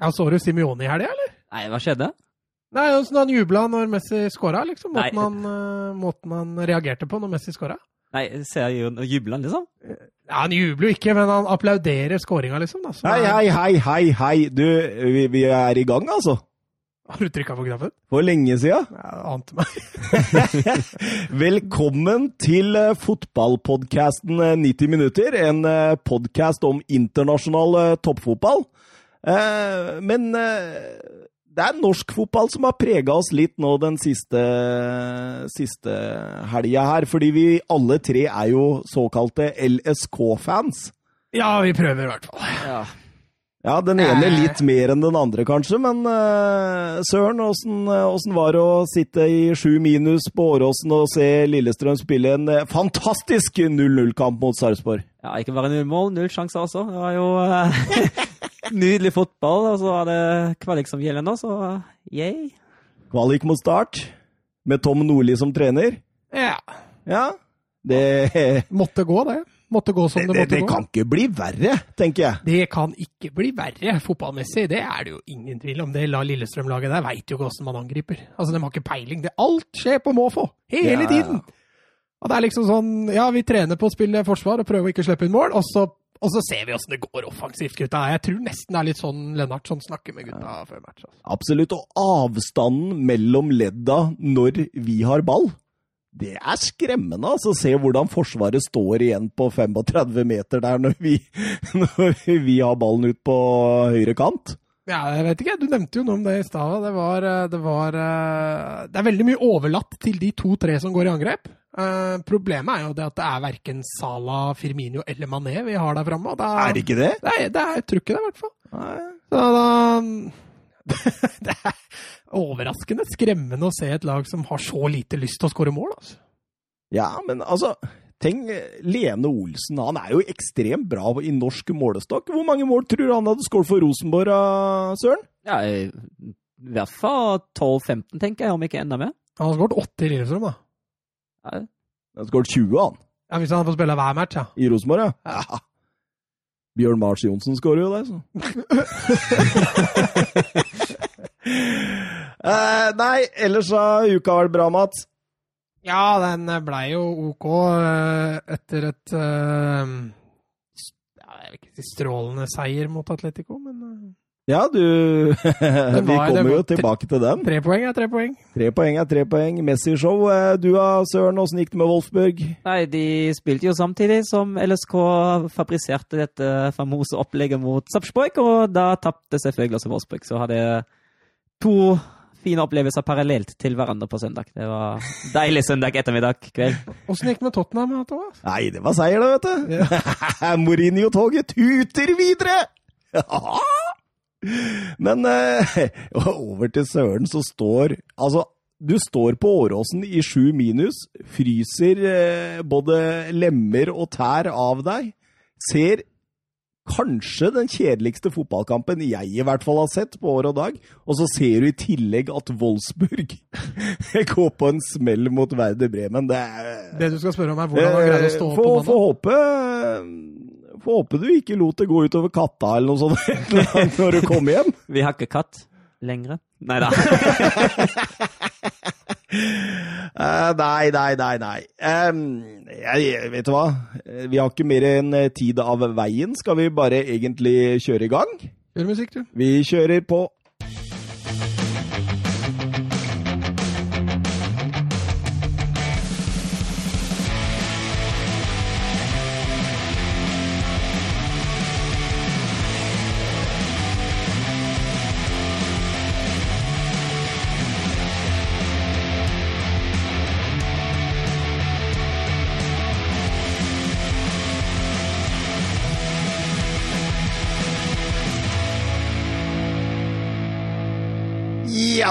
Ja, Så du Simione i helga, eller? Nei, hva skjedde? Nei, Åssen han jubla når Messi skåra, liksom. Måten han, eh, måten han reagerte på når Messi skåra. Nei, ser jeg jo jubler han, liksom? Ja, Han jubler jo ikke, men han applauderer skåringa, liksom. Da, Hei, hei, hei, hei, hei. Du, vi, vi er i gang, altså. Har du trykka på knappen? For lenge det ante meg. Velkommen til eh, fotballpodkasten eh, 90 minutter. En podkast om internasjonal eh, toppfotball. Eh, Men eh, det er norsk fotball som har prega oss litt nå den siste, siste helga her. Fordi vi alle tre er jo såkalte LSK-fans. Ja, vi prøver i hvert fall. Ja. Ja, den ene Eh. litt mer enn den andre, kanskje, men eh, søren, åssen var det å sitte i sju minus på Åråsen og se Lillestrøm spille en fantastisk 0-0-kamp mot Sarpsborg? ja, ikke bare null mål, null sjanser også. Det var jo eh, nydelig fotball, og så var det kvalik som gjelder nå, så yay. Kvalik mot start, med Tom Nordli som trener. Ja. Ja, det, det, Måtte gå, det. Måtte gå som det, det, måtte det gå. kan ikke bli verre, tenker jeg. Det kan ikke bli verre fotballmessig, det er det jo ingen tvil om. Det la Lillestrøm-laget der veit jo ikke åssen man angriper. Altså, De har ikke peiling. Det, alt skjer på måfå! Hele Ja. tiden! Og det er liksom sånn Ja, vi trener på å spille forsvar og prøve å ikke slippe inn mål, og så, og så ser vi åssen det går offensivt, gutta. Jeg tror nesten det er litt sånn Lennartson snakker med gutta før match. Altså. Absolutt. Og avstanden mellom ledda når vi har ball, det er skremmende. altså. Se hvordan Forsvaret står igjen på 35 meter der når vi, når vi har ballen ut på høyre kant. Ja, jeg vet ikke. Du nevnte jo noe om det i stad. Det, eh, det var eh, Det er veldig mye overlatt til de to-tre som går i angrep. Eh, problemet er jo det at det er verken Sala, Firmino eller Mané vi har der framme. Er det ikke det? Det er, det er, jeg tror ikke det, i hvert fall. Nei. Så da Det er overraskende skremmende å se et lag som har så lite lyst til å skåre mål. Altså. Ja, men altså Tenk, Lene Olsen han er jo ekstremt bra i norsk målestokk. Hvor mange mål tror du han hadde skåret for Rosenborg, Søren? Ja, i i hvert fall 12-15, tenker jeg, om ikke enda mer. Han har skåret 80 i Lillestrøm, da. Ja, Han har skåret 20, han. Ja, Hvis han får spille hver match, ja. I Rosenborg, ja. ja. Bjørn Mars Johnsen skårer jo det, så. eh, nei, ellers har uka vært bra, Mats. Ja, den blei jo OK eh, etter et eh, Jeg vil ikke si strålende seier mot Atletico, men eh, Ja, du Vi kommer jo tilbake til den. tre poeng er tre poeng. Tre poeng er tre poeng. Messi-show. Eh, Du da, Søren, åssen gikk det med Wolfsburg? Nei, de spilte jo samtidig som LSK fabriserte dette famose opplegget mot Sarpsborg, og da tapte selvfølgelig også Wolfsburg. Så hadde to fine opplevelser parallelt til hverandre på søndag. Det var deilig søndag ettermiddag kveld. Åssen gikk det med Tottenham, Thomas? Nei, det var seier, da, vet du. Mourinho-toget tuter videre! Men eh, over til Søren, så står Altså, du står på Åråsen i sju minus, fryser eh, både lemmer og tær av deg, ser kanskje den kjedeligste fotballkampen jeg i hvert fall har sett på år og dag, og så ser du i tillegg at Wolfsburg går på en smell mot Werder Bremen. Det er Det du skal spørre om, er hvordan han greide å stå opp på Få få mandag. håpe Få håpe du ikke lot det gå utover katta eller noe sånt når du kom hjem. Vi har ikke katt lenger. Nei da. Eh, nei, nei, nei, nei. Um, jeg, vet du hva? Vi har ikke mer enn eh, tid av veien. Skal vi bare egentlig kjøre i gang? Gjør musikk, du. Vi kjører på.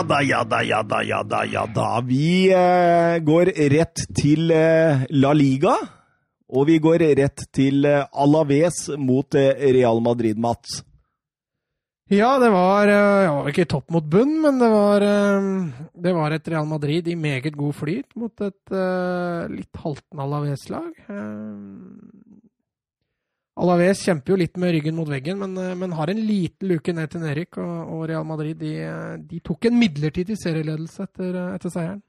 Da, ja da, ja da, ja da, ja da. Vi eh, går rett til eh, La Liga. Og vi går rett til eh, Alaves mot eh, Real Madrid, Mats. Ja, det var eh, ja, ikke topp mot bunn, men det var, eh, det var et Real Madrid i meget god flyt mot et litt haltende Alaves-lag. Eh, Alaves kjemper jo litt med ryggen mot veggen, men, eh, men har en liten luke ned til Nerik. Og, og Real Madrid de, de, tok en midlertidig serieledelse etter, etter seieren.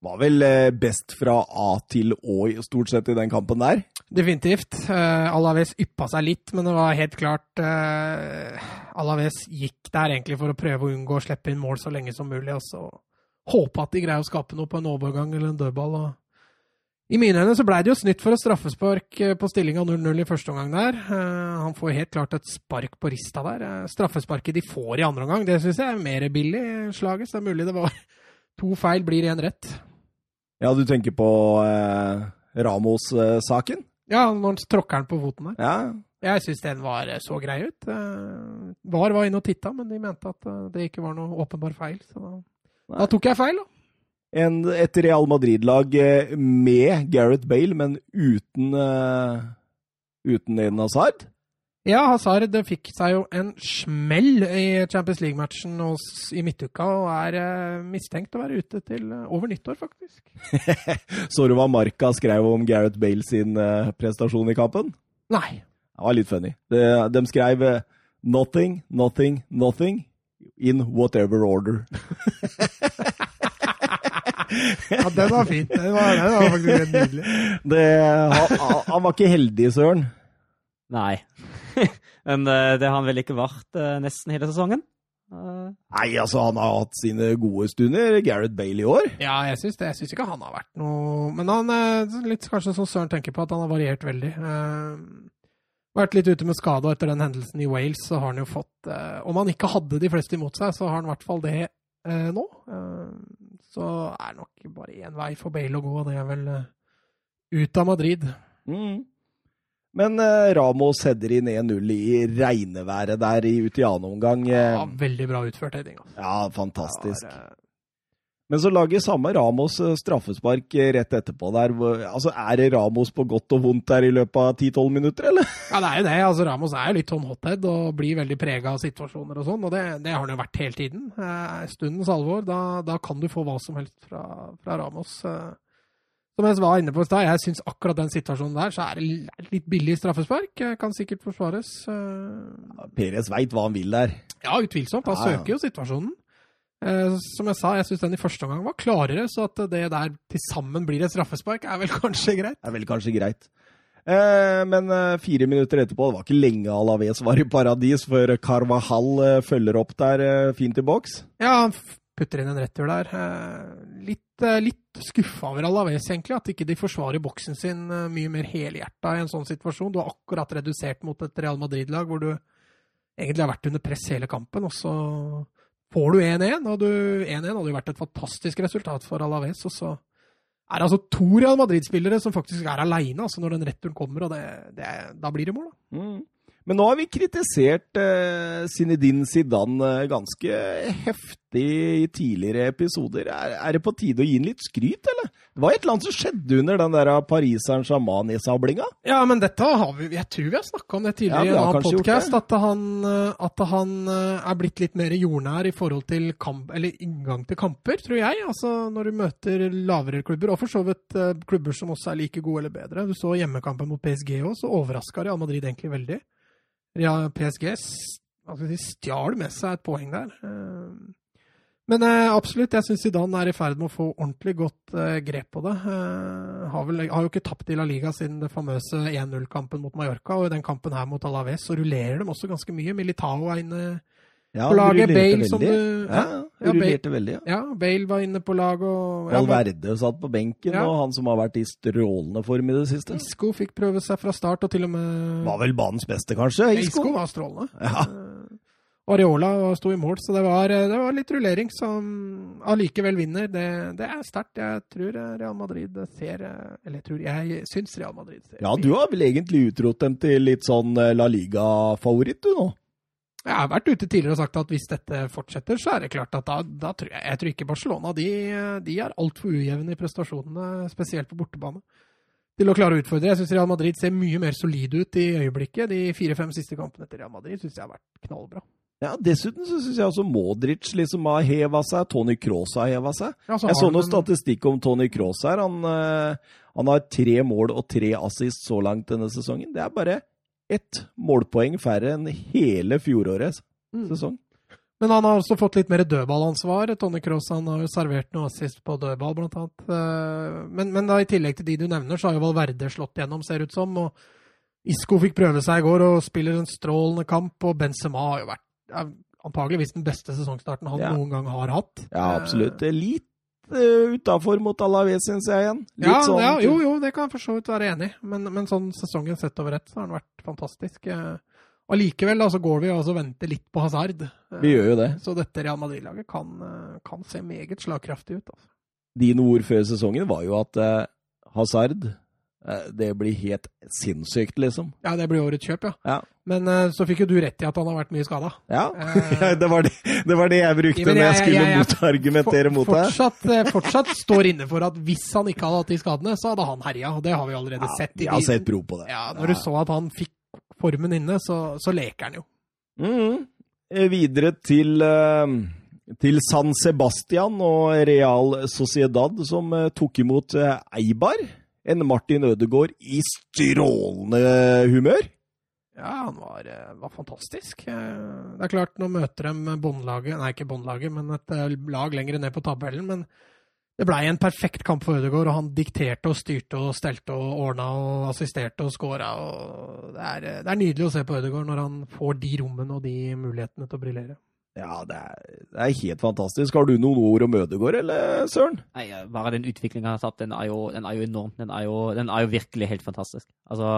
Var vel best fra A til Å stort sett i den kampen der? Definitivt. Alaves yppa seg litt, men det var helt klart Alaves gikk der egentlig for å prøve å unngå å slippe inn mål så lenge som mulig. Og så håpe at de greier å skape noe på en overgang eller en dødball. og i mine øyne så blei det jo snytt for et straffespark eh, på stillinga 0-0 i første omgang der. Uh, han får helt klart et spark på rista der. Uh, straffesparket de får i andre omgang, det syns jeg er mer billig slaget. Så det er mulig det var to feil blir igjen rett. Ja, du tenker på eh, Ramos-saken? Ja, når han tråkker den på foten der. Ja. Jeg syns den var så grei ut. VAR var inne og titta, men de mente at det ikke var noe åpenbar feil. Så da, da tok jeg feil, da en, et Real Madrid-lag eh, med Gareth Bale, men uten, uh, uten Eden Hazard? Ja, Hazard fikk seg jo en smell i Champions League-matchen i midtuka, og er uh, mistenkt å være ute til uh, over nyttår, faktisk. Så du hva Marka skrev om Gareth Bale sin prestasjon i kampen? Nei. Det var litt funny. De, de skrev 'nothing, nothing, nothing' in whatever order. ja, den var fin. Den var, den var faktisk helt nydelig. Det, han, han, var ikke heldig, Søren. Nei. Men eh, det har han vel ikke vært eh, nesten hele sesongen? Eh. Nei, altså, han har hatt sine gode stunder, Gareth Bale, i år. Ja, jeg syns det. Jeg syns ikke han har vært noe Men han er litt kanskje som Søren tenker på, at han har variert veldig. Uh, vært litt ute med skade, og etter den hendelsen i Wales så har han jo fått uh, Om han ikke hadde de fleste imot seg, så har han i hvert fall det uh, nå så er det nok bare én vei for Bale å gå, og det er vel uh, ut av Madrid. Mm. Men eh, Ramos header inn 1-0 i regneværet der i, ute i annen omgang. Ja, veldig bra utført heading. Altså. Ja, fantastisk. Var, uh, men så lager samme Ramos straffespark rett etterpå der. Altså, Er det Ramos på godt og vondt der i løpet av 10-12 minutter, eller? Ja, det er jo det. Altså, Ramos er jo litt sånn hothead og blir veldig prega av situasjoner og sånn. Og det, det, har han jo vært hele tiden. Eh, stundens alvor. Da, da, kan du få hva som helst fra, fra Ramos. Eh, som jeg var inne på i stad, jeg syns akkurat den situasjonen der, så er det litt billig straffespark. Kan sikkert forsvares. Ja, Perez veit hva han vil der. Ja, utvilsomt. Han ja, ja. søker jo situasjonen. Eh, som jeg sa, jeg syns den i første omgang var klarere, så at det der til sammen blir et straffespark, er vel kanskje greit. Er vel kanskje greit. Eh, men eh, fire minutter etterpå, det var ikke lenge Alaves var i paradis før Carvahall følger opp der fint i boks. Ja, han putter inn en retur der. Litt, litt skuffa over Alaves, egentlig, at ikke de forsvarer boksen sin mye mer helhjerta i en sånn situasjon. Du har akkurat redusert mot et Real Madrid-lag hvor du egentlig har vært under press hele kampen, og så får du 1-1. Og 1-1 hadde jo vært et fantastisk resultat for Alaves. Og så er det altså to Real Madrid-spillere som faktisk er aleine altså når den returen kommer, og det, det, da blir det mål. da. Mm. Men nå har vi kritisert uh, Zinedine Zidane uh, ganske heftig i tidligere episoder. Er, er, det på tide å gi ham litt skryt, eller? Det var et eller annet som skjedde under den der pariseren sjaman i sablinga? Ja, men dette har vi Jeg tror vi har snakka om det tidligere ja, i en podkast. At, han, eh, at han er blitt litt mer jordnær i forhold til kamp, eller inngang til kamper, tror jeg. Altså når du møter lavere klubber, og for så vidt klubber som også er like gode eller bedre. Du så hjemmekampen mot PSG òg, så overraska Real Madrid egentlig veldig. Ja, PSG stjal med seg et poeng der. Eh, men eh, absolutt, jeg syns Zidane er i ferd med å få ordentlig godt eh, grep på det. Har, vel, har, jo ikke tapt i La Liga siden det famøse 1-0-kampen mot Mallorca, og i den kampen her mot Alaves så rullerer de også ganske mye. Militao er inne ja, på laget. Bale, som du Ja, ja rullerte veldig. Ja. ja, Bale var inne på laget. Og, Valverde satt på benken, og han som har vært i strålende form i det siste. Isco fikk prøve seg fra start, og til og med Var vel banens beste, kanskje? Isco, Isco var strålende. Ja. Uh, Areola sto i mål, så det var, det var litt rullering som allikevel vinner. Det, det er sterkt. Jeg tror Real Madrid ser Eller jeg tror jeg syns Real Madrid ser Ja, du har vel egentlig utropt dem til litt sånn eh, La Liga-favoritt, du nå? Jeg har vært ute tidligere og sagt at hvis dette fortsetter, så er det klart at da, da tror jeg, jeg tror ikke Barcelona de, de er altfor ujevne i prestasjonene, spesielt på bortebane, til å klare å utfordre. Jeg syns Real Madrid ser mye mer solide ut i øyeblikket. De fire-fem siste kampene til Real Madrid syns jeg har vært knallbra. Ja, Dessuten så syns jeg også Modric liksom har heva seg. Tony Cross har heva seg. Ja, så jeg så noe en... statistikk om Tony Cross her. Han, uh, han, har tre mål og tre assist så langt denne sesongen. Det er bare ett målpoeng færre enn hele fjorårets Mm. sesong. Men han har også fått litt mer dødballansvar. Tony Cross han har jo servert noe assist på dødball, blant annet. Eh, Men, men da, i tillegg til de du nevner, så har jo Valverde slått gjennom, ser ut som. og Isco fikk prøve seg i går og spiller en strålende kamp. Og Benzema har jo vært antageligvis den beste sesongstarten han Ja. noen gang har hatt. Ja, absolutt. Litt uh, utafor mot Alaves, syns jeg igjen. Litt Ja, sånn ja, jo, jo, det kan jeg for så vidt være enig i. Men, men sånn sesongen sett over ett, så har den vært fantastisk. Og Allikevel da, så går vi altså og venter litt på Hazard. Eh, Vi gjør jo det. Så dette Real Madrid-laget kan, eh, kan se meget slagkraftig ut. Altså. Dine ord før sesongen var jo at eh, Hazard eh, Det blir helt sinnssykt, liksom. Ja, det blir årets kjøp, ja. Ja. Men eh, så fikk jo du rett i at han har vært mye skada. Ja, Eh, det, var det, det var det jeg brukte Men når jeg jeg- skulle jeg- jeg- motargumentere mot deg. fortsatt, eh, fortsatt står inne for at hvis han ikke hadde hatt de skadene, så hadde han herja. Og det har vi allerede Ja, sett. i jeg har sett prov på det. Ja, når du så at han fikk formen inne, så, så leker han jo. Eh, Videre til, eh, til San Sebastian og Real Sociedad, som eh, tok imot eh, Eibar. En Martin Ødegaard i strålende humør. Ja, han var, eh, var fantastisk. Eh, Det er klart, nå møter de båndlaget Nei, ikke båndlaget, men et eh, lag lenger ned på tabellen. Men det blei en perfekt kamp for Ødegaard, og han dikterte og styrte og stelte og ordna og assisterte og scora. Og det, er, det er nydelig å se på Ødegaard når han får de rommene og de mulighetene til å briljere. Ja, det er, det er helt fantastisk. Har du noen ord om Ødegård, eller Søren? Nei, bare den utviklingen han har tatt, den er jo, den er jo enorm. Den er jo, den er jo virkelig helt fantastisk. Altså,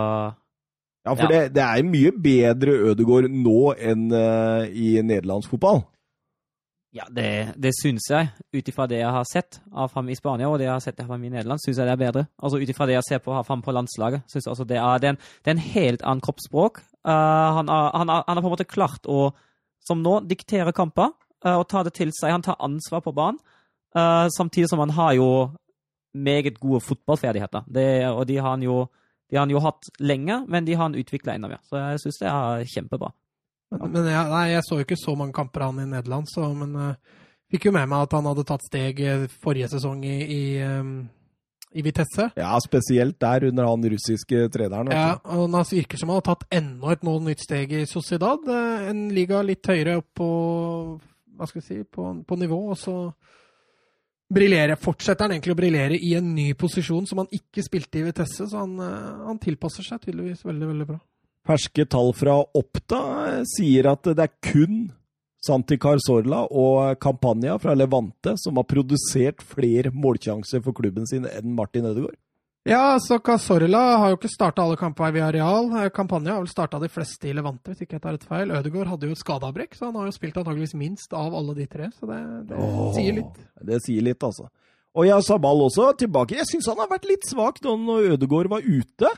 Ja, for Ja. Det, det er mye bedre Ødegård nå enn uh, i nederlandsk fotball. ja, det, det syns jeg, ut ifra det jeg har sett av ham i Spania, og det jeg har sett av ham i Nederland, syns jeg det er bedre. Altså ut ifra det jeg ser på av ham på landslaget, syns jeg altså det er, det er, en, det er en helt annen kroppsspråk. Uh, han, har, han, han har på en måte klart å, som nå, dikterer kamper eh, og tar det til seg. Han tar ansvar på banen, eh, samtidig som han har jo meget gode fotballferdigheter. Det, og de har han jo de har han jo hatt lenge, men de har han utvikla enda mer. Så jeg syns det er kjempebra. Men, men jeg, nei, jeg så jo ikke så mange kamper han i Nederland, så, men uh, fikk jo med meg at han hadde tatt steg forrige sesong i, i, um, i Vitesse. Ja, spesielt der under han russiske treneren. Ja, du. og det virker som han har tatt enda et noe nytt steg i Sociedad. eh, En liga litt høyere opp på hva skal vi si, på, på nivå, og så briljere. fortsetter han egentlig å briljere i en ny posisjon som han ikke spilte i Vitesse, så han, eh, han tilpasser seg tydeligvis veldig, veldig bra. Ferske tall fra Oppda eh, sier at det er kun Santi Carsorla og Campania fra Levante som har produsert flere målsjanser for klubben sin enn Martin Ødegaard. Ja, så Casorla har jo ikke starta alle kampene via Real. Eh, Campania har vel starta de fleste i Levante, hvis ikke jeg tar et feil. Ødegaard hadde jo et skadeavbrekk, så han har jo spilt antageligvis minst av alle de tre. Så det, det Åh, sier litt. Det sier litt, altså. Og ja, Sabal også tilbake. Jeg syns han har vært litt svak nå når Ødegaard var ute.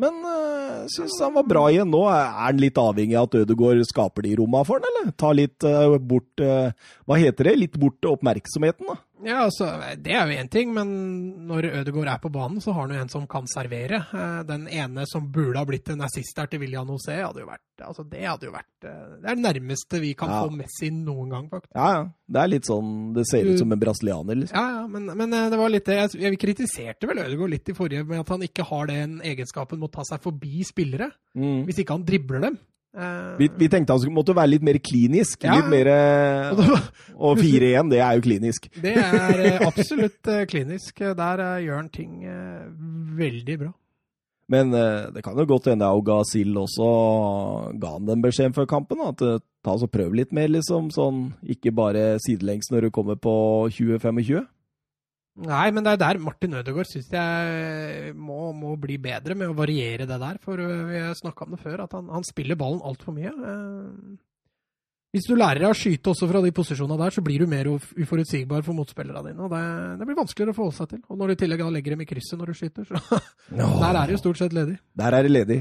Men jeg syns han var bra igjen nå. Er han litt avhengig av at Ødegaard skaper de romma for han, eller? Ta litt eh, bort eh, Hva heter det? Litt bort oppmerksomheten, da. Ja, altså, Det er jo én ting, men når Ødegaard er på banen, så har han jo en som kan servere. Eh, Den ene som burde ha blitt en assist her til William José, hadde jo vært altså Det hadde jo vært eh, Det er det nærmeste vi kan Ja. få Messi noen gang, faktisk. Ja, ja. Det er litt sånn Det ser ut som en brasilianer, liksom. Ja, ja, men, men eh, det var litt det jeg, jeg kritiserte vel Ødegaard litt i forrige med at han ikke har den egenskapen med å ta seg forbi spillere, Mm. hvis ikke han dribler dem. Eh, Vi, vi tenkte han måtte være litt mer klinisk. Ja. Litt mer og det, var- Og 4-1, det er jo klinisk. det er eh, absolutt eh, klinisk. Der gjør han ting veldig bra. Men det kan jo godt hende Augasil også ga han den beskjeden før kampen. At ta og prøv litt mer, liksom. Sånn, ikke bare sidelengs når du kommer på 20-25. Nei, men det er der Martin Ødegaard syns jeg må, må bli bedre med å variere det der. For øh, vi har snakka om det før, at han, han spiller ballen altfor mye. Eh, Hvis du lærer deg å skyte også fra de posisjonene der, så blir du mer uforutsigbar for motspillerne dine. og det, det blir vanskeligere å forholde seg til. Og når du i tillegg legger dem i krysset når du skyter, så der er det jo stort sett ledig. Der er det ledig.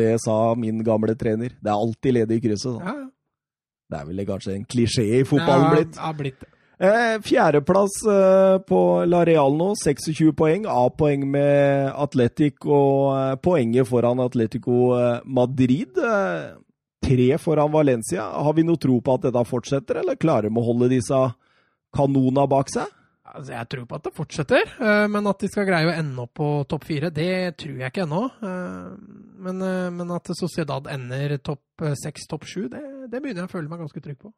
Det sa min gamle trener. Det er alltid ledig i krysset. Ja, ja. Det er vel kanskje en klisjé i fotballen blitt. Ja, blitt. Eh, Fjerdeplass eh, på La Real nå, 26 poeng. A-poeng med Atletic og eh, poenget foran Atletico Madrid. Tre foran Valencia. Har vi noe tro på at dette fortsetter, eller klarer de å holde disse kanona bak seg? Altså, jeg tror på at det fortsetter, men at de skal greie å ende opp på topp fire, det tror jeg ikke ennå. Men, men at Sociedad ender topp seks, topp sju, det, det begynner jeg å føle meg ganske trygg på.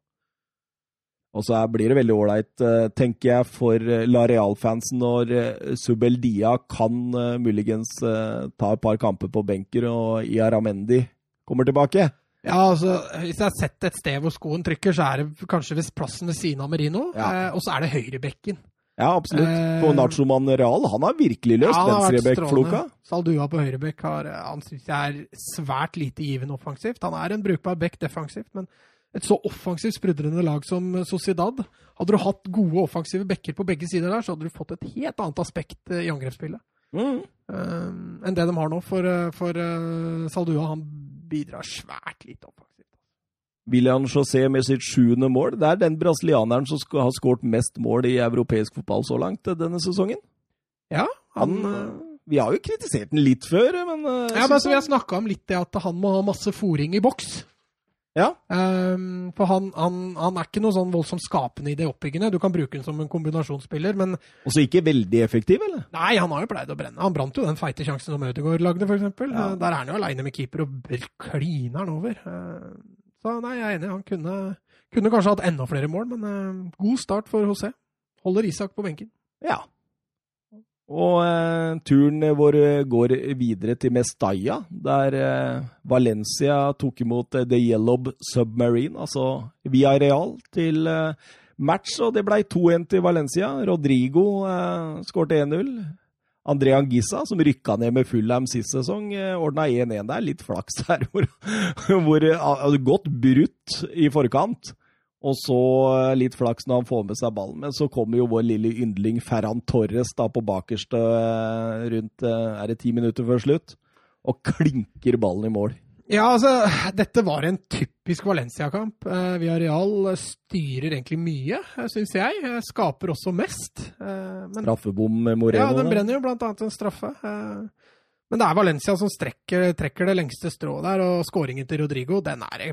Og så blir det veldig ålreit, eh, tenker jeg, for eh, La Real-fansen når eh, Subeldia kan muligens ta et par kamper på benker, og Iaramendi kommer tilbake. Ja, altså, Hvis jeg har sett et sted hvor skoen trykker, så er det kanskje ved plassen ved siden av Merino. Ja. Og så er det høyrebekken. Ja, absolutt. For Nachoman Real, han har virkelig løst Ja, venstrebekk-floka. Saldua på høyrebekk har, han synes jeg er svært lite givende offensivt. Han er en brukbar bekk defensivt, men et så offensivt sprudlende lag som Sociedad Hadde du hatt gode offensive bekker på begge sider der, så hadde du fått et helt annet aspekt eh, i angrepsspillet Mm. um, enn det de har nå. For, eh, for uh, Saldua han bidrar svært lite offensivt. William José med sitt sjuende mål. Det er den brasilianeren som har skåret mest mål i europeisk fotball så langt denne sesongen. Ja, Han, han, vi har jo kritisert den litt før, men ja, men altså, Vi har snakka om litt det at han må ha masse fòring i boks. Ja. Um, for han, han, han er ikke noe sånn voldsomt skapende i det oppbyggende. Du kan bruke ham som en kombinasjonsspiller, men Også ikke veldig effektiv, eller? nei, han har jo pleid å brenne. Han brant jo den feite sjansen som Ødegaard lagde, f.eks. Ja. Der er han jo aleine med keeper og kliner han over. Eh, så nei, jeg er enig. Han kunne, kunne kanskje hatt enda flere mål, men eh, god start for José. Holder Isak på benken. Ja. Og eh, turen vår går videre til Mestalla, der eh, Valencia tok imot eh, The Yellow Submarine, altså via Real, til eh, match. Og det ble 2-1 til Valencia. Rodrigo eh, skårte 1-0. André Angissa, som rykka ned med Fulham sist sesong, eh, ordna 1-1. Det er litt flaks her, hvor, hvor Godt gått brutt i forkant. Og så eh, litt flaks når han får med seg ballen. Men så kommer jo vår lille yndling Ferran Torres da på bakerste eh, rundt eh, er det ti minutter før slutt. Og klinker ballen i mål. Ja, altså, dette var en typisk Valencia-kamp. Eh, Villarreal styrer egentlig mye, syns jeg. Skaper også mest. Eh, men Straffebom med Moreno. Ja, den brenner jo blant annet en straffe. Eh, Men det er Valencia som strekker, trekker det lengste strået der, og skåringen til Rodrigo, den er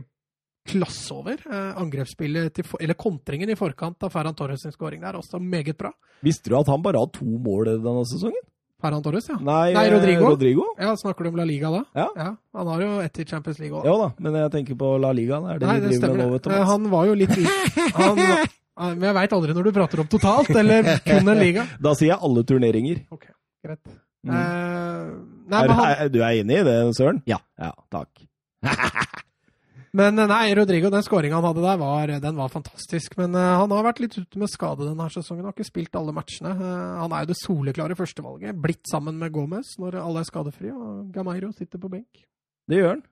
klasse over. Eh, Angrepsspillet til, eller kontringen i forkant av Ferran Torres' sin skåring der, også meget bra. Visste du at han bare har to mål denne sesongen? Ferran Torres, ja. Nei, Nei, Rodrigo. Rodrigo? Ja, Snakker du om La Liga da? Ja. Han har jo ett i Champions League òg. Ja da, men jeg tenker på La Liga. Det er det Nei, det stemmer. med nå, vet. Eh. Han var jo litt han, eh, Men jeg veit aldri når du prater om totalt, eller kun en liga. Da sier jeg alle turneringer. Greit. Mm. Eh, nei, er, men han, er, du er enig i det, Søren? Ja. Ja, takk. Men eh, nei, Rodrigo, den skåringa han hadde der, var, den var fantastisk. Men uh, han har vært litt ute med skade denne sesongen. Har ikke spilt alle matchene. Uh, han er jo det soleklare førstevalget. Blitt sammen med Gomez når alle er skadefrie. Og Gameiro sitter på benk. Det gjør han.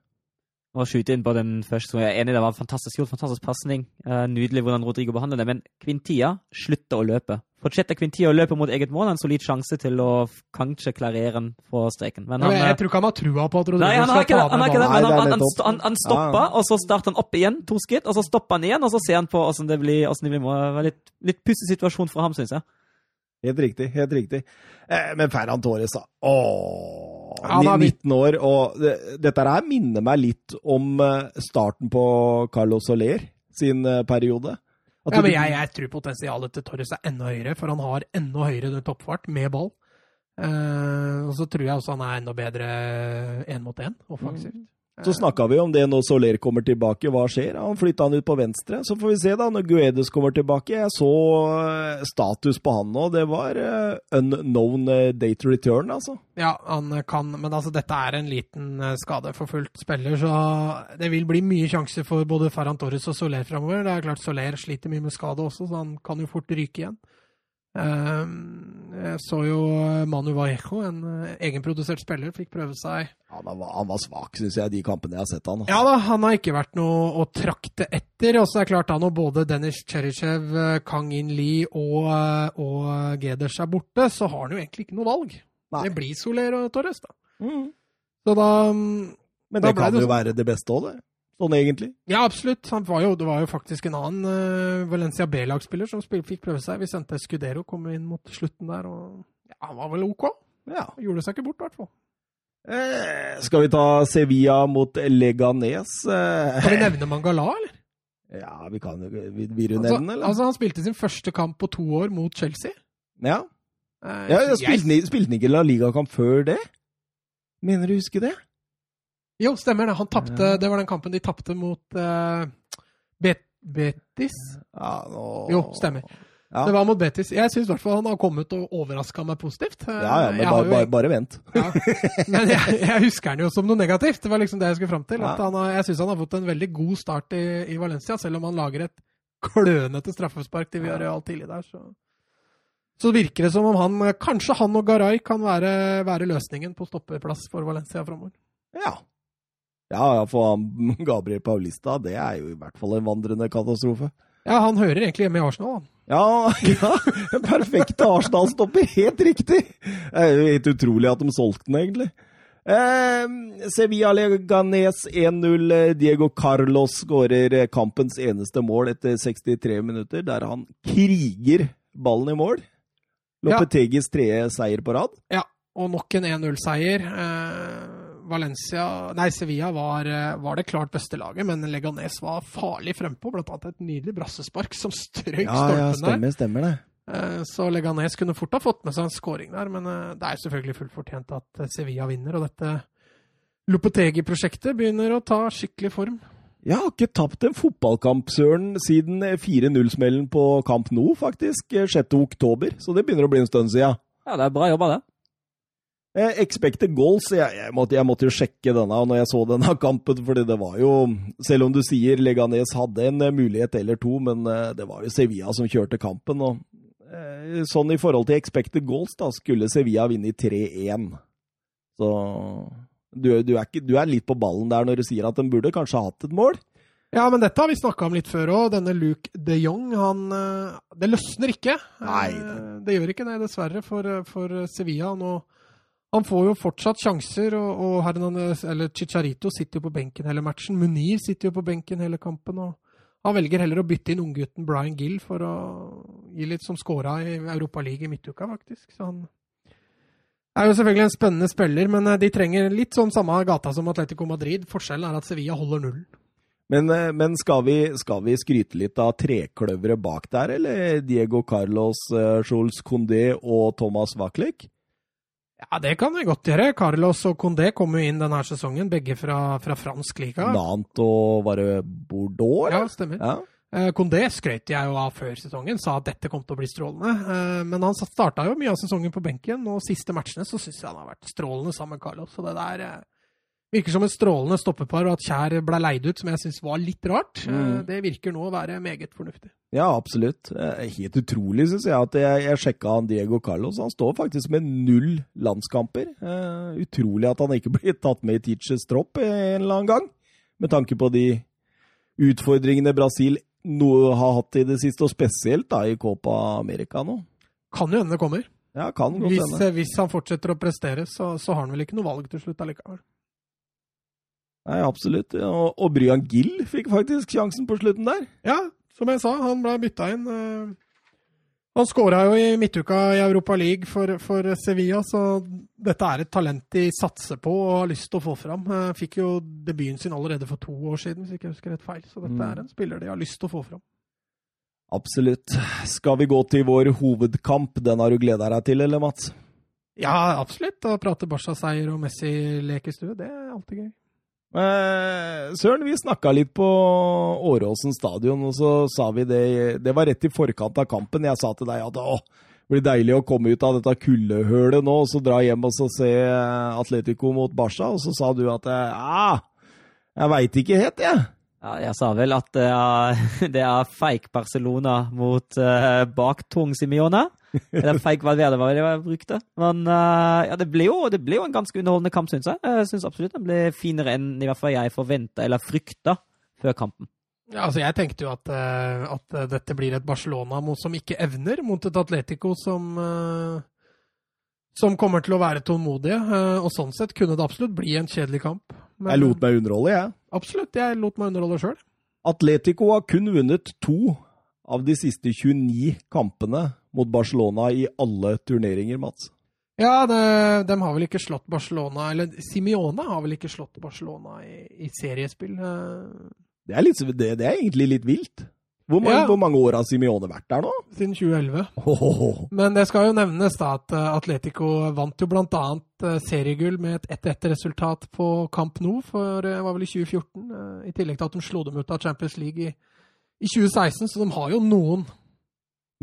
Og skyte inn på den første, så jeg er enig, det var fantastisk gjort, fantastisk pasning. Eh, nydelig hvordan Rodrigo behandler det, men Quintia slutter å løpe. Fortsetter Quintia å løpe mot eget mål, en solid sjanse til å kanskje klarere den på streken. Men Ja, han, men eh, jeg tror ikke han har trua på at Rodrigo Nei, han har ikke ta det, han ikke det ballen. Men han, han, han, han, stopper, Ja. og så starter han opp igjen, to skritt, og så stopper han igjen, og så ser han på åssen det blir. Hvordan det blir mål. Litt, litt pussig situasjon for ham, syns jeg. Helt riktig. helt riktig. Eh, men Ferran Torres, da. Åh, Ja, han er 19 år, og det, dette her minner meg litt om eh, starten på Carlos Soler sin eh, periode. At Ja, men jeg, jeg tror potensialet til Torres er enda høyere, for han har enda høyere toppfart med ball. Eh, og så tror jeg også han er enda bedre én mot én offensivt. Så snakka vi om det når Soler kommer tilbake. Hva skjer? Han flytta han ut på venstre. Så får vi se da når Guedes kommer tilbake. Jeg så eh, status på han nå. Det var eh, unknown eh, date return, altså. Ja, han kan, men altså dette er en liten skade for fullt spiller, så det vil bli mye sjanser for både Ferran Torres og Soler framover. Det er klart Soler sliter mye med skade også, så han kan jo fort ryke igjen. Eh, Jeg så jo Manu Vallejo, en eh, egenprodusert spiller, fikk prøve seg Han var, han var svak, syns jeg, de kampene jeg har sett han. Ja da, han har ikke vært noe å trakte etter. Og så er det klart da når både Dennis Cheryshev, eh, Kang In Lee og, eh, og Geders er borte, så har han jo egentlig ikke noe valg. Nei. Det blir Soler og Torres, da. Mm. Så da mm, Men det kan det jo sånn. være det beste òg, det. Sånn egentlig. Ja, absolutt. Han var jo, det var jo faktisk en annen uh, Valencia B-lagsspiller som spil, fikk prøve seg. Vi sendte Scudero, kom inn mot slutten der, og ja, han var vel OK. Ja. Gjorde seg ikke bort, i hvert fall. Eh, skal vi ta Sevilla mot Leganes? Eh, Skal vi nevne Mangala, eller? ja, vi kan jo Vil vil du Altså, nevne, eller? altså, han spilte sin første kamp på to år mot Chelsea. Ja. Eh, ja jeg- spilte han spilte han ikke La Liga-kamp før det? Mener du å huske det? Jo, stemmer det. Han tapte Det var den kampen de tapte mot uh, Bet Betis. Ja, nå... Jo, stemmer. Ja. Det var mot Betis. Jeg syns i hvert fall han har kommet og overraska meg positivt. Ja, ja, men bare, jo- bare, bare vent. Ja. Men jeg, jeg husker han jo som noe negativt. Det var liksom det jeg skulle fram til. Ja. han har, jeg syns han har fått en veldig god start i, i Valencia, selv om han lager et klønete straffespark til Villarreal tidlig der. Så. så virker det som om han, kanskje han og Garay kan være, være løsningen på stoppeplass for Valencia framover. Ja. Ja, ja, for Gabriel Paulista, det er jo i hvert fall en vandrende katastrofe. Ja, han hører egentlig hjemme i Arsenal, han. Ja, ja. En perfekt Arsenal-stopper. Helt riktig! Det er jo helt utrolig at de solgte den, egentlig. Eh, Sevilla Leganes 1-0. Diego Carlos skårer kampens eneste mål etter 63 minutter, der han kriger ballen i mål. Lopetegis tredje seier på rad. Ja, og nok en 1-0-seier. Eh, Valencia Nei, Sevilla var, eh, var det klart beste laget, men Leganes var farlig frempå. Blant annet et nydelig brassespark som strøk Ja, ja, stemmer, der. stemmer, det. Eh, Så Leganes kunne fort ha fått med seg en scoring der, men eh, det er selvfølgelig fullt fortjent at Sevilla vinner. Og dette Lopetegi-prosjektet begynner å ta skikkelig form. Jeg har ikke tapt en fotballkamp, Søren, siden 4-0-smellen på Kamp Nou, faktisk. 6. oktober. Så det begynner å bli en stund siden. Ja, det er bra jobba, det. Eh, expected goals jeg, jeg, måtte, jeg måtte jo sjekke denne når jeg så denne kampen, fordi det var jo Selv om du sier Leganes hadde en eh, mulighet eller to, men eh, det var jo Sevilla som kjørte kampen. og eh, Sånn i forhold til expected goals, da skulle Sevilla vinne i 3-1. Så du, du, er ikke, du er litt på ballen der når du sier at de burde kanskje ha hatt et mål. Ja, men dette har vi snakka om litt før òg. Denne Luke de Jong, han eh, Det løsner ikke. Nei. Det, Det gjør ikke det, dessverre, for, for Sevilla. Nå, han får jo fortsatt sjanser, og, og Hernandez, eller Chicharito sitter jo på benken hele matchen. Munir sitter jo på benken hele kampen. og Han velger heller å bytte inn unggutten Brian Gill for å gi litt som scora i Europa League i midtuka, faktisk. Så han er jo selvfølgelig en spennende spiller, men eh, de trenger litt sånn samme gata som Atletico Madrid. Forskjellen er at Sevilla holder nullen. Men, eh, men skal, vi, skal vi skryte litt av trekløveret bak der, eller Diego Carlos, eh, Jules Condé og Thomas Waklik? Ja, det kan vi godt gjøre. Carlos og Condé kom jo inn denne sesongen, begge fra, fra fransk liga. Nant og var det Bordeaux? Ja, eller? stemmer. Ja. Eh, Condé skrøt jeg jo av før sesongen, sa at dette kom til å bli strålende. Eh, Men han starta jo mye av sesongen på benken, og siste matchene så syns jeg han har vært strålende sammen med Carlos. Så det der eh, virker som et strålende stoppepar, og at Kjær ble leid ut, som jeg syns var litt rart, eh, Mm. det virker nå å være meget fornuftig. ja, absolutt. Eh, Helt utrolig, syns jeg, at jeg, jeg sjekka han Diego Carlos. Han står faktisk med null landskamper. Uh, utrolig at han ikke blir tatt med i Teachers tropp en eller annen gang, med tanke på de utfordringene Brasil no, har hatt i det siste, og spesielt da i Copa America nå. Kan jo hende det kommer. Ja, kan godt Hvis, hende. eh, hvis han fortsetter å prestere, så, så har han vel ikke noe valg til slutt allikevel. Nei, absolutt. Og, og Bryan Gill fikk faktisk sjansen på slutten der. Ja, som jeg sa, han ble bytta inn. eh, Han skåra jo i midtuka i Europa League for, for Sevilla, så dette er et talent de satser på og har lyst til å få fram. Eh, Fikk jo debuten sin allerede for to år siden, hvis ikke jeg husker rett feil. Så dette Mm. er en spiller de har lyst til å få fram. Absolutt. Skal vi gå til vår hovedkamp? Den har du gleda deg til, eller Mats? Ja, absolutt. Å prate Barca-seier og Messi-lekestue, det er alltid gøy. Eh, Søren, vi snakka litt på Åråsen stadion, og så sa vi det Det var rett i forkant av kampen. Jeg sa til deg at å, det blir deilig å komme ut av dette kuldehølet nå, og så dra hjem og se Atletico mot Barca. Og så sa du at ja, jeg veit ikke helt, jeg. Ja, jeg sa vel at det er, det er fake Barcelona mot uh, baktung Simione. Eller fake Valverde, var det jeg brukte. Men eh, ja, det ble, jo, det ble jo en ganske underholdende kamp, syns jeg. Jeg syns absolutt den ble finere enn i hvert fall jeg forventa eller frykta før kampen. Ja, altså Jeg tenkte jo at, eh, at eh, dette blir et Barcelona mot, som ikke evner, mot et Atletico som som kommer til å være tålmodige. og sånn sett kunne det absolutt bli en kjedelig kamp. Men- Jeg lot meg underholde, jeg. Absolutt, jeg lot meg underholde sjøl. Atletico har kun vunnet to av de siste 29 kampene mot Barcelona i alle turneringer, Mats. Ja, det, de har vel ikke slått Barcelona Eller Simione har vel ikke slått Barcelona i, i seriespill. eh. Det er, litt, det, det er egentlig litt vilt. Hvor mange, Ja. hvor mange år har Simione vært der nå? Siden 2011. Åhåhå. Men det skal jo nevnes da at eh, Atletico vant jo bl.a. seriegull med et 1-1-resultat på Camp Nou for det var vel i 2014. eh, I tillegg til at de slo dem ut av Champions League i, i 2016, så de har jo noen,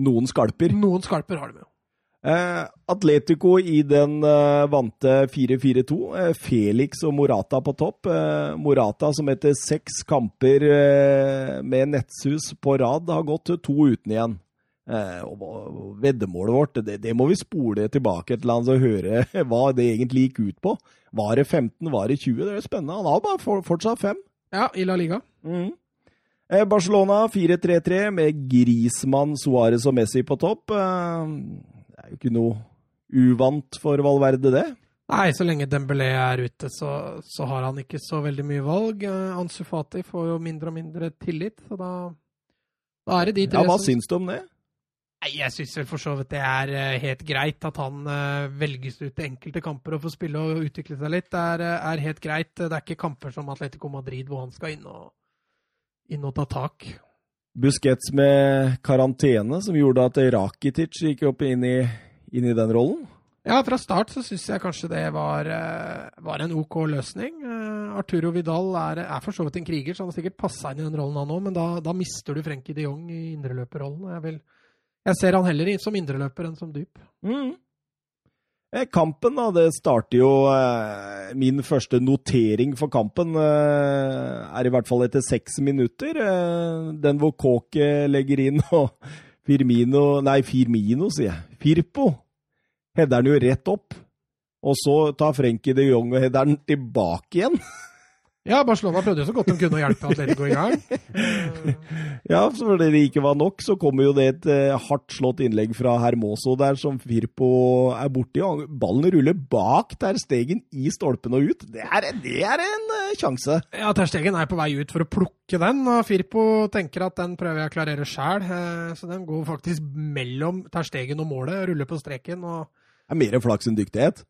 Noen skalper. noen skalper har de jo. Eh, Atletico i den eh, vante 4-4-2. Eh, Felix og Morata på topp. Eh, Morata som etter seks kamper med nettsus på rad har gått to uten igjen. Eh, og, veddemålet vårt, det, det må vi spole tilbake til annet og høre hva det egentlig gikk ut på. Var det 15, var det 20? Det er spennende. Han har bare for, fortsatt fem. Ja, i La Liga. Mhm. Eh, Barcelona 4-3-3 med Grismann, Suárez og Messi på topp. Eh, Det er jo ikke noe uvant for Valverde, det. Nei, så lenge Dembélé er ute, så, så har han ikke så veldig mye valg. Eh, Ansu Fati får jo mindre og mindre tillit, så da, da er det de tre Ja, Hva som syns du om det? Nei, Jeg syns vel for så vidt det er helt greit at han velges ut til enkelte kamper og får spille og utvikle seg litt. Det er, er helt greit. Det er ikke kamper som Atletico Madrid hvor han skal inn og, inn og ta tak. Busquets med karantene, som gjorde at Rakitic gikk opp inn i, inn i den rollen. Ja, fra start så syns jeg kanskje det var, eh, var en OK løsning. Eh, Arturo Vidal er, er for så vidt en kriger, så han har sikkert passa inn i den rollen han òg, men da, da mister du Frenkie de Jong i indreløperrollen. Jeg, vil, jeg ser han heller som indreløper enn som dyp. Mm. Eh, Kampen, da. Det starter jo eh, Min første notering for kampen eh, er i hvert fall etter seks minutter. Eh, den hvor Kåke legger inn og Firmino Nei, Firmino, sier jeg. Firpo header den jo rett opp. Og så tar Frenkie de Jong og header den tilbake igjen. Ja, Barcelona prøvde jo så godt de kunne å hjelpe Atletico i gang. Eh, Ja, så fordi det ikke var nok, så kommer jo det et eh, hardt slått innlegg fra Hermoso der, som Firpo er borti. og Ballen ruller bak der Stegen i stolpen og ut. Det er, det er en eh, sjanse. Ja, Ter Stegen er på vei ut for å plukke den, og Firpo tenker at den prøver jeg å klarere sjæl. Så den går faktisk mellom Ter Stegen og målet, ruller på streken. og Det er mer flaks enn dyktighet.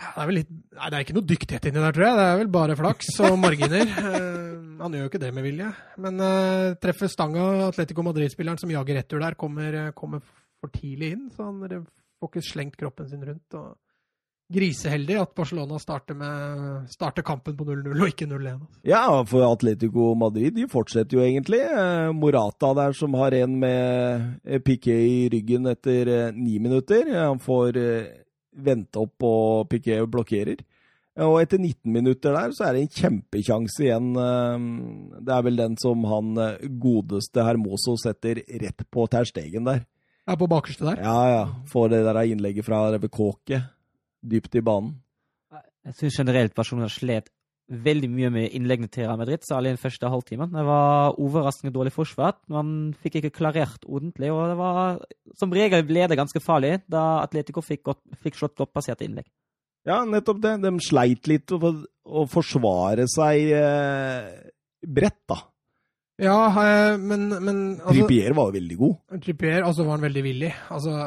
Det er vel litt Nei, det er ikke noe dyktighet inni der, tror jeg. Det er vel bare flaks og marginer. uh, han gjør jo ikke det med vilje. Men uh, treffer stanga. Atletico Madrid-spilleren som jager retur der, kommer, eh, kommer for tidlig inn, så han får ikke slengt kroppen sin rundt. og Griseheldig at Barcelona starter, med, starter kampen på 0-0 og ikke 0-1. altså. Ja, for Atletico Madrid de fortsetter jo egentlig. Morata der som har en med Piquet i ryggen etter ni minutter. Han får vente opp og Piqué blokkerer. Og etter 19 minutter der så er det en kjempekjanse igjen. eh, Det er vel den som han eh, godeste Hermoso setter rett på terstegen der. Ja, på bakerste der. Ja, ja. Får det der innlegget fra Reve Kåke dypt i banen. Jeg syns generelt Barcelona slet veldig mye med innleggene til Real Madrid, særlig den første halvtimen. Det var overraskende dårlig forsvart. Man fikk ikke klarert ordentlig, og det var som regel ble det ganske farlig da Atletico fikk, godt, fikk slått godt passerte innlegg. Ja, nettopp det. De sleit litt å, å forsvare seg eh, bredt, da. Ja, eh, men, men altså, Trippier var jo veldig god. Trippier altså, var han veldig villig. Altså,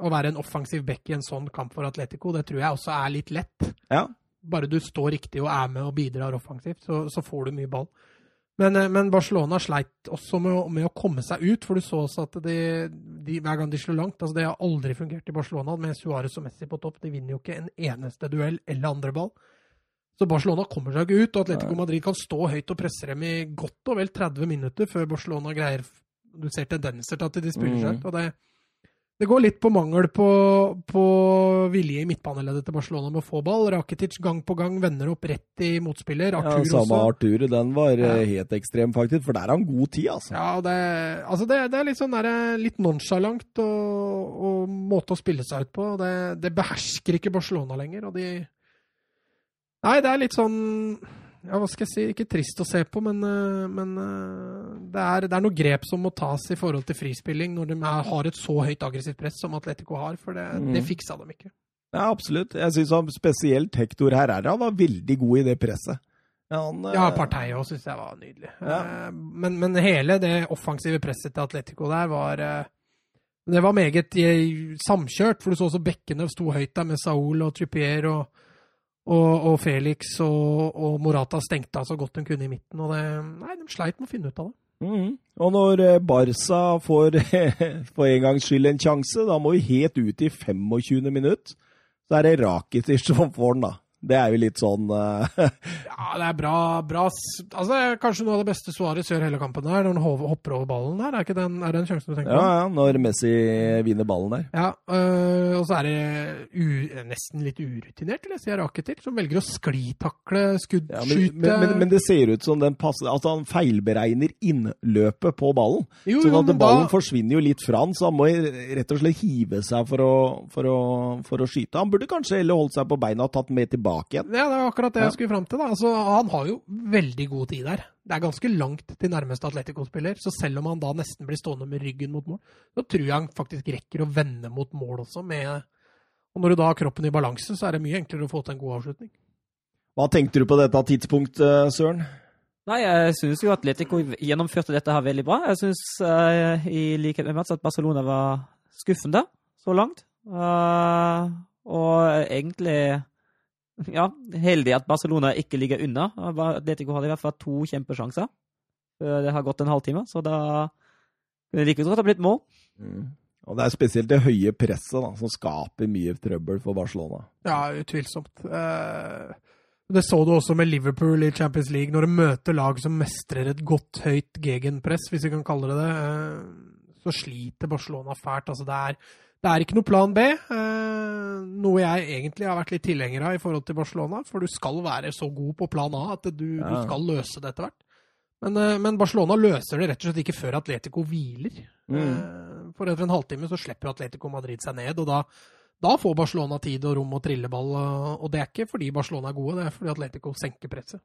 å være en offensiv back i en sånn kamp for Atletico, det tror jeg også er litt lett. Ja. Bare du står riktig og er med og bidrar offensivt, så, så får du mye ball. Men, eh, men Barcelona sleit også med å, med å komme seg ut, for du så også at de, de, hver gang de slo langt altså Det har aldri fungert i Barcelona med Suárez og Messi på topp. De vinner jo ikke en eneste duell eller andre ball. Så Barcelona kommer seg ikke ut, og Atletico Madrid kan stå høyt og presse dem i godt og vel 30 minutter før Barcelona greier Du ser tendenser til at de spiller seg ut. og det, det går litt på mangel på, på vilje i midtbaneleddet til Barcelona med å få ball. Rakitic gang på gang vender opp rett i motspiller. Ja, Artur samme også. Artur, den var eh, Ja. helt ekstrem, faktisk. For der har han god tid, altså. Ja, det, altså det, det er litt sånn der, litt nonchalant og, og måte å spille seg ut på. Det, det behersker ikke Barcelona lenger, og de Nei, det er litt sånn ja, hva skal jeg si, ikke trist å se på, men, eh, men eh, det, er, det er noe grep som må tas i forhold til frispilling når de er, har et så høyt aggressivt press som Atletico har, for det, mm. det fiksa de ikke. Ja, absolutt. Jeg syns spesielt Hector Herrera var veldig god i det presset. Ja, han, eh, Ja, partiet òg syns jeg var nydelig. Ja. Men, men hele det offensive presset til Atletico der var Det var meget samkjørt, for du så også bekkene sto høyt der med Saul og Trippier og, og, og Felix og, og Morata stengte av så godt de kunne i midten. og det, Nei, de sleit med å finne ut av det. Mm. Og når eh, Barca får for en gangs skyld en sjanse, da må vi helt ut i 25. minutt. Så er det Rakitic som får den, da. Det er jo litt sånn uh... Ja, det er bra, bra Altså, det er kanskje noe av det beste Suárez gjør hele kampen der, når han hopper over ballen der. Er, den, er det en sjanse du tenker på? ja, ja, når Messi vinner ballen der. Ja, øh, og så er det nesten litt urutinert, vil jeg si, Rakitic, som velger å sklitakle, Ja, men, skuddskyte men, men, men det ser ut som den passer At han feilberegner innløpet på ballen. Jo, Sånn at ballen da- forsvinner jo litt fra han, så han må rett og slett hive seg for å, for å, for å skyte. Han burde kanskje heller holdt seg på beina og tatt med tilbake igjen. Ja, det er akkurat det Ja. jeg skulle fram til. da. Altså, han har jo veldig god tid der. Det er ganske langt til nærmeste Atletico-spiller, så selv om han da nesten blir stående med ryggen mot mål, så tror jeg han faktisk rekker å vende mot mål også. med... Og når du da har kroppen i balanse, så er det mye enklere å få til en god avslutning. Hva tenkte du på dette tidspunktet, Søren? Nei, jeg syns jo Atletico gjennomførte dette her veldig bra. Jeg syns uh, i likhet med Mats at Barcelona var skuffende så langt. Uh, og egentlig ja, heldig at Barcelona ikke ligger unna. Atletico hadde i hvert fall to kjempesjanser det har gått en halvtime, så da kunne det like godt ha blitt mål. Mm. Og det er spesielt det høye presset da, som skaper mye trøbbel for Barcelona. Ja, utvilsomt. Eh, Det så du også med Liverpool i Champions League, når de møter lag som mestrer et godt høyt gegenpress, hvis vi kan kalle det det. eh, Så sliter Barcelona fælt. Altså, det er, det er ikke noe plan B. eh, Noe jeg egentlig har vært litt tilhenger av i forhold til Barcelona. For du skal være så god på plan A at du, du skal løse det etter hvert. Men, eh, men Barcelona løser det rett og slett ikke før Atletico hviler. Mm. Eh, For etter en halvtime så slipper Atletico Madrid seg ned, og da, da får Barcelona tid og rom og trilleball. og- det er ikke fordi Barcelona er gode, det er fordi Atletico senker presset.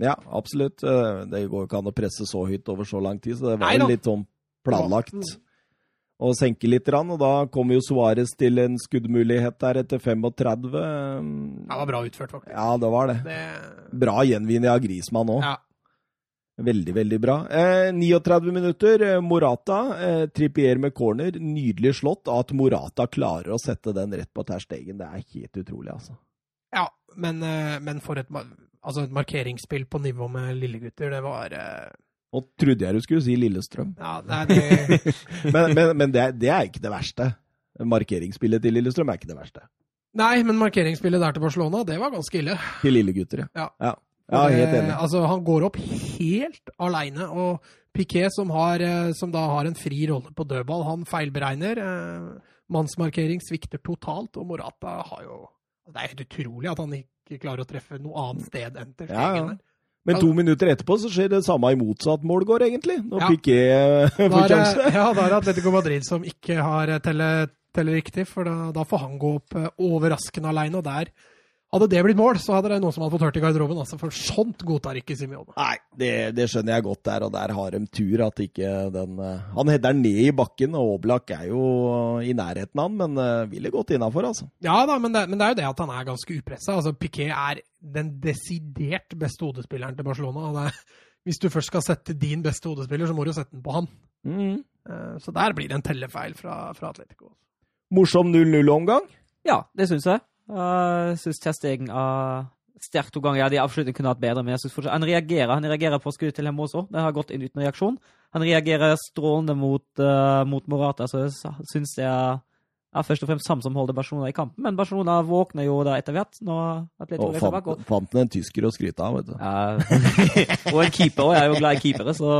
Ja, absolutt. Det går jo ikke an å presse så høyt over så lang tid, så det var jo litt sånn planlagt. Mm. Å senke litt, og da kommer jo Suárez til en skuddmulighet der etter 35. Det var bra utført, faktisk. Ja, det var det. Det, Bra gjenvinning av Grismann òg. ja. Veldig, veldig bra. Eh, 39 minutter. eh, Morata. Eh, Trippier med corner. Nydelig slått. At Morata klarer å sette den rett på terstegen, det er helt utrolig, altså. ja men, eh, men for et, altså et markeringsspill på nivå med lillegutter, det var eh, Nå trodde jeg du skulle si Lillestrøm, Ja, nei, det, men, men, men det, det er ikke det verste. Markeringsspillet til Lillestrøm er ikke det verste. nei, men markeringsspillet der til Barcelona, det var ganske ille. Til lillegutter, Ja. ja. Ja, ja helt enig. Altså, han går opp helt aleine, og Piquet, som, har, eh, som da har en fri rolle på dødball, han feilberegner. Eh, mannsmarkering svikter totalt, og Morata har jo Det er helt utrolig at han ikke klarer å treffe noe annet sted enn til Ja, ja. stegen der. Men to minutter etterpå så skjer det samme i motsatt målgård, egentlig. Når Ja. Piqué får sjanse. ja, da er det Atletico Madrid som ikke har eh, telle, teller riktig, for da, da får han gå opp eh, overraskende aleine, og der hadde det blitt mål, så hadde det noen som hadde fått hørt i garderoben, altså, for sånt godtar ikke Simione. Nei, det, det skjønner jeg godt der, og der har de tur at ikke den eh, Han header ned i bakken, og Oblak er jo i nærheten av han, men uh, ville gått innafor, altså. Ja da, men det, men det er jo det at han er ganske upressa. Altså, Piquet er den desidert beste hodespilleren til Barcelona. og det er, hvis du først skal sette din beste hodespiller, så må du sette den på han. Eh, Så der blir det en tellefeil fra, fra Atletico. Morsom 0-0-omgang. Ja, det syns jeg. Jeg syns testegen er sterkt to ganger. Ja, de avslutningene kunne hatt bedre, men jeg synes fortsatt Han reagerer Han reagerer på skuddet til Hemme også. Det har gått inn uten reaksjon. Han reagerer strålende mot, uh, mot Morata, så jeg syns det er, er først og fremst han som holder Barcelona i kampen. Men Barcelona våkner jo da etter hvert, Og fant, fant en tysker å skryte av, vet du. Ja, og en keeper òg. Jeg er jo glad i keepere, så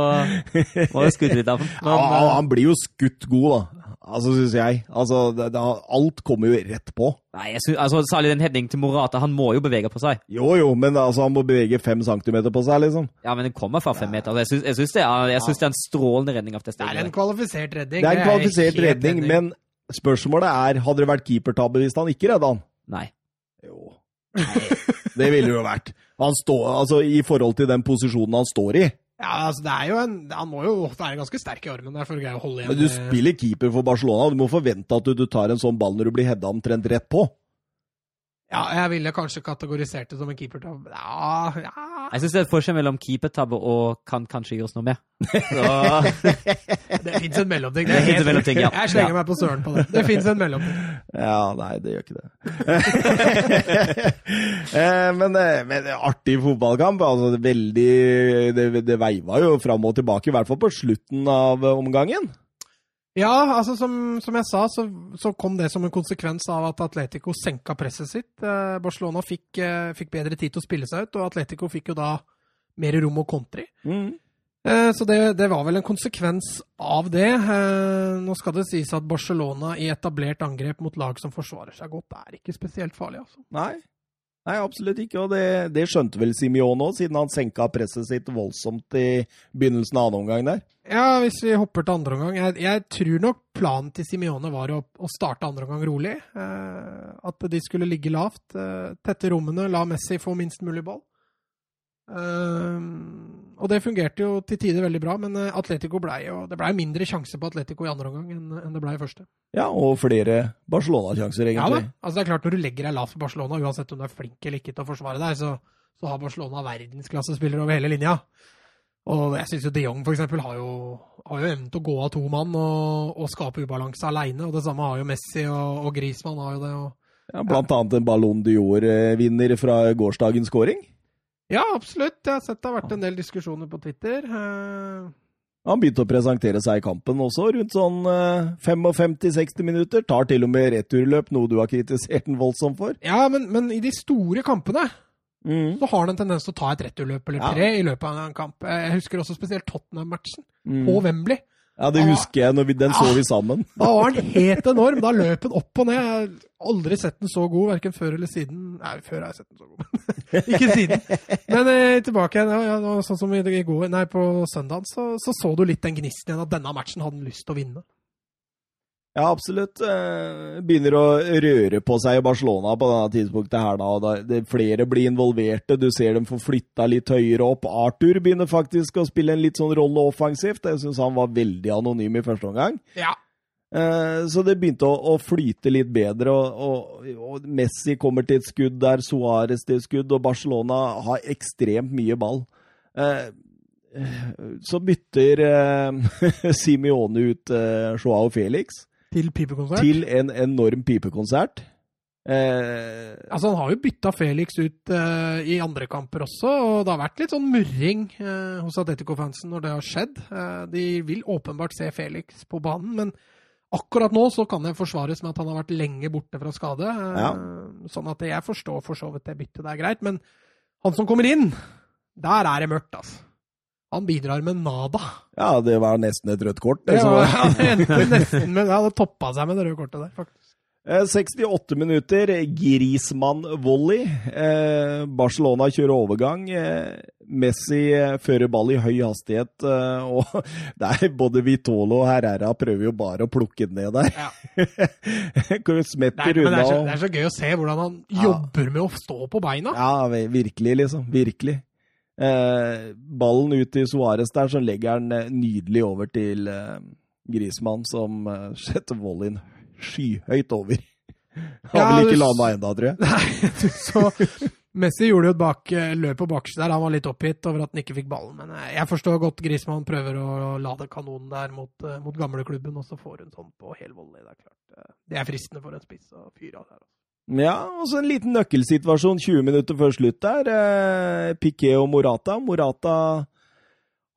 må jeg skryte litt av ham. Ja, eh, han blir jo skutt god, da. Altså, syns jeg. Altså, det, det, alt kommer jo rett på. Nei, jeg synes, altså, Særlig den heading til Morata. Han må jo bevege på seg. Jo jo, men altså, han må bevege fem centimeter på seg, liksom. Ja, men den kommer fra fem meter. Jeg syns, jeg syns, det, er, jeg syns det er en strålende redning av Det er en kvalifisert redning. Det er en kvalifisert er redning, redning, men spørsmålet er hadde det vært keepertabbe hvis han ikke redda han? Nei. Jo. Det ville det jo vært. Han står, altså, I forhold til den posisjonen han står i. Ja, altså, det er jo en, Han må jo være ganske sterk i armen der for å holde igjen. Men du eh, spiller keeper for Barcelona, og du må forvente at du, du tar en sånn ball når du blir hedda omtrent rett på. Ja, jeg ville kanskje kategorisert det som en keepertabbe. Ja, ja Jeg syns det er et forskjell mellom keepertabbe og kan kanskje gjøres noe med. Så, Det fins en mellomting. Det finnes en mellomting, ja. Jeg slenger Ja. meg på søren på det. Det fins en mellomting. Ja, nei, det gjør ikke det. Eh, men, eh, men artig fotballkamp. Altså, det, veldig, det, det veiva jo fram og tilbake, i hvert fall på slutten av omgangen. Ja, altså som, som jeg sa, så, så kom det som en konsekvens av at Atletico senka presset sitt. Eh, Barcelona fikk, eh, fikk bedre tid til å spille seg ut, og Atletico fikk jo da mer rom og i. Mm. Eh, Så det, det var vel en konsekvens av det. Eh, Nå skal det sies at Barcelona i etablert angrep mot lag som forsvarer seg godt, er ikke spesielt farlig, altså. Nei. Nei, absolutt ikke. Og det, det skjønte vel Simione òg, siden han senka presset sitt voldsomt i begynnelsen av annen omgang der. Ja, hvis vi hopper til andre omgang. Jeg, jeg tror nok planen til Simione var å, å starte andre omgang rolig. Eh, at de skulle ligge lavt, eh, tette rommene, la Messi få minst mulig ball. Eh, og det fungerte jo til tider veldig bra, men eh, Atletico ble jo, det ble mindre sjanse på Atletico i andre omgang enn, det ble i første. Ja, og flere Barcelona-sjanser, Ja da. Altså det er klart Når du legger deg lavt for Barcelona, uansett om du er flink eller ikke til å forsvare deg, så, så har Barcelona verdensklassespillere over hele linja. Og jeg syns jo de Jong for eksempel, har jo, har jo evnen til å gå av to mann og, og skape ubalanse aleine. Og det samme har jo Messi og, og Griezmann har jo det. Og... Ja, blant annet en Ballon d'Or-vinner fra gårsdagens scoring. Ja, absolutt. Jeg har sett det har vært en del diskusjoner på Twitter. Eh, Han begynte å presentere seg i kampen også, rundt sånn eh, 55-60 minutter. Tar til og med returløp, noe du har kritisert den voldsomt for. ja, men, men i de store kampene Mm. så har han en tendens til å ta et returløp eller Ja. tre i løpet av en kamp. Eh, Jeg husker også spesielt Tottenham-matchen Mm. på Wembley. Ja, det husker jeg. Når vi, den så vi sammen. Da var han helt enorm. Da løp han opp og ned. Jeg har aldri sett den så god, verken før eller siden. Nei, før har jeg sett den så god, ikke siden. Men eh, tilbake igjen. Ja, ja, sånn som i, går, nei, på søndagen, så, så så du litt den gnisten igjen, at denne matchen hadde han lyst til å vinne. Ja, absolutt. Eh, Begynner å røre på seg i Barcelona på denne tidspunktet her da. det, flere blir involverte, du ser dem få flytta litt høyere opp. Arthur begynner faktisk å spille en litt sånn rolle offensivt. Jeg syns han var veldig anonym i første omgang. Ja. Eh, Så det begynte å, å flyte litt bedre, og, og, og Messi kommer til et skudd der, Suárez til et skudd, og Barcelona har ekstremt mye ball. Eh, Så bytter Simione ut Joao Felix Til pipekonsert. til en enorm pipekonsert. Eh, Altså, han har jo bytta Felix ut eh, i andre kamper også, og det har vært litt sånn murring eh, hos Atletico-fansen når det har skjedd. Eh, de vil åpenbart se Felix på banen, men akkurat nå så kan det forsvares med at han har vært lenge borte fra skade. eh, Ja. Sånn at jeg forstår for så vidt det byttet, det er greit. Men han som kommer inn, der er det mørkt, altså. Han bidrar med nada. ja, det var nesten et rødt kort. det, Det, var, han endte nesten med, det toppa seg med det røde kortet der, faktisk. Eh, 68 minutter, Griezmann-volley. Eh, Barcelona kjører overgang. Eh, Messi eh, fører ball i høy hastighet. Eh, og det er både Vitolo og Herrera prøver jo bare å plukke den ned der. Ja. Smetter unna. det det er så gøy å se hvordan han Ja. jobber med å stå på beina. Ja, virkelig, liksom. Virkelig. Eh, ballen ut til Suárez der, så legger han eh, nydelig over til eh, Griezmann, som setter volleyen skyhøyt over. Han Ja, vel ikke landa ennå, tror jeg. Nei, så Messi gjorde jo et bak, løp på bakerste der. Han var litt oppgitt over at han ikke fikk ballen. Men jeg forstår godt Grismann prøver å lade kanonen der mot, mot gamleklubben, og så får hun sånn på hel volley. Det er klart. Det er fristende for en spiss å fyre av der. Ja, og så en liten nøkkelsituasjon 20 minutter før slutt der. Eh, Piquet og Morata. Morata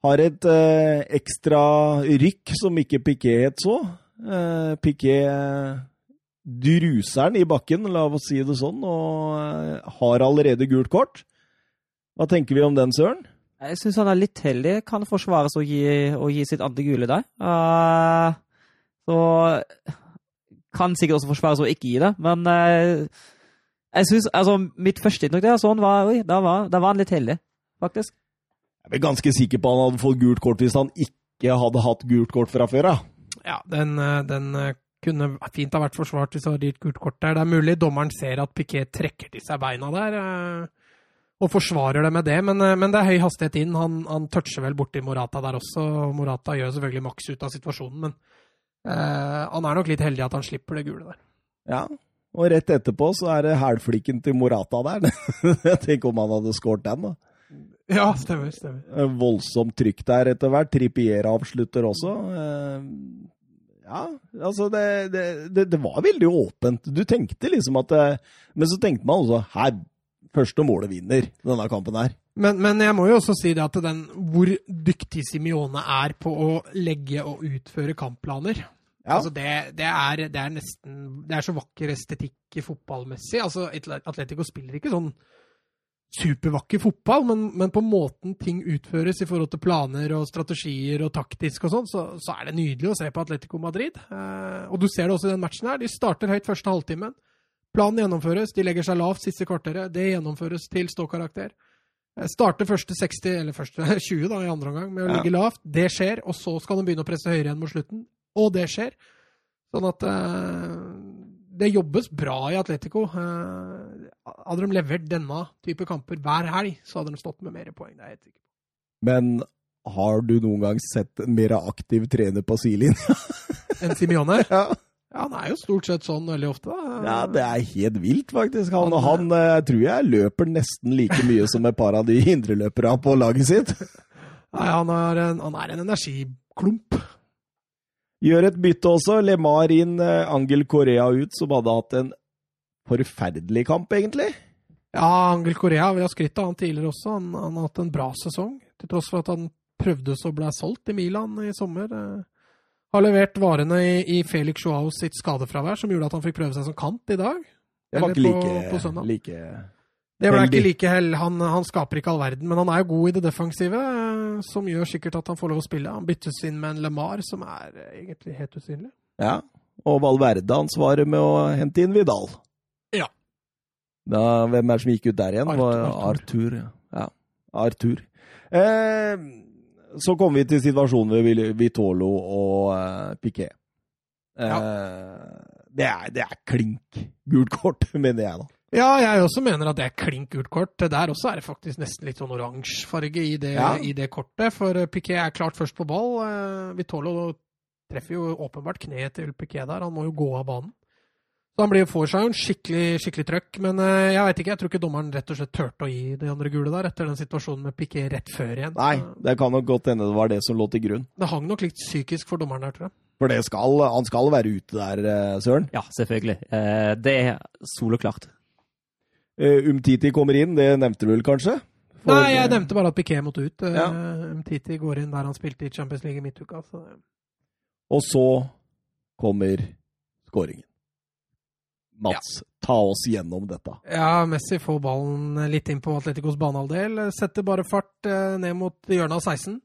har et eh, ekstra rykk som ikke Piquet het så. Eh, Piquet eh, druser den i bakken, la oss si det sånn, og eh, har allerede gult kort. Hva tenker vi om den, Søren? Jeg syns han er litt heldig. Kan forsvares å gi, å gi sitt andre gule der. Uh, så kan sikkert også forsvares å ikke gi det, men eh, jeg synes, altså, mitt første inntrykk der sånn var oi, da var, da var han litt heldig, faktisk. Jeg er ganske sikker på at han hadde fått gult kort hvis han ikke hadde hatt gult kort fra før Ja, Ja, den, eh, den eh, kunne fint ha vært forsvart hvis det hadde gitt gult kort der. Det er mulig dommeren ser at Piquet trekker til seg beina der. eh, Og forsvarer det med det, men, men det er høy hastighet inn. Han, han toucher vel borti Morata der også. og Morata gjør selvfølgelig maks ut av situasjonen, men han er nok litt heldig at han slipper det gule der. Ja, og rett etterpå så er det hælflikken til Morata der. Tenk om han hadde skåret den, da. Ja, stemmer. stemmer. Eh, Voldsomt trykk der etter hvert. Trippier avslutter også. Eh, Ja, altså det, det, det, det var veldig åpent. Du tenkte liksom at Men så tenkte man også her, første målet vinner denne kampen her. Men, men jeg må jo også si det at den, hvor dyktig Simione er på å legge og utføre kampplaner Ja. altså det, det, er, det er nesten Det er så vakker estetikk fotballmessig. Altså, Atletico spiller ikke sånn supervakker fotball, men, men, på måten ting utføres i forhold til planer og strategier og taktisk og sånn, så, så, er det nydelig å se på Atletico Madrid. Eh, og du ser det også i den matchen her. De starter høyt første halvtimen. Planen gjennomføres, de legger seg lavt siste kvarteret. Det gjennomføres til ståkarakter. Eh, starter første 60, eller første 20 da, i andre omgang med å ligge lavt. Det skjer, og så skal de begynne å presse høyere igjen mot slutten. Og det skjer. Sånn at eh, det jobbes bra i Atletico. Eh, hadde de levert denne type kamper hver helg, så hadde de stått med mer poeng. Det er jeg helt sikker på. Men har du noen gang sett en mer aktiv trener på sidelinja? Enn Simione? Ja. Ja, han er jo stort sett sånn veldig ofte. Da. ja, det er helt vilt, faktisk. Han, Han- han eh, tror jeg løper nesten like mye som et par av de indreløperne på laget sitt. Nei, han, er en, han er en energiklump. Gjør et bytte også. Lemar inn, eh, Angel Korea ut, som hadde hatt en forferdelig kamp, egentlig. Ja, Angel Korea, vi har skrytt av han tidligere også. Han, han har hatt en bra sesong, til tross for at han prøvdes å bli solgt i Milan i sommer. Eh, Har levert varene i, i Felix Joao sitt skadefravær, som gjorde at han fikk prøve seg som kant i dag. Det var ikke på- like, på like Det ble ikke like hell. Han, han skaper ikke all verden, men han er jo god i det defensive, eh, som gjør sikkert at han får lov å spille. Han byttes inn med en LeMar, som er eh, egentlig helt usynlig. Ja. Og Valverde ansvaret med å hente inn Vidal. Ja. Da, hvem er det som gikk ut der igjen? Arthur, Arthur. Ja. Ja, Arthur. Eh, så kommer vi til situasjonen ved Vitolo og eh, Piquet. Eh, det, er, det er klink gult kort, mener jeg da. Ja, jeg også mener at det er klink gult kort. Der også er det faktisk nesten litt sånn oransje farge i, det- Ja. i det kortet. For eh, Piquet er klart først på ball. Eh, Vitolo treffer jo åpenbart kneet til Piquet der. Han må jo gå av banen. Så han blir, får seg jo en skikkelig, skikkelig trøkk. Men eh, jeg vet ikke, jeg tror ikke dommeren rett og slett turte å gi de andre gule der, etter den situasjonen med Piquet rett før igjen. Nei, det kan nok godt hende det var det som lå til grunn. Det hang nok litt psykisk for dommeren der, tror jeg. For det skal, han skal være ute der, eh, Søren. Ja, selvfølgelig. Eh, det er soleklart. Eh, Umtiti kommer inn, det nevnte du vel kanskje? For- Nei, jeg nevnte bare at Piquet måtte ut. Ja. Uh, Titi går inn der han spilte i Champions League i midtuka. Så Og så kommer skåringen. Mats, ta oss gjennom dette. Ja, Messi får ballen litt inn på Atleticos banehalvdel. Setter bare fart eh, ned mot hjørnet av 16.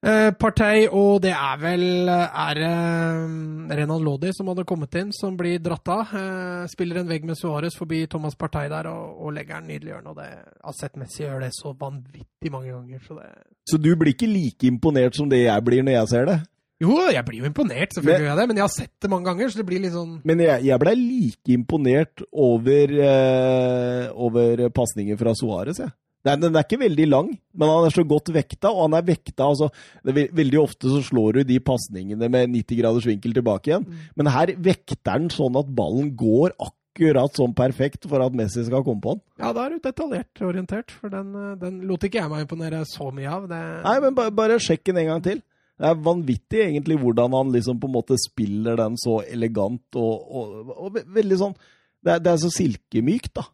Eh, Partey, og det er vel er det eh, Renan Lodi som hadde kommet inn, som blir dratt av. Eh, spiller en vegg med Suárez forbi Thomas Partey der og, og legger den nydelig i hjørnet. Og det, har sett Messi gjøre det så vanvittig mange ganger. Så det Så du blir ikke like imponert som det jeg blir når jeg ser det? Jo, jeg blir jo imponert, selvfølgelig gjør jeg det, men jeg har sett det mange ganger, så det blir litt sånn Men jeg, jeg blei like imponert over, eh, over pasningen fra Suárez, jeg. Den, den er ikke veldig lang, men han er så godt vekta, og han er vekta altså, det er Veldig ofte så slår du de pasningene med 90 graders vinkel tilbake igjen, men her vekter den sånn at ballen går akkurat sånn perfekt for at Messi skal komme på den. Ja, da er du detaljert orientert, for den, eh, den lot ikke jeg meg imponere så mye av. Det, Nei, men bare, bare sjekk den en gang til. Det er vanvittig egentlig hvordan han liksom på en måte spiller den så elegant og, og, og veldig sånn det er, det er så silkemykt, da.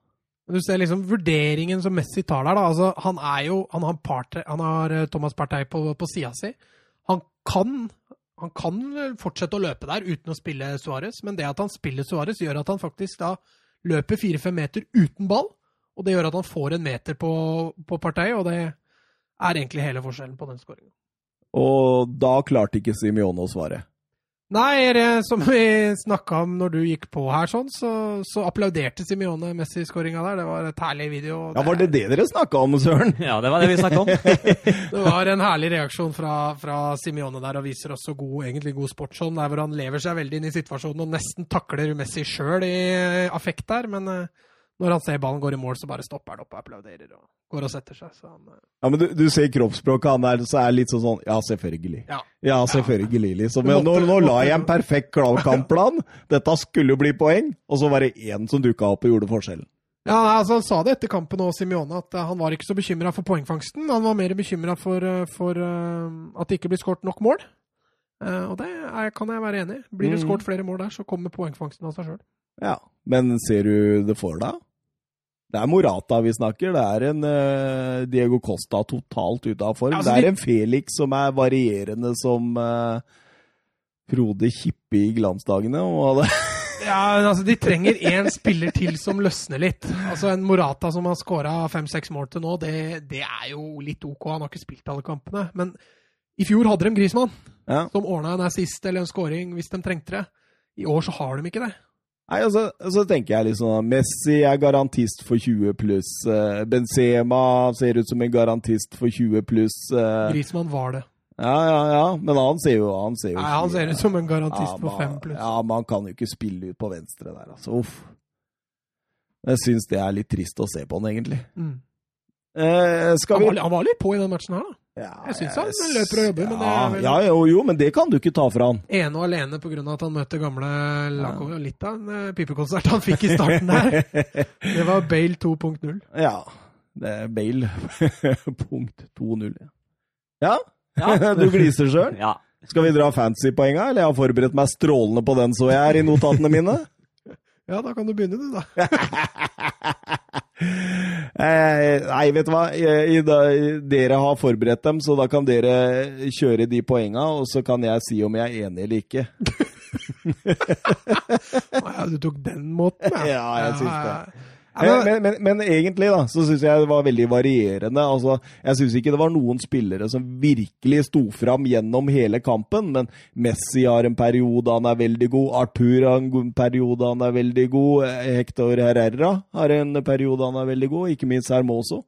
Du ser liksom vurderingen som Messi tar der. da, altså Han er jo, han har, Partey, han har eh, Thomas Partey på, på sida si. Han kan, han kan fortsette å løpe der uten å spille Suárez, men det at han spiller Suárez, gjør at han faktisk da løper fire-fem meter uten ball. Og det gjør at han får en meter på, på Partey, og det er egentlig hele forskjellen på den skåringa. Og da klarte ikke Simione å svare. Nei, det, som vi snakka om når du gikk på her, sånn, så, så applauderte Simione Messi-skåringa der. Det var et herlig video. Ja, Var det det dere snakka om, Søren? Ja, det var det vi snakket om. Det var en herlig reaksjon fra, fra Simione der, og viser også god, egentlig god sportsånd, der hvor han lever seg veldig inn i situasjonen og nesten takler Messi sjøl i affekt der. Men eh, når han ser ballen går i mål, så bare stopper han opp og applauderer og går og setter seg. Så han, eh, Ja, men du, du ser kroppsspråket han er, så er litt sånn sånn Ja, selvfølgelig. ja. Ja, selvfølgelig, liksom. Ja, nå, nå la jeg en perfekt kampplan. Dette skulle jo bli poeng. Og så var det én som dukka opp og gjorde forskjellen. Ja, altså Han sa det etter kampen òg, Simione, at uh, han var ikke så bekymra for poengfangsten. Han var mer bekymra for, uh, for uh, at det ikke blir skåret nok mål. og det er, kan jeg være enig i. Blir det Mm. skåret flere mål der, så kommer poengfangsten av seg sjøl. Ja, men ser du det for deg? Det er Morata vi snakker. Det er en uh, Diego Costa totalt ute av form. Altså, det er en Felix som er varierende som uh, Frode Kippe i glansdagene. Ja, altså De trenger én spiller til som løsner litt. Altså En Morata som har skåra fem-seks mål til nå, det, det er jo litt OK. Han har ikke spilt alle kampene. Men i fjor hadde de Grismann, ja. som ordna en assist eller en scoring hvis de trengte det. I år så har de ikke det. Nei, altså, så tenker jeg liksom Messi er garantist for 20 pluss. eh, Benzema ser ut som en garantist for 20 pluss. Grismann var det. Ja, ja, ja. Men han ser jo Han ser, jo Nei, Han ser ut som en garantist på man- fem pluss. Ja, man kan jo ikke spille ut på venstre der, altså. Uff. Jeg syns det er litt trist å se på han, egentlig. Mm. Eh, skal Han, vi var, han var litt på i den matchen her, da. Ja, jeg synes han løper og jobber, men det ja, er vel- ja, jo, jo, men det kan du ikke ta fra han. Ene og alene pga. at han møtte gamle Lakovic. Litt av en eh, pipekonsert han fikk i starten der. Det var Bale 2.0. Ja. Det er Bale. Punkt 2-0. Ja, Ja. du gliser sjøl. Ja. Skal vi dra fancy-poenga, eller jeg har forberedt meg strålende på den, så jeg er i notatene mine? Ja, da kan du begynne, du, da. Eh, nei, vet du hva. I, i, da, dere har forberedt dem, så da kan dere kjøre de poenga, og så kan jeg si om jeg er enig eller ikke. Å ja, du tok den måten, ja. Ja, jeg syns det. Ja, Men, men, men, egentlig da, så syns jeg det var veldig varierende. Altså, jeg syns ikke det var noen spillere som virkelig sto fram gjennom hele kampen. Men Messi har en periode han er veldig god. Arthur har en periode han er veldig god. Eh, Hector Herrera har en periode han er veldig god. Ikke minst Hermoso.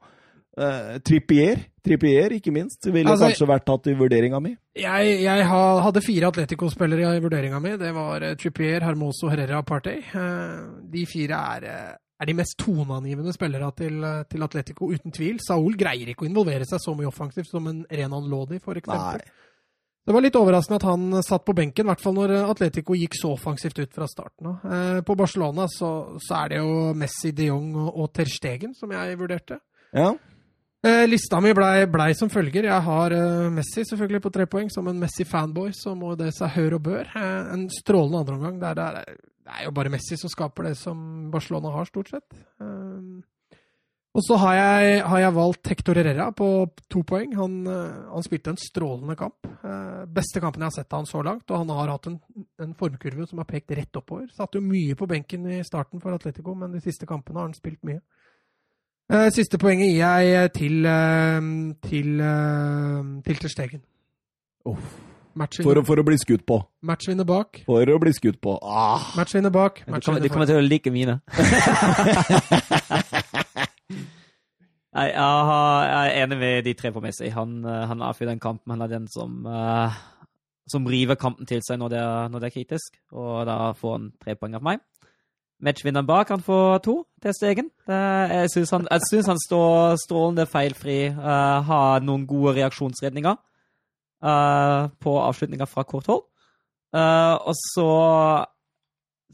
Uh, Trippier, Trippier, ikke minst, ville Altså, kanskje vært tatt i vurderinga mi. jeg, jeg ha- hadde fire Atletico-spillere i vurderinga mi. Det var eh, Trippier, Hermoso, Herrera og Partey. Uh, De fire er, eh, er de mest toneangivende spillere til, eh, til Atletico, uten tvil. Saul greier ikke å involvere seg så mye offensivt som en Renan Lodi, for eksempel. Nei. Det var litt overraskende at han satt på benken, i hvert fall når Atletico gikk så offensivt ut fra starten av. Eh, På Barcelona så, så er det jo Messi, de Jong og, og Ter Stegen som jeg vurderte. Ja. Eh, lista mi blei ble som følger. Jeg har eh, Messi selvfølgelig på tre poeng. Som en Messi-fanboy så må det seg hør og bør. Eh, en strålende andreomgang. Der, det, er- det er jo bare Messi som skaper det som Barcelona har, stort sett. Eh, og så har jeg, har jeg valgt Hector Herrera på to poeng. Han, eh, han spilte en strålende kamp. Eh, beste kampen jeg har sett av han så langt. Og han har hatt en, en formkurve som har pekt rett oppover. Satt jo mye på benken i starten for Atletico, men de siste kampene har han spilt mye. Siste poenget gir jeg til til, eh, til Terstegen. Uff. For, Matchvinner, å- for å bli skutt på. matchvinner bak. For å bli skutt på. Ah. Matchvinner bak. Du kommer, du kommer til å like mine. Nei, jeg, jeg er enig med de tre på Messi. Han, eh, han avfyrer den kampen. Han er den som, eh, som river kampen til seg når det, er, når det er kritisk, og da får han tre poeng av meg. Matchvinneren bak han får to til Stegen. Jeg syns han, jeg synes han står strålende feilfri, eh, har noen gode reaksjonsredninger eh, på avslutninger fra kort hold. Uh, og så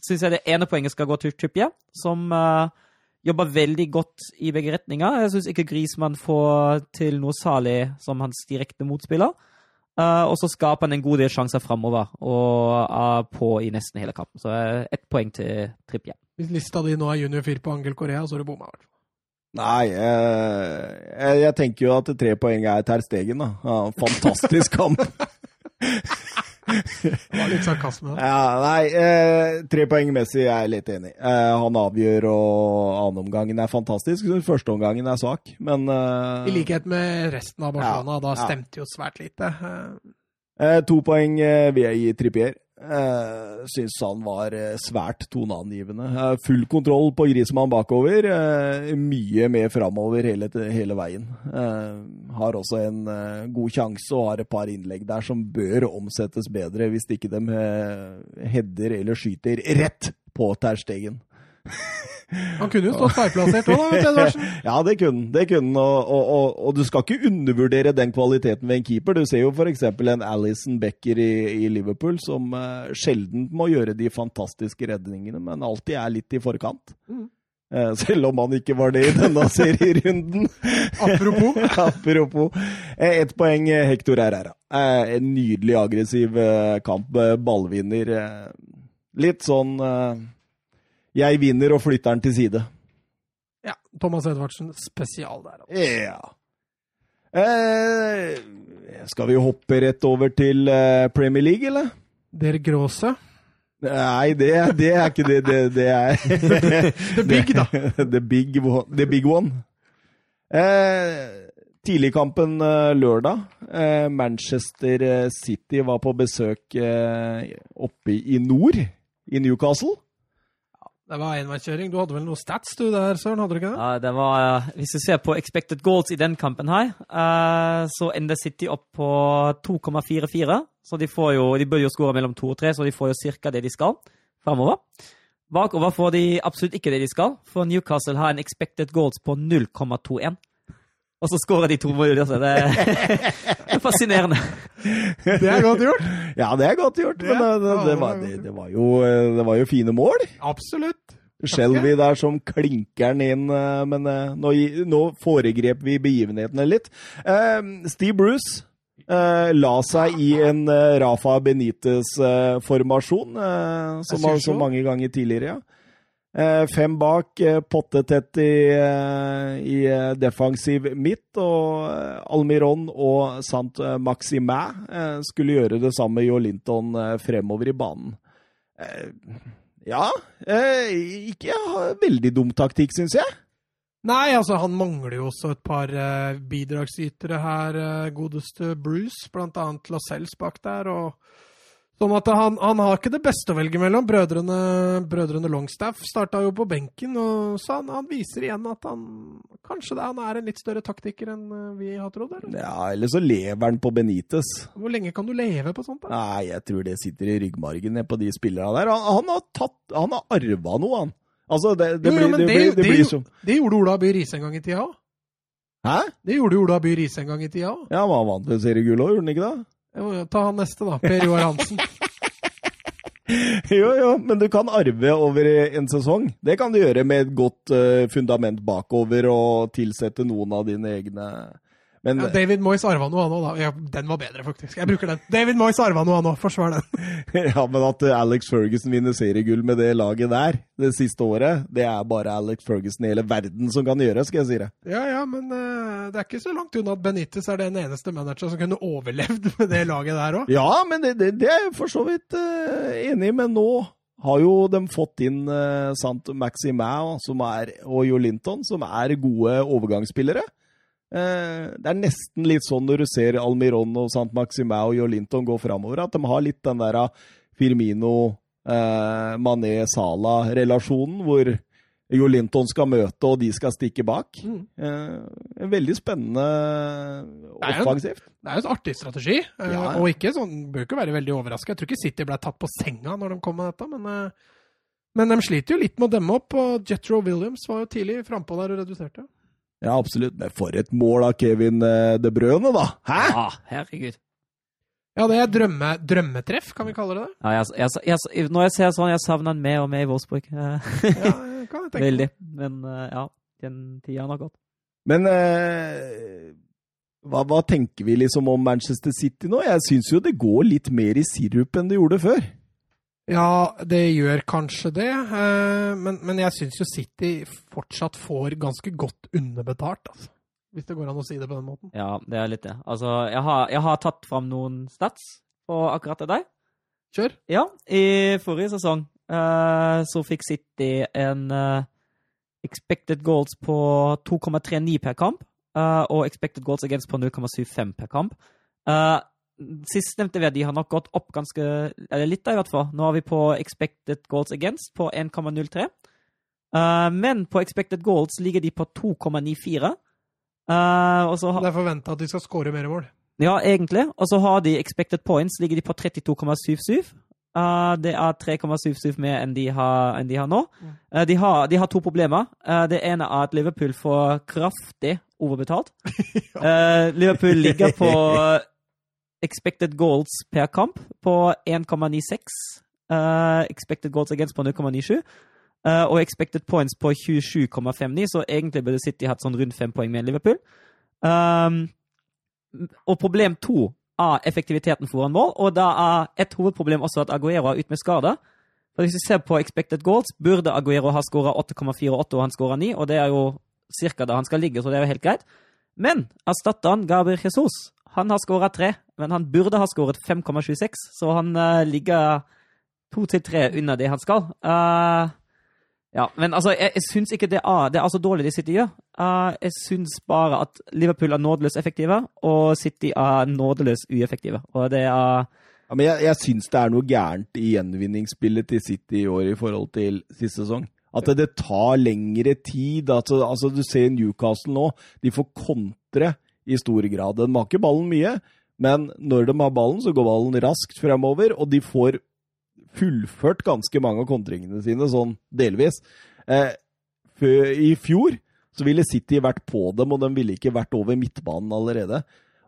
syns jeg det ene poenget skal gå til Trippier, som uh, jobber veldig godt i begge retninger. Jeg syns ikke Grismann får til noe salig som hans direkte motspiller. Uh, og så skaper han en god del sjanser framover og er på i nesten hele kampen. Så uh, ett poeng til Trippier. Hvis lista di nå er junior 4 på Angel Korea, så har du bomma. i hvert fall. Nei, eh, jeg, jeg tenker jo at tre poeng er Ter Stegen, da. Ja, fantastisk kamp. Det var litt sarkasme. Ja, nei, eh, tre poeng Messi er jeg litt enig i. Eh, han avgjør, og annenomgangen er fantastisk. Førsteomgangen er svak, men eh, I likhet med resten av Barcelona. Ja, Da stemte jo svært lite. Eh, eh, To poeng eh, vil jeg gi Trippier. Uh, Syns han var eh, svært toneangivende. Uh, full kontroll på Grismann bakover. Uh, mye mer framover hele, hele veien. Har også en god sjanse og har et par innlegg der som bør omsettes bedre, hvis ikke de header eller skyter rett på Ter Stegen. Han kunne jo stått feilplassert òg, da, Edvardsen. Ja, det kunne han. Det kunne og, og, og, og du skal ikke undervurdere den kvaliteten ved en keeper. Du ser jo f.eks. en Alison Becker i, i Liverpool som uh, sjelden må gjøre de fantastiske redningene, men alltid er litt i forkant. Mm. Eh, selv om han ikke var det i denne serierunden. Apropos. Apropos. Eh, Ett poeng Hector Herrera. En nydelig aggressiv kamp. Ballvinner. Litt sånn Jeg vinner og flytter den til side. Ja, Thomas Edvardsen spesial der. altså. Ja. Eh, skal vi hoppe rett over til eh, Premier League, eller? Der Gråse. Nei, det, det er ikke det. Det, det er The Big, da. the, big, one- the big one. Eh, Tidligkampen eh, lørdag. Eh, Manchester City var på besøk oppe i nord, i Newcastle. Det var enveiskjøring. Du hadde vel noe stats du der, Søren? Hadde du ikke det? Ja, det var, eh, hvis du ser på expected goals i den kampen her, eh, så ender City opp på 2,44. Så de, får jo, de bør jo skåre mellom 2 og 3, så de får jo ca. det de skal framover. Bakover får de absolutt ikke det de skal, for Newcastle har en expected goals på 0,21. Og så skårer de to mål. Det, Det er fascinerende. Det er godt gjort. Ja, det er godt gjort, men det, det, det, var, det, det, var jo, det var jo fine mål. Absolutt. Shelby der som klinker den inn, eh, men eh, nå, nå foregrep vi begivenhetene litt. Eh, Steve Bruce eh, la seg i en Rafa Benitez-formasjon, som, som mange ganger tidligere. ja. Eh, fem bak, pottetett i, eh, i eh, defensiv midt, og eh, Almiron og Sant Maxime eh, skulle gjøre det samme med Jo Linton eh, fremover i banen. Eh, ja, eh, ikke veldig dum taktikk, syns jeg. Nei, altså, han mangler jo også et par eh, bidragsytere her, eh, godeste Bruce, blant annet Lascelles bak der, og Sånn at han, han har ikke det beste å velge mellom. Brødrene, brødrene Longstaff starta jo på benken, og så han, han viser igjen at han kanskje det, han er en litt større taktiker enn eh, vi har trodd. Eller? Ja, eller så lever han på Benitez. Hvor lenge kan du leve på sånt? da? Nei, jeg tror det sitter i ryggmargen på de spillerne der. Han, han har tatt, han har arva noe, han. Altså, det, det, Jo, jo, blir, men det, det- blir, det blir som Det gjorde Ola By Riise en gang i tida òg. Hæ? Det gjorde Ola By Riise en gang i tida òg. Ja, han var vant til seriegull òg, gjorde han ikke det? Ta han neste, da. Per Joar Hansen. Jo, jo, men du kan arve over en sesong. Det kan du gjøre med et godt uh, fundament bakover og tilsette noen av dine egne Men Ja, David Moyes arva noe, han òg, da. Ja, den var bedre, faktisk. Jeg bruker den. David Moyes arva noe, han òg. Forsvar den. Ja, men at eh, Alex Ferguson vinner seriegull med det laget der det siste året, det er bare Alex Ferguson i hele verden som kan gjøre, skal jeg si det. Ja, ja, men uh, det er ikke så langt unna at Benitez er den eneste manageren som kunne overlevd med det laget der òg. Ja, men det, det, det er jeg for så vidt uh, enig i, men nå har jo de fått inn uh, Sant Maximau og Jo Linton, som er gode overgangsspillere. Eh, det er nesten litt sånn når du ser Almiron og Sant Maximau og Jolinton gå framover, at de har litt den der ah, Firmino, uh, Mané-Sala-relasjonen, hvor Jolinton skal møte, og de skal stikke bak. Mm. Eh, veldig spennende offensivt. Det er jo en artig strategi, eh, Ja. og ikke sånn, bør ikke være veldig overraska. Jeg tror ikke City ble tatt på senga når de kom med dette, men, eh, men de sliter jo litt med å demme opp, og Jetro Williams var jo tidlig frampå der og reduserte. Ja, absolutt. Men for et mål av Kevin eh, De Brøne, da! Hæ?! Ja, herregud. Ja, det er drømme, drømmetreff, kan vi kalle det det? Ja, jeg, jeg, jeg, når jeg ser sånn, jeg savner han mer og mer i Wolfsburg. Ja, kan jeg tenke. Veldig. Men eh, ja, den tida har gått. Men eh, hva, hva tenker vi liksom om Manchester City nå? Jeg syns jo det går litt mer i sirup enn det gjorde før. Ja, det gjør kanskje det, eh, men, men jeg syns jo City fortsatt får ganske godt underbetalt, altså. Hvis det går an å si det på den måten. Ja, det er litt det. Altså, jeg har, jeg har tatt fram noen stats på akkurat det der. Kjør. Ja, i forrige sesong eh, så fikk City en eh, expected goals på 2,39 per kamp, og expected goals against på 0,75 per kamp. Uh, Sistnevnte de har nok gått opp ganske Eller litt, da, i hvert fall. Nå er vi på expected goals against på 1,03. Uh, men på expected goals ligger de på 2,94. Uh, har Det er forventa at de skal skåre mer mål. ja, egentlig. Og så har de expected points, ligger de på 32,77. Uh, det er 3,77 mer enn de har, enn de har nå. Mm. De, har, de har to problemer. Det ene er at Liverpool får kraftig overbetalt. Liverpool ligger på expected goals per kamp på 1,96. Uh, expected goals against på 0,97. Uh, og expected points på 27,59, så egentlig burde City hatt sånn rundt fem poeng med Liverpool. Um, og problem to er effektiviteten foran mål, og da er et hovedproblem også at Aguero er ute med skade. For Hvis vi ser på expected goals, burde Aguero ha skåra 8,48, og han skåra 9, og det er jo ca. der han skal ligge, så det er jo helt greit. Men erstatteren, Gabriel Jesus, han har skåra tre, men han burde ha skåret 5,26, så han uh, ligger to til tre under det han skal. Uh, ja, men altså, jeg, jeg syns ikke det er, det er så dårlig det City gjør. Uh, jeg syns bare at Liverpool er nådeløst effektive, og City er nådeløst ueffektive. Og det er ja, Men jeg, jeg syns det er noe gærent i gjenvinningsspillet til City i år i forhold til sist sesong. At det, tar lengre tid. Altså, altså, du ser Newcastle nå. De får kontre i stor grad. De har ikke ballen mye, men når de har ballen, så går ballen raskt fremover, og de får fullført ganske mange av kontringene sine, sånn delvis. Eh, I fjor så ville City vært på dem, og de ville ikke vært over midtbanen allerede.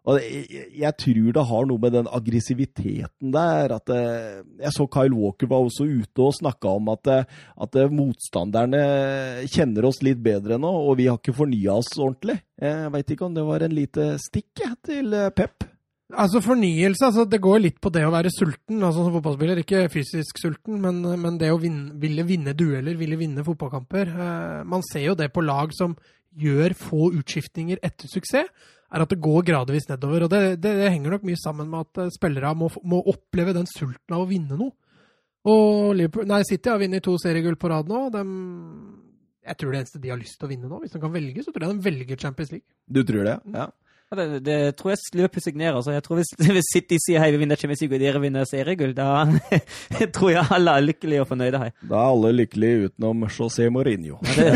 Og jeg, jeg, tror det har noe med den aggressiviteten der at eh, Jeg så Kyle Walker var også ute og snakka om at, eh, at, eh, motstanderne kjenner oss litt bedre nå, og vi har ikke fornya oss ordentlig. Jeg veit ikke om det var en lite stikk til Pep. Altså Fornyelse, altså det går litt på det å være sulten altså som fotballspiller. Ikke fysisk sulten, men, men det å vinne, ville vinne dueller, ville vinne fotballkamper. Man ser jo det på lag som gjør få utskiftninger etter suksess er at det går gradvis nedover. og Det, det, det henger nok mye sammen med at uh, spillere må, må, oppleve den sulten av å vinne noe. Og Liverpool, nei, City har vunnet to seriegull på rad nå. De, jeg tror det eneste de har lyst til å vinne nå, hvis de kan velge, så tror jeg de velger Champions League. Du tror det? Ja. Ja, det, det, tror jeg Liverpool signerer. Så jeg tror hvis, hvis City sier hei, vi vinner Champions League og dere vinner seriegull, da tror jeg alle er lykkelige og fornøyde her. Da er alle lykkelige utenom José Mourinho. Ja,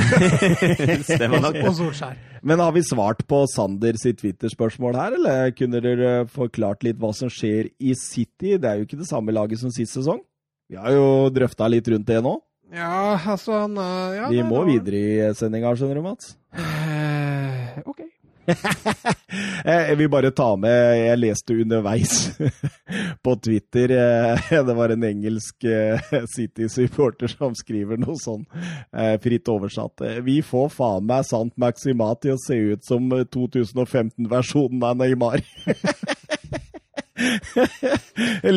det stemmer nok. og Solskjær. Men har vi svart på Sander sitt Twitter-spørsmål her, eller kunne dere forklart litt hva som skjer i City? Det er jo ikke det samme laget som sist sesong. Vi har jo drøfta litt rundt det nå. Ja, altså han ja, Vi må videre i sendinga, skjønner du, Mats. Eh, ok. jeg vil bare ta med Jeg leste underveis på Twitter eh, Det var en engelsk eh, City-supporter som skriver noe sånn eh, fritt oversatt. Vi får faen meg Sant Maxima til å se ut som 2015-versjonen av Neymar.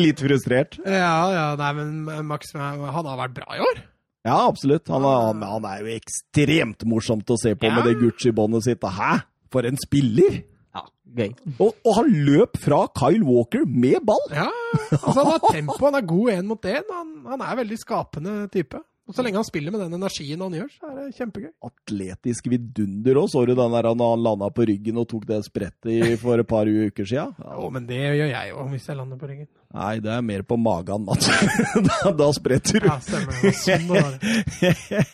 Litt frustrert. Ja, ja, nei, men Max han har vært bra i år. Ja, absolutt. Han er, han er jo ekstremt morsomt å se på ja. med det Gucci-båndet sitt. Hæ? For en spiller! Ja, gøy. Og, og, han løp fra Kyle Walker med ball! Ja, altså han har tempo, han er god én mot én. Han, han er veldig skapende type. Og Så lenge han spiller med den energien han gjør, så er det kjempegøy. Atletisk vidunder òg. Så du den der han landa på ryggen og tok det sprettet for et par uker siden? Ja, oh, men det gjør jeg òg, hvis jeg lander på ryggen. Nei, det er mer på magen, Mats. da, da, spretter du. Ja, stemmer. Sånn det.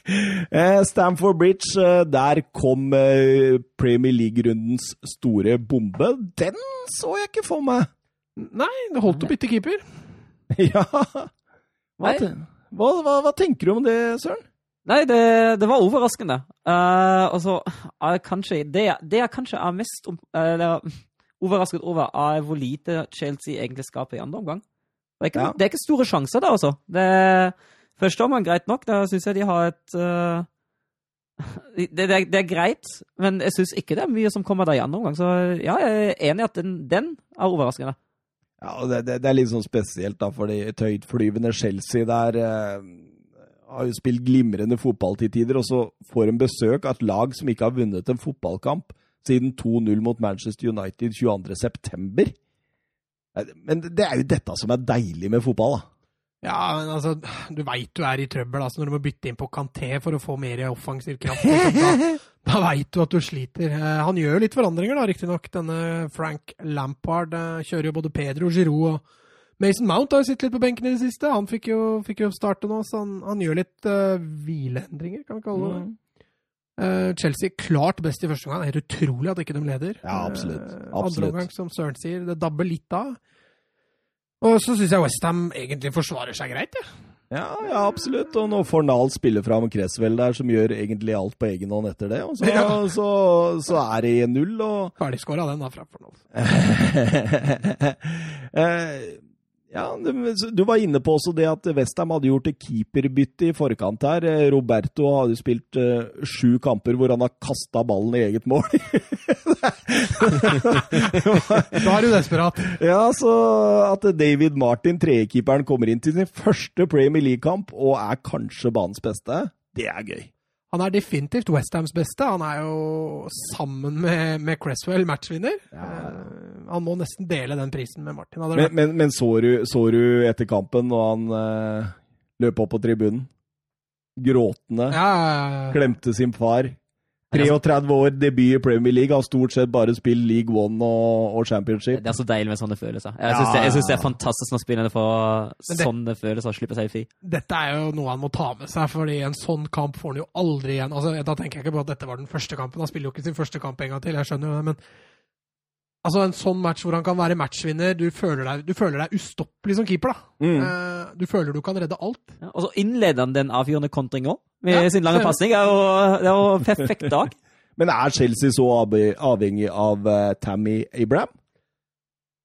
Eh, Stamford Bridge, eh, der kom eh, Premier League-rundens store bombe. Den så jeg ikke for meg. Nei, det holdt å bytte keeper. ja. Hva, hva, hva, hva, tenker du om det, Søren? Nei, det, det var overraskende. Uh, altså, uh, kanskje, det, det, jeg kanskje er mest uh, overrasket over, er hvor lite Chelsea egentlig skaper i andre omgang. Det er ikke, ja. det er ikke store sjanser, da, altså. Første omgang, greit nok. Da syns jeg de har et det, det, er, det, er, greit, men jeg syns ikke det er mye som kommer der i andre omgang. Så ja, jeg er enig i at den, den er overraskende. Ja, det, det, det, er litt sånn spesielt, da, fordi et høytflyvende Chelsea der eh, har jo spilt glimrende fotball til tider, og så får en besøk av et lag som ikke har vunnet en fotballkamp siden 2-0 mot Manchester United 22.9. Men det er jo dette som er deilig med fotball, da. Ja, men altså, du veit du er i trøbbel altså, når du må bytte inn på Kanté for å få mer offensiv kraft. Da, da veit du at du sliter. Eh, han gjør litt forandringer, da, riktignok. Denne Frank Lampard eh, kjører jo både Pedro Giroud og Mason Mount har jo sittet litt på benken i det siste. Han fikk jo, fikk jo starte nå, så han, han gjør litt uh, hvileendringer, kan vi kalle det. Mm. Uh, Chelsea klart best i første omgang. Helt utrolig at ikke de leder. Ja, absolutt. Uh, absolutt. Andre omgang, som Søren sier, det dabber litt av. Og så syns jeg Westham egentlig forsvarer seg greit, jeg. Ja. Ja, ja, absolutt. Og nå får spiller spille fram Cresswell der, som gjør egentlig alt på egen hånd etter det. Og så, ja. så, så er det 1-0, og Ferdigskåra den, da, fra Fornal. Ja, Du var inne på også det at Westham hadde gjort keeperbytte i forkant her. Eh, Roberto hadde spilt uh, sju kamper hvor han har kasta ballen i eget mål. Da er du desperat. ja, så at David Martin, tredjekeeperen, kommer inn til sin første Premier League-kamp og er kanskje banens beste, det er gøy. Han er definitivt Westhams beste. Han er jo sammen med, med Cresswell matchvinner. Eh, han må nesten dele den prisen med Martin. Men, men, men så, du, så du etter kampen når han eh, løp opp på tribunen? Gråtende. ja, ja, ja. Glemte sin far. 33 år, debut i Premier League, har stort sett bare spilt League One og, og Championship. Det er så deilig med sånne følelser. Jeg Ja, det, det er fantastisk når spillerne får det- sånne følelser og slipper seg fri. Dette er jo noe han må ta med seg, fordi en sånn kamp får han jo aldri igjen. Altså, Da tenker jeg ikke på at dette var den første kampen. Han spiller jo ikke sin første kamp en gang til, jeg skjønner jo det, men Altså, en sånn match hvor han kan være matchvinner, du føler deg, du føler deg ustoppelig som keeper, da. Mm. Eh, du føler du kan redde alt. Ja, og så innleder han den avgjørende kontringa med Ja, sin lange pasning. Det er jo- det er jo perfekt dag. Men er Chelsea så avhengig av uh, Tammy Abraham?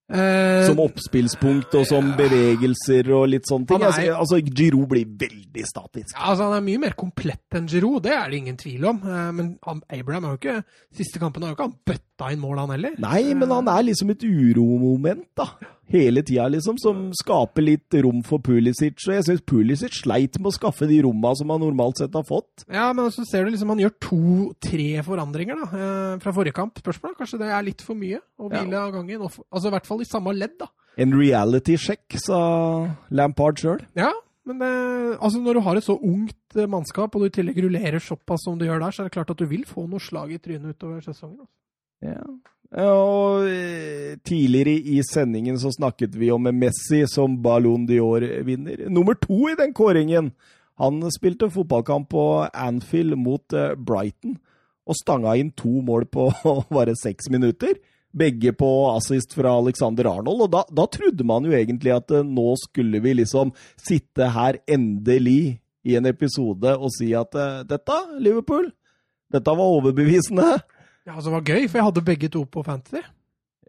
Uh, Som oppspillspunkt og som bevegelser og litt sånne ting? Er- Altså, altså Giroud blir veldig statisk. Ja, altså, Han er mye mer komplett enn Giroud, det er det ingen tvil om. Men han, Abraham har jo ikke Siste kampen har jo ikke han bøtta inn mål, han heller. Nei, men han er liksom et uromoment, da. Hele tida, liksom, som skaper litt rom for Pulisic. Og jeg syns Pulisic sleit med å skaffe de romma som han normalt sett har fått. Ja, men så ser du liksom han gjør to-tre forandringer da, eh, fra forrige kamp. Spørsmål er kanskje det er litt for mye å Ja. hvile av gangen. Altså i hvert fall i samme ledd, da. En reality check, sa Lampard sjøl. Ja, men det, altså når du har et så ungt eh, mannskap, og du i tillegg rullerer såpass som du gjør der, så er det klart at du vil få noe slag i trynet utover sesongen. Altså. Ja. Og eh, tidligere i sendingen så snakket vi om Messi som Ballon d'Or-vinner. Nummer to i den kåringen. Han spilte fotballkamp på Anfield mot eh, Brighton og stanga inn to mål på bare seks minutter. Begge på assist fra Alexander Arnold. Og da, da trodde man jo egentlig at eh, nå skulle vi liksom sitte her endelig i en episode og si at dette, Liverpool, dette var overbevisende. Ja, altså det var gøy, for jeg hadde begge to på Fantasy.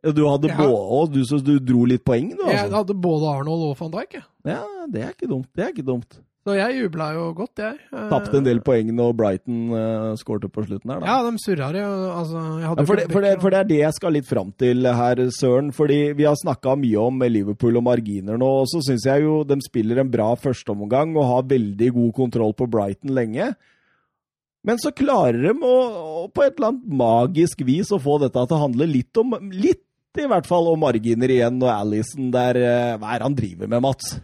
Du hadde Ja. både, og du, du dro litt poeng, du, Jeg altså? hadde både Arnold og van Dijk. Ja, det er ikke dumt. Det er ikke dumt. Så jeg jubla jo godt, jeg. Eh, Tapte en del poeng når Brighton uh, skårte på slutten her, da. Ja, de surra jo. Altså, jeg Ja, for, det, for, det, for det er det jeg skal litt fram til her, Søren. Fordi vi har snakka mye om Liverpool og marginer nå. Og så syns jeg jo de spiller en bra førsteomgang og har veldig god kontroll på Brighton lenge. Men så klarer de å, å på et eller annet magisk vis å få dette til å handle litt om Litt i hvert fall om marginer igjen, og Alison der eh, Hva er det han driver med, Mats?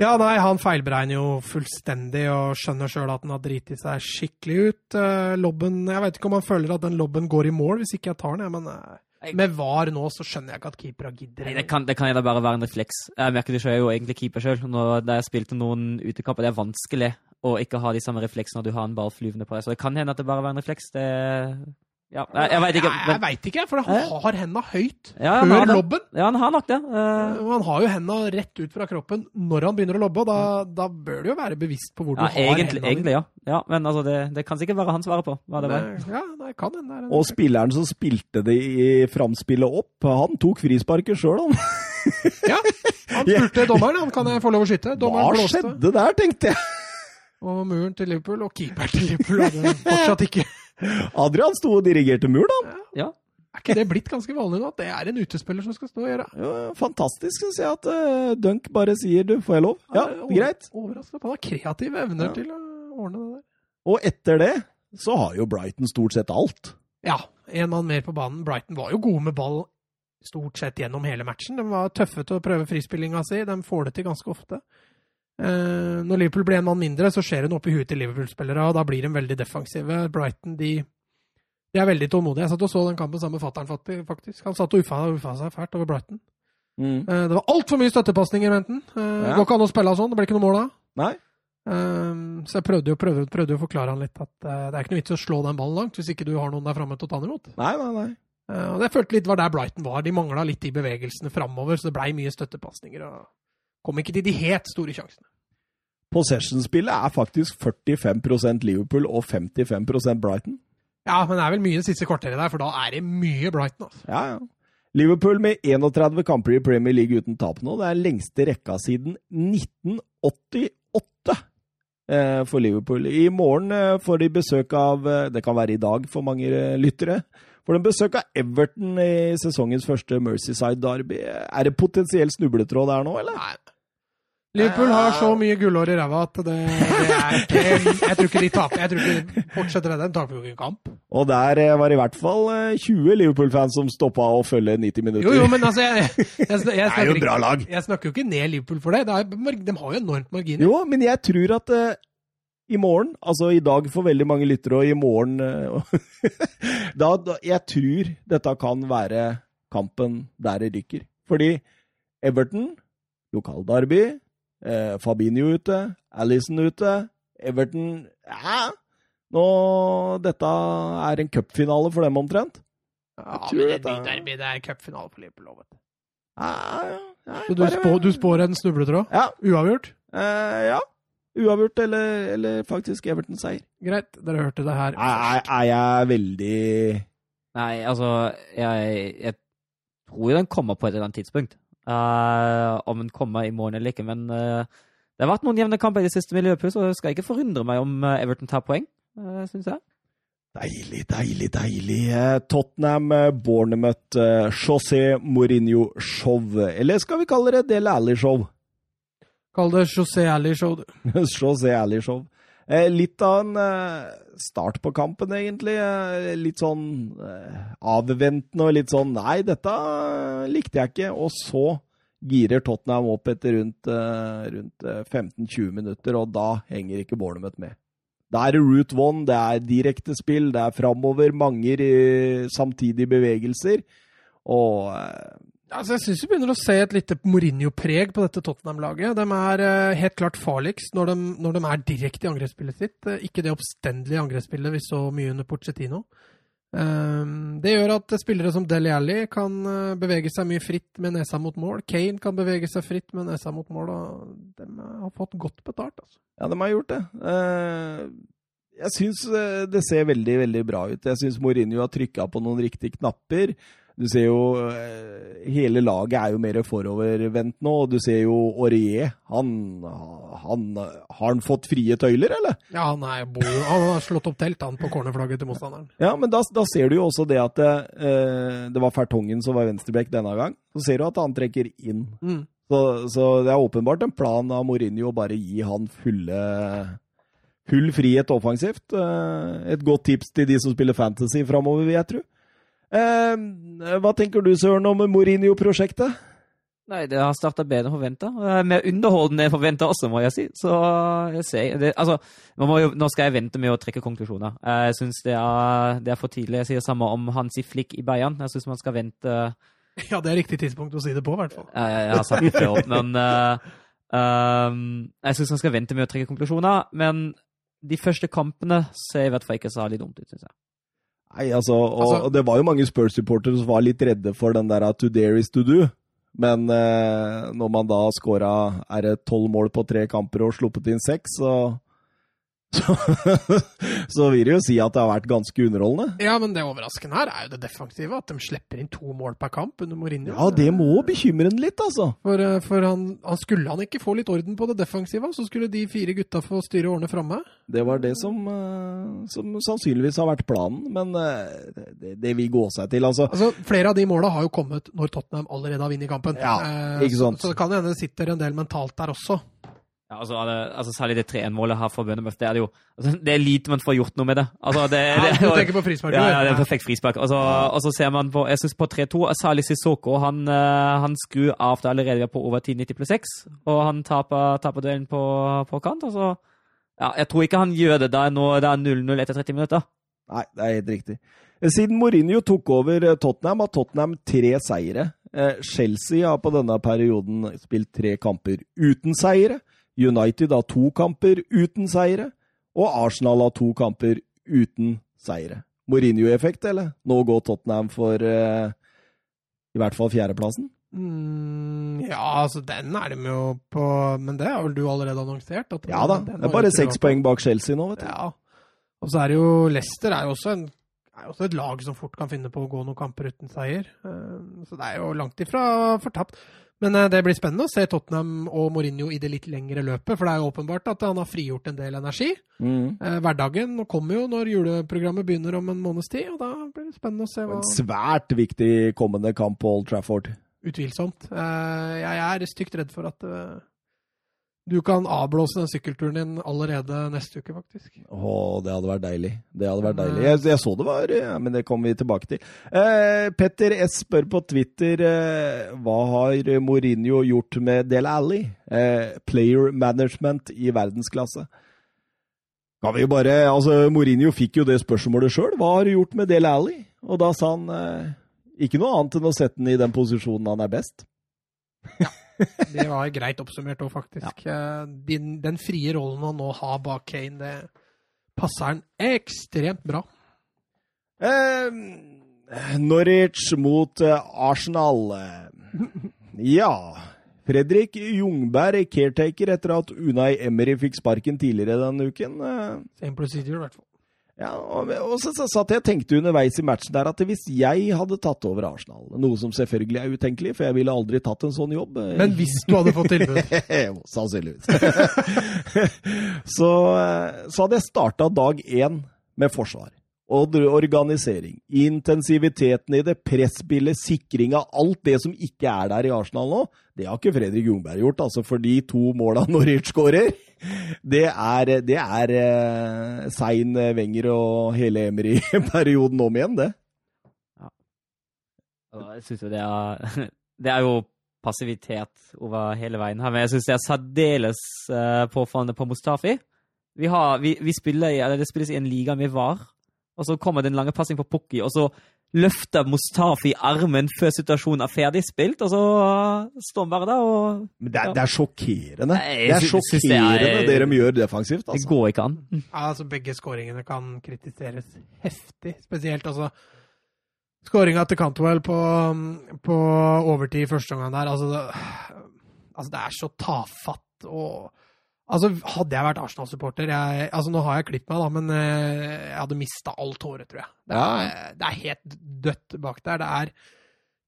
Ja, nei, han feilberegner jo fullstendig og skjønner sjøl at han har driti seg skikkelig ut. Eh, lobben Jeg vet ikke om han føler at den lobben går i mål hvis ikke jeg tar den, jeg, men eh, med VAR nå så skjønner jeg ikke at keepera gidder. Nei, det kan, det kan jo da bare være en refleks. Jeg merker det selv, jeg er jo egentlig keeper selv. Når da jeg spilte noen utekamper, det er vanskelig å ikke ha de samme refleksene når du har en ball flyvende på deg. Så det kan hende at det bare var en refleks. Det Ja, jeg, jeg veit ikke. Men... jeg veit ikke, for han har henda høyt Ja, før lobben. Ja, han har nok det. Uh... Han har jo henda rett ut fra kroppen når han begynner å lobbe, og da, da bør du jo være bevisst på hvor ja, du har egentlig, hendene egentlig, ja. ja. Men altså, det, det kan sikkert være han svarer på hva det var. Ja, det kan hende. Og spilleren som spilte det i framspillet opp, han tok frisparket sjøl, han. Ja, han spurte dommeren han kan jeg få lov å skyte. Hva blåste. skjedde der, tenkte jeg. Og muren til Liverpool, og keeperen til Liverpool hadde fortsatt ikke Adrian sto og dirigerte mur, da. Ja. Er ikke det blitt ganske vanlig nå, at det er en utespiller som skal stå og gjøre? Ja, fantastisk syns jeg at uh, Dunk bare sier du, får jeg lov? Ja, er greit. Overraskende. Han har kreative evner Ja. til å ordne det der. Og etter det så har jo Brighton stort sett alt. Ja, en mann mer på banen. Brighton var jo gode med ball stort sett gjennom hele matchen. De var tøffe til å prøve frispillinga si. De får det til ganske ofte. Eh, når Liverpool blir en mann mindre, så skjer det noe oppi huet til Liverpool-spillere, og da blir de veldig defensive. Brighton de, de er veldig tålmodige. Jeg satt og så den kampen sammen med fatter'n, faktisk. Han satt og uffa, uffa seg fælt over Brighton. Mm. Eh, det var altfor mye støttepasninger, Venten. Uh, Ja. Går ikke an å spille sånn, det ble ikke noe mål da. Nei? Eh, så jeg prøvde jo, prøvde, prøvde jo å forklare han litt at eh, det er ikke noe vits i å slå den ballen langt hvis ikke du har noen der framme til å ta den imot. Nei, nei, nei. Eh, og det følte litt var der Brighton var. De mangla litt i bevegelsene framover, så det blei mye støttepasninger. og Kom ikke til de helt store sjansene. Possession-spillet er faktisk 45% Liverpool og 55% Brighton. Ja, men det er vel mye det siste kvarteret der, for da er det mye Brighton. altså. Ja, ja. Liverpool med 31 kamper i Premier League uten tap nå. Det er lengste rekka siden 1988 eh, for Liverpool. I morgen eh, får de besøk av eh, Det kan være i dag for mange lyttere. Får de besøk av Everton i sesongens første Mercyside-derby. Er det potensiell snubletråd der nå, eller? Nei. Liverpool har så mye gullår i ræva at det, det er ikke Jeg tror ikke de taper. Jeg tror ikke de fortsetter det. De taper jo ikke en kamp. Og der var var i hvert fall eh, 20 Liverpool-fans som stoppa å følge 90 minutter. Jo, jo, men altså Jeg, jeg, jeg, jeg, det er jo snakker, bra lag. jeg snakker jo ikke ned Liverpool for det. det er, de har jo enormt marginer. Jo, men jeg tror at uh, i morgen, altså i dag for veldig mange lyttere, og i morgen uh, da, da, Jeg tror dette kan være kampen der det rykker. Fordi Everton, lokalderby, eh, Fabinho ute, Alison ute Everton Ja, nå Dette er en cupfinale for dem omtrent. Ja, men det dette- er derby, det er cupfinale for Liverpool. vet du. Ja, ja, ja, Så du, spå, du spår en snubletråd? Ja, Uavgjort? eh, ja. Uavgjort eller, eller faktisk Everton-seier. Greit, dere hørte det her. Er, er, er jeg veldig Nei, altså Jeg, jeg tror jo den kommer på et eller annet tidspunkt. Eh, om den kommer i morgen eller ikke. Men uh, det har vært noen jevne kamper i det siste med Liverpool, så det skal ikke forundre meg om eh, Everton tar poeng, uh, syns jeg. Deilig, deilig, deilig. Tottenham, Bournemouth, José Mourinho-show. Eller skal vi kalle det Del Alli-show? Kall det José Alley-show, du. José Alli-show. Eh, litt av en eh, start på kampen, egentlig. Eh, litt sånn avventende og litt sånn Nei, dette likte jeg ikke. Og så girer Tottenham opp etter rundt, rundt eh, 15-20 minutter, og da henger ikke Bournemouth med. Da er det route one, det er direkte spill, det er framover, mange samtidige bevegelser. Og Altså, jeg syns vi begynner å se et lite Mourinho-preg på dette Tottenham-laget. De er uh, helt klart farligst når de, når de er direkte i angrepsspillet sitt. Uh, ikke det oppstendelige angrepsspillet vi så mye under Pochettino. Uh, det gjør at spillere som Deli Alli kan eh, bevege seg mye fritt med nesa mot mål. Kane kan bevege seg fritt med nesa mot mål, og de har fått godt betalt. Altså. Ja, de har gjort det. Eh, Jeg syns eh, det ser veldig, veldig bra ut. Jeg syns Mourinho har trykka på noen riktige knapper. Du ser jo eh, Hele laget er jo mer forovervendt nå, og du ser jo Aurier. Han, han Har han fått frie tøyler, eller? Ja, han, er, han har slått opp telt han på cornerflagget til motstanderen. Ja, men da, da ser du jo også det at det, det var Fertongen som var venstreback denne gang. Så ser du at han trekker inn. Mm. Så, så det er åpenbart en plan av Mourinho å bare gi han fulle Full frihet offensivt. Eh, Et godt tips til de som spiller fantasy framover, vil jeg tro. Eh, hva tenker du, Søren, om Mourinho-prosjektet? Nei, det har starta bedre enn forventa. Mer underholdende enn forventa også, må jeg si. Så jeg ser det, Altså, man må jo, nå skal jeg vente med å trekke konklusjoner. Eh, Jeg syns det, det er for tidlig. Jeg sier det samme om Hansi Flick i Bayern. Jeg syns man skal vente Ja, det er riktig tidspunkt å si det på, i hvert fall. Jeg, jeg har sagt det før, men uh, um, Jeg syns man skal vente med å trekke konklusjoner. Men de første kampene ser i hvert fall ikke særlig dumt ut, syns jeg. Nei, altså, og, Altså- og det var jo mange Spurs-supportere som var litt redde for den der to dare is to do. Men eh, når man da er tolv mål på tre kamper og sluppet inn seks, så så, så vil det jo si at det har vært ganske underholdende. Ja, men det overraskende her er jo det defensive. At de slipper inn to mål per kamp under Mourinho. Ja, det må bekymre en litt, altså. For, eh, for han, han skulle han ikke få litt orden på det defensive, så skulle de fire gutta få styre årene framme. Det var det som, eh, som sannsynligvis har vært planen, men eh, det, det vil gå seg til, altså. Altså, Flere av de måla har jo kommet når Tottenham allerede har vunnet kampen. Ja, ikke sant. Så, så det kan hende det sitter en del mentalt der også. Ja, altså, det- altså Særlig det 3-1-målet her for Bønnemøff. Det er det jo altså, Det er lite man får gjort noe med det. Altså, det, Ja, det, du tenker på frispark? Ja, ja, det er perfekt frispark. Og så, og så ser man på Jeg synes på 3-2 Særlig Sissoko. Han, eh, han skrur av det allerede vi er på over 10-90 pluss 6, og han taper, taper duellen på, på kant. Og så Ja, jeg tror ikke han gjør det. Da det er 0-0 etter 30 minutter. Nei, det er helt riktig. Siden Mourinho tok over eh, Tottenham, har Tottenham tre seire. Eh, Chelsea har på denne perioden spilt tre kamper uten seire. United har to kamper uten seire. Og Arsenal har to kamper uten seire. Mourinho-effekt, eller? Nå går Tottenham for eh, i hvert fall fjerdeplassen. Mm, ja, altså den er de jo på Men det har vel du allerede annonsert? At Ja da, det er bare seks poeng bak Chelsea nå, vet du. Ja. Og så er det jo Leicester er jo også en er også et lag som fort kan finne på å gå noen kamper uten seier. Eh, Så det er jo langt ifra fortapt. Men eh, det blir spennende å se Tottenham og Mourinho i det litt lengre løpet. For det er jo åpenbart at han har frigjort en del energi. Mm. Eh, Hverdagen kommer jo når juleprogrammet begynner om en måneds tid, og da blir det spennende å se hva En svært viktig kommende kamp på Old Trafford. Utvilsomt. Eh, Jeg er stygt redd for at du kan avblåse den sykkelturen din allerede neste uke, faktisk. Å, det hadde vært deilig. Det hadde vært deilig. Jeg, jeg så det var ja, Men det kommer vi tilbake til. Eh, Petter S spør på Twitter eh, hva har Mourinho gjort med Del Alli? Eh, player management i verdensklasse. Kan vi jo bare, altså Mourinho fikk jo det spørsmålet sjøl. Hva har du gjort med Del Alli? Og da sa han eh, ikke noe annet enn å sette den i den posisjonen han er best. Det var greit oppsummert òg, faktisk. Ja. Din, den frie rollen han nå har bak Kane, det passer han ekstremt bra. Eh, Norwich mot eh, Arsenal. Eh, ja Fredrik Jungberg, caretaker etter at Unai Emery fikk sparken tidligere denne uken. Eh, Same procedure, i hvert fall. Ja, og, og så, så satt jeg tenkte underveis i matchen der at hvis jeg hadde tatt over Arsenal, noe som selvfølgelig er utenkelig, for jeg ville aldri tatt en sånn jobb eh, Men hvis du hadde fått tilbud Sannsynligvis. så, eh, så hadde jeg starta dag én med forsvar. Og organisering. Intensiviteten i det, presspillet, sikring av alt det som ikke er der i Arsenal nå, det har ikke Fredrik Jungberg gjort. altså For de to måla Norwich skårer, det er, er eh, Sein, Wenger og hele Emery-perioden om igjen, det. Ja. Jeg syns jo det er Det er jo passivitet over hele veien her, men jeg syns det er særdeles uh, påfallende på Mustafi. Vi, har, vi, vi spiller Det spilles i en liga med VAR, og så kommer det en lange passing på Pukki, og så løfter Mustafi armen før situasjonen er ferdig spilt, og så står han bare der og Men det er, det er sjokkerende. Nei, Det er sjokkerende det er- det de gjør defensivt. Det altså. går ikke an. Ja, altså Begge skåringene kan kritiseres heftig. Spesielt altså Skåringa til Cantwell på, på overtid i første omgang der. Altså det, altså, det er så tafatt og Altså, Hadde jeg vært Arsenal-supporter altså Nå har jeg klippet meg, da, men eh, jeg hadde mista alt håret, tror jeg. Det er, det er helt dødt bak der. Det er,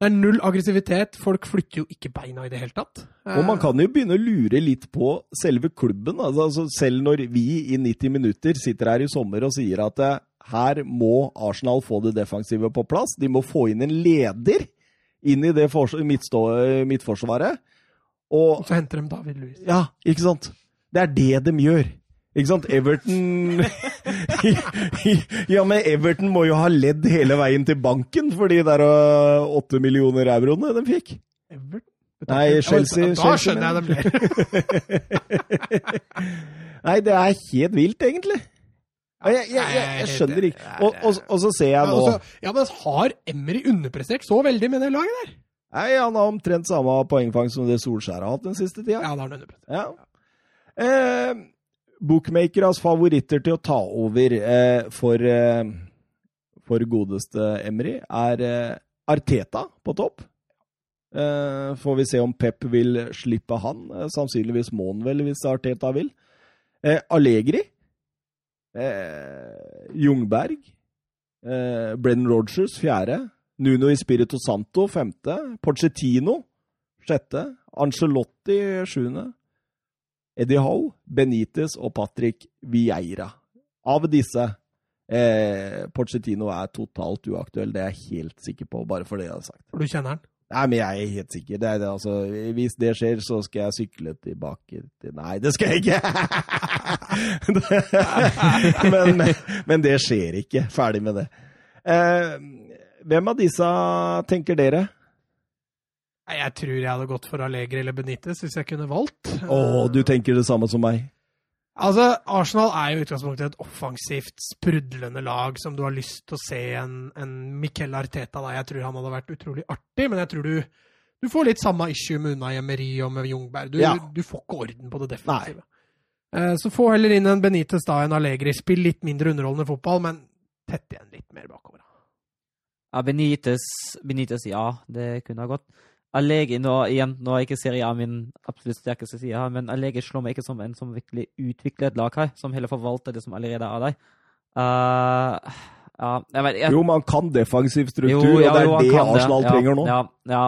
det er null aggressivitet. Folk flytter jo ikke beina i det hele tatt. Og man kan jo begynne å lure litt på selve klubben. Altså, altså, selv når vi i 90 minutter sitter her i sommer og sier at eh, her må Arsenal få det defensive på plass. De må få inn en leder inn i det midtforsvaret. Og Og så henter de David Louis. Ja, ikke sant? Det er det de gjør. Ikke sant? Everton Ja, men Everton må jo ha ledd hele veien til banken for de der øh, åtte millioner euroene de fikk. Everton? Nei, Chelsea- Da Chelsea, skjønner jeg det blir. Nei, det er helt vilt, egentlig. Jeg, jeg, jeg, jeg skjønner ikke. Og, og, og så ser jeg nå ja, men har Emry underprestert så veldig med det laget der? Nei, Han har omtrent samme poengfang som det Solskjær har hatt den siste tida. Ja, da har han underprestert. Ja. Eh, Bookmakeras favoritter til å ta over eh, for, eh, for godeste Emry er eh, Arteta på topp. Eh, får vi se om Pep vil slippe han. Eh, sannsynligvis må han vel, hvis Arteta vil. Allegri. Jungberg. Brennan Rogers, fjerde. Nuno Ispirito Santo, femte. Pochettino, sjette. Angelotti, sjuende. Eddie Hall, Benitez og Patrick Vieira. Av disse eh, Pochettino er totalt uaktuell, det er jeg helt sikker på, bare for det jeg har sagt. For du kjenner han. Nei, men jeg er helt sikker. Det er det, altså, hvis det skjer, så skal jeg sykle tilbake til Nei, det skal jeg ikke! men, men, men det skjer ikke. Ferdig med det. Eh, hvem av disse tenker dere? Nei, Jeg tror jeg hadde gått for Allegri eller Benitez hvis jeg kunne valgt. Å, du tenker det samme som meg? Altså, Arsenal er jo i utgangspunktet et offensivt, sprudlende lag som du har lyst til å se en, en Miquel Arteta. Da. Jeg tror han hadde vært utrolig artig, men jeg tror du, du får litt samme issue med Unai Emery og med Jungberg. Du, Ja. du får ikke orden på det defensive. Eh, Så få heller inn en Benitez da enn Allegri. Spill litt mindre underholdende fotball, men tett igjen litt mer bakover. Ja, Benitez, Benitez, ja, det kunne ha gått. Allegri, nå, igjen, nå er ikke Serie A min absolutt sterkeste side, her, men Allegri slår meg ikke som en som virkelig utvikler et lag her, som heller forvalter det som allerede er der. Uh, Ja, jeg vet, jeg, Jo, man kan defensiv struktur, jo, og det er jo, det Arsenal Arsenal ja, trenger nå. Ja, ja.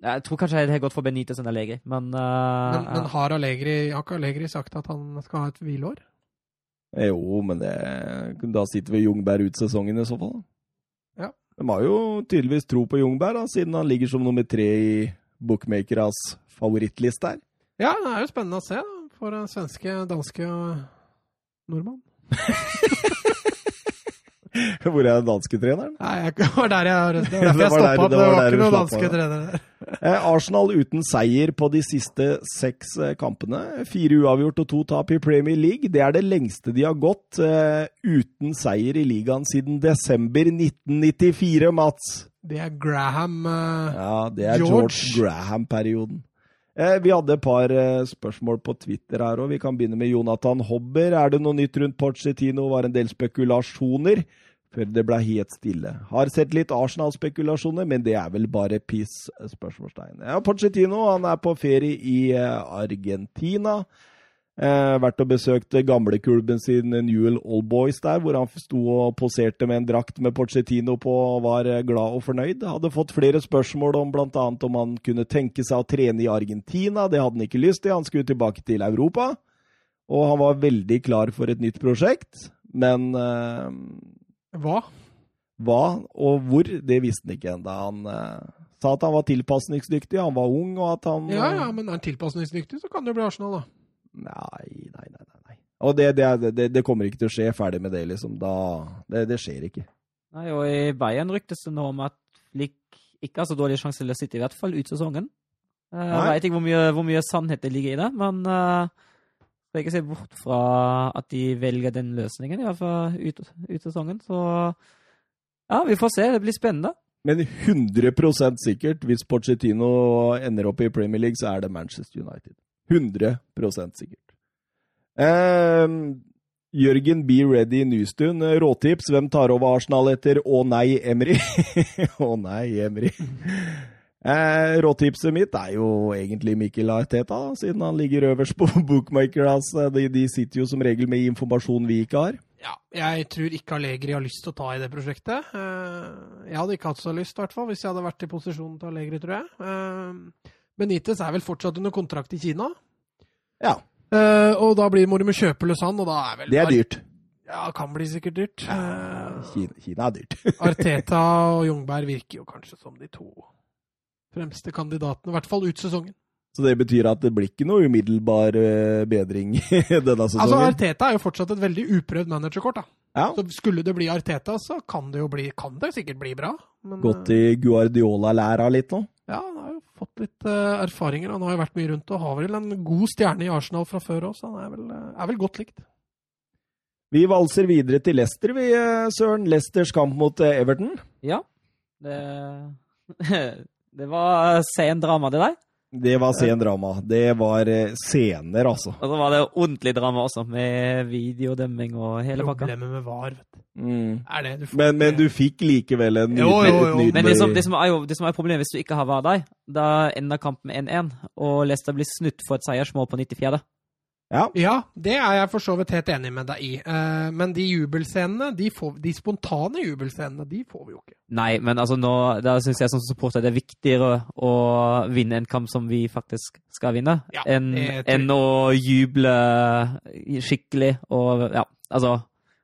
Jeg tror kanskje det har gått for Benitez enn Allegri, men, uh, Men, men har Allegri, har ikke Allegri sagt at han skal ha et hvileår? Eh, Jo, men det, da sitter vi Jungberg ut sesongen i så fall. De har jo tydeligvis tro på Jungberg, da, siden han ligger som nummer tre i bookmakeras favorittliste her. Ja, det er jo spennende å se da, for en svenske, danske og nordmann. Hvor er den danske treneren? Nei, jeg, det var der jeg, det var derfor jeg stoppa det var ikke noen danske trenere der. Eh, Arsenal uten seier på de siste seks eh, kampene. Fire uavgjort og to tap i Premier League. Det er det lengste de har gått eh, uten seier i ligaen siden desember 1994, Mats. Det er Graham uh, Ja, det er George. George, Graham-perioden. Eh, vi hadde et par eh, spørsmål på Twitter her òg. Vi kan begynne med Jonathan Hobber. Er det noe nytt rundt Porcetino? Var en del spekulasjoner før det ble helt stille. Har sett litt Arsenal-spekulasjoner, men det er vel bare piss? spørsmålstegn. Ja, Pochettino han er på ferie i eh, Argentina. Eh, vært og besøkt gamleklubben sin Newell Old Boys der, hvor han sto og poserte med en drakt med Pochettino på og var eh, glad og fornøyd. Hadde fått flere spørsmål om bl.a. om han kunne tenke seg å trene i Argentina. Det hadde han ikke lyst til, han skulle tilbake til Europa. Og han var veldig klar for et nytt prosjekt, men eh, Hva? hva og hvor, det visste han ikke ennå. Han eh, sa at han var tilpasningsdyktig, han var ung, og at han Ja, ja, men er han tilpasningsdyktig, så kan det jo bli Arsenal, da. Nei, nei, nei. nei, nei. Og det, det, det, det kommer ikke til å skje. Ferdig med det, liksom. Da, det, det skjer ikke. Nei, og i Bayern ryktes det nå om at Flick ikke har så dårlig sjanse til å sitte, i hvert fall ut sesongen. Eh, Jeg Nei. vet ikke hvor mye, hvor mye sannhet det ligger i det, men uh, skal ikke se bort fra at de velger den løsningen, i hvert fall ut, sesongen. Så ja, vi får se. Det blir spennende. Men 100% sikkert, hvis Pochettino ender opp i Premier League, så er det Manchester United. 100 sikkert. Eh, Jørgen Be Ready Nystuen, råtips. Hvem tar over Arsenal etter Å nei, Emry? Å nei, Emry. Eh, råtipset mitt er jo egentlig Mikkel Arteta, siden han ligger øverst på bookmakers. De, de sitter jo som regel med informasjon vi ikke har. Ja, jeg tror ikke Allegri har lyst til å ta i det prosjektet. Eh, Jeg hadde ikke hatt så lyst, i hvert fall, hvis jeg hadde vært i posisjonen til Allegri, tror jeg. Eh, Benitez er vel fortsatt under kontrakt i Kina. Ja, Eh, Og da blir må du kjøpe Lausanne, og da er vel det er dyrt. Ja, kan bli sikkert dyrt. Ja, Kina, Kina er dyrt. Arteta og Jungberg virker jo kanskje som de to fremste kandidatene, i hvert fall ut sesongen. Så det betyr at det blir ikke noe umiddelbar eh, bedring denne sesongen? Altså. Arteta er jo fortsatt et veldig uprøvd managerkort, da. ja, Så skulle det bli Arteta, så kan det jo bli Kan det sikkert bli bra. Men, Gått i Guardiola-læra litt nå? Ja, han har jo fått litt uh, erfaringer. Han har jo vært mye rundt og har vel en god stjerne i Arsenal fra før òg, så han er vel, eh, er vel godt likt. Vi valser videre til Leicester, vi, Søren. Leicesters kamp mot Everton. Ja. Det, det var sen drama, det der. Det var sen drama. Det var eh, scener, altså. Og så var det ordentlig drama også, med videodømming og hele pakka. Problemet med VAR, vet du. Mm. Er det du får Men, men du fikk likevel en nydelig Men det som, det, som er jo, det som er problemet hvis du ikke har VAR der, da ender kampen 1-1, og Leicester blir snutt for et seiersmål på 94. Ja. Ja, det er jeg for så vidt helt enig med deg i. Eh, men de jubelscenene, de, får, de spontane jubelscenene, de får vi jo ikke. Nei, men altså nå, da syns jeg som supporter det er viktigere å vinne en kamp som vi faktisk skal vinne, Ja, enn enn å juble skikkelig og ja, altså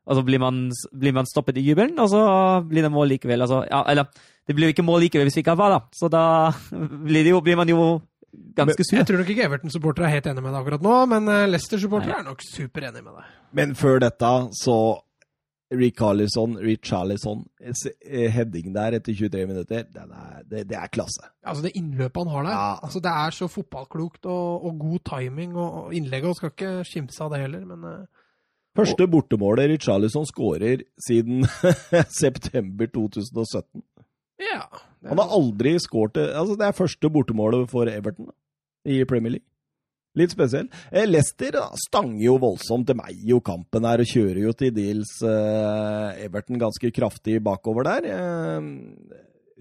og så blir man, blir man stoppet i jubelen, og så blir det mål likevel. Altså, ja, eller det blir jo ikke mål likevel hvis vi ikke har VAR, da. Så da blir, det jo, blir man jo ganske sur. Jeg tror nok ikke Everton-supportere er helt enig med deg akkurat nå, men eh, Leicester-supportere er nok superenig med deg. Men før dette, så Ricarlison, Richarlison, eh, heading der etter 23 minutter, den er, det, det er klasse. Altså Det innløpet han har der, Ja. altså det er så fotballklokt og, og god timing. Og, og innlegget og skal ikke skimse av det heller, men eh, Første bortemålet Richarlison skårer siden september 2017. ja. er- Han har aldri skåret altså Det er første bortemålet for Everton i Premier League. Litt spesiell. Eh, Leicester stanger jo voldsomt til meg jo kampen her, og kjører jo til dels eh, Everton ganske kraftig bakover der. Eh,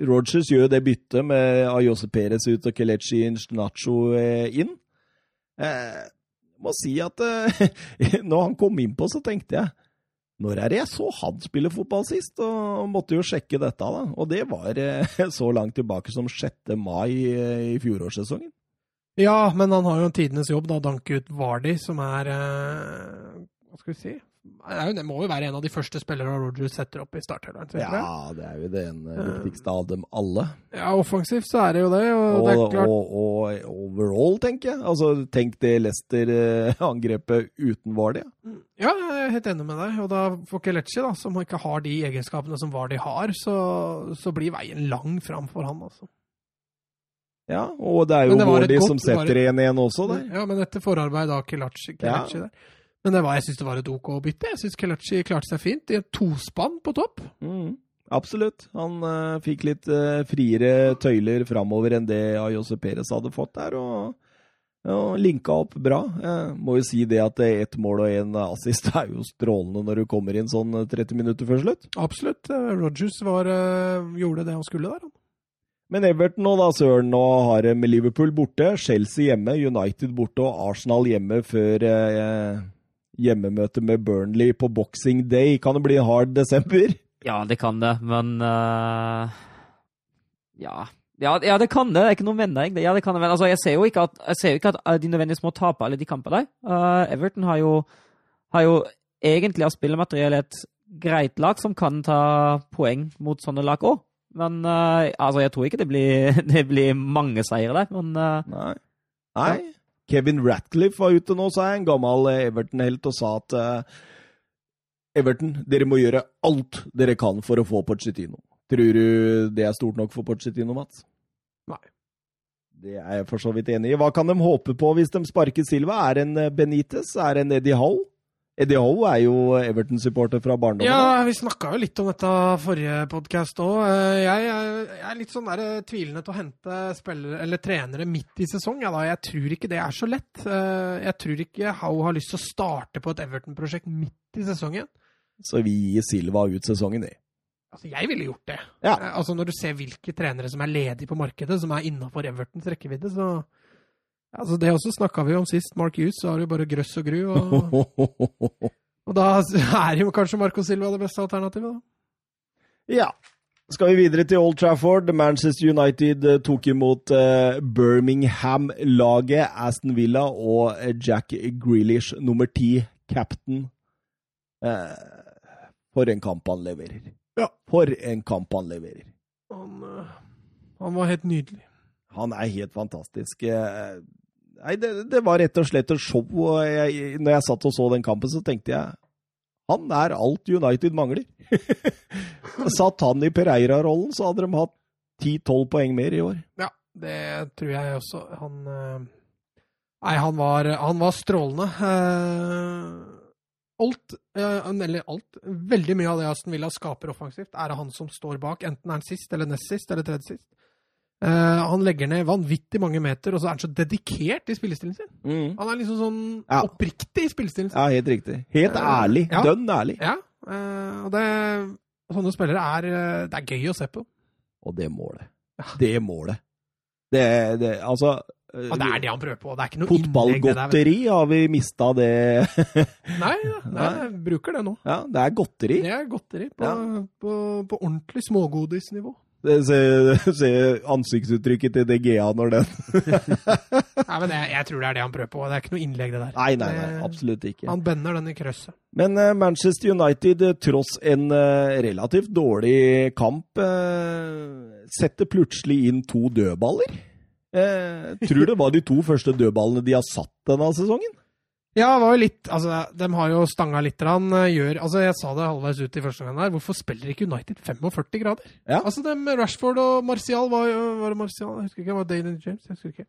Rogers gjør det byttet med Ayose Perez ut og Kelechi Nacho eh, inn. Eh, må si at eh, når han kom innpå, så tenkte jeg Når er det jeg så han spille fotball sist? Og måtte jo sjekke dette, da. Og det var eh, så langt tilbake som 6. mai eh, i fjorårssesongen. Ja, men han har jo en tidenes jobb, da, danke ut Vardi, som er eh, Hva skal vi si det, det må jo være en av de første spillerne Rogers setter opp i startelveren. tror. Ja, det er jo den eh, viktigste av dem alle. ja, offensivt så er det jo det. Og, Og, det er klart og, og overall, tenker jeg. Altså, tenk det Leicester-angrepet uten Vardy. Ja, jeg er helt enig med deg. Og da for Kelechi, da, som ikke har de egenskapene som Vardy har, så, så blir veien lang fram for han, altså. Ja, og det er jo Vardy som setter det 1-1 også der. Ja, men etter forarbeid av Kelechi, Kelechi der. Men det var, jeg syns det var et OK bytte. Jeg syns Kelechi klarte seg fint i et tospann på topp. Mm, absolutt. Han uh, fikk litt uh, friere tøyler framover enn det Ayose Perez hadde fått der, og, og linka opp bra. Jeg må jo si det at ett mål og én assist er jo strålende når du kommer inn sånn 30 minutter før slutt. Absolutt. Eh, Rogers var, eh, gjorde det han skulle der. han. Men Everton og da, Søren, nå har med Liverpool borte, Chelsea hjemme, United borte og Arsenal hjemme før eh, hjemmemøte med Burnley på Boxing Day. Kan det bli en hard desember? Ja, det kan det, men uh, ja. ja. Ja, det kan det. Det er ikke noe der. Ja, det kan det, men altså, jeg ser jo ikke at, jo ikke at eh, de nødvendigvis må tape alle de kampene. Uh, Everton har jo, har jo egentlig av spillemateriell et greit lag som kan ta poeng mot sånne lag òg. Men uh, altså, jeg tror ikke det blir, det blir mange seire der. Men Nei. Nei. Kevin Ratcliffe var ute nå, sa jeg, en gammel eh, Everton-helt, og sa at eh, Everton, dere må gjøre alt dere kan for å få Pochettino. Tror du det er stort nok for Pochettino, Mats? Nei. Det er jeg for så vidt enig i. Hva kan de håpe på hvis de sparker Silva? Er det en eh, Benitez? Er det en Eddie Howe? Eddie Howe er jo Everton-supporter fra barndommen. Ja, vi snakka jo litt om dette forrige podkast òg. Jeg, jeg, er litt sånn der eh, tvilende til å hente spillere, eller trenere midt i sesong. Ja. Jeg tror ikke det er så lett. Eh, Jeg tror ikke Howe har lyst til å starte på et Everton-prosjekt midt i sesongen. Så vi gir Silva ut sesongen, vi. Altså, jeg ville gjort det. Ja. Eh, Altså, Når du ser hvilke trenere som er ledige på markedet, som er innafor Evertons rekkevidde, så Altså, Det også snakka vi om sist. Mark Hughes så har jo bare grøss og gru. Og, og da er jo kanskje Marco Silva det beste alternativet, da. Ja. Skal vi videre til Old Trafford? Manchester United eh, tok imot eh, Birmingham-laget Aston Villa og eh, Jack Grealish, nummer ti, captain. For en kamp han leverer. Ja. For en kamp han leverer. Han, han var helt nydelig. Han er helt fantastisk. Nei, det, det var rett og slett et show. og jeg, når jeg satt og så den kampen, så tenkte jeg han er alt United mangler. Satt han i Pereira-rollen, så hadde de hatt 10-12 poeng mer i år. Ja, det tror jeg også. Han eh, Nei, han var, han var strålende. Eh, Alt, eh, eller alt, veldig mye av det Aston Villa skaper offensivt, er det han som står bak. Enten er han sist, eller nest sist, eller tredje sist. Eh, han legger ned vanvittig mange meter, og så er han så dedikert i spillestilen sin. Han er liksom sånn Ja. oppriktig i spillestilen sin. Ja, helt riktig. Helt ærlig. ærlig. ja. Dønn ærlig. Ja, Uh, og det, sånne spillere er, eh, det er gøy å se på. Og det målet. Det målet. Det, det Altså eh, Og det er det han prøver på. Det er ikke noe Fotballgodteri, har vi mista det. Nei, ja, nei, jeg bruker det nå. Ja, det er godteri. Det er godteri på, Ja. på, på ordentlig smågodisnivå. Se, ansiktsuttrykket til DGA når den Nei, men jeg, jeg tror det er det han prøver på. Det er ikke noe innlegg, det der. Nei, nei, nei, absolutt ikke. Han bender den i krøsset. Men uh, Manchester United, eh, tross en uh, relativt dårlig kamp, uh, setter plutselig inn to dødballer. Tror det var de to første dødballene de har satt denne sesongen. Ja, det var jo litt Altså, de har jo stanga litt. Han gjør Altså, jeg sa det halvveis ut i første gang her. Hvorfor spiller ikke United 45 grader? Ja. Altså, de, Rashford og Martial var jo Var det Martial? Jeg husker ikke. Var det Daniel James? Jeg husker ikke.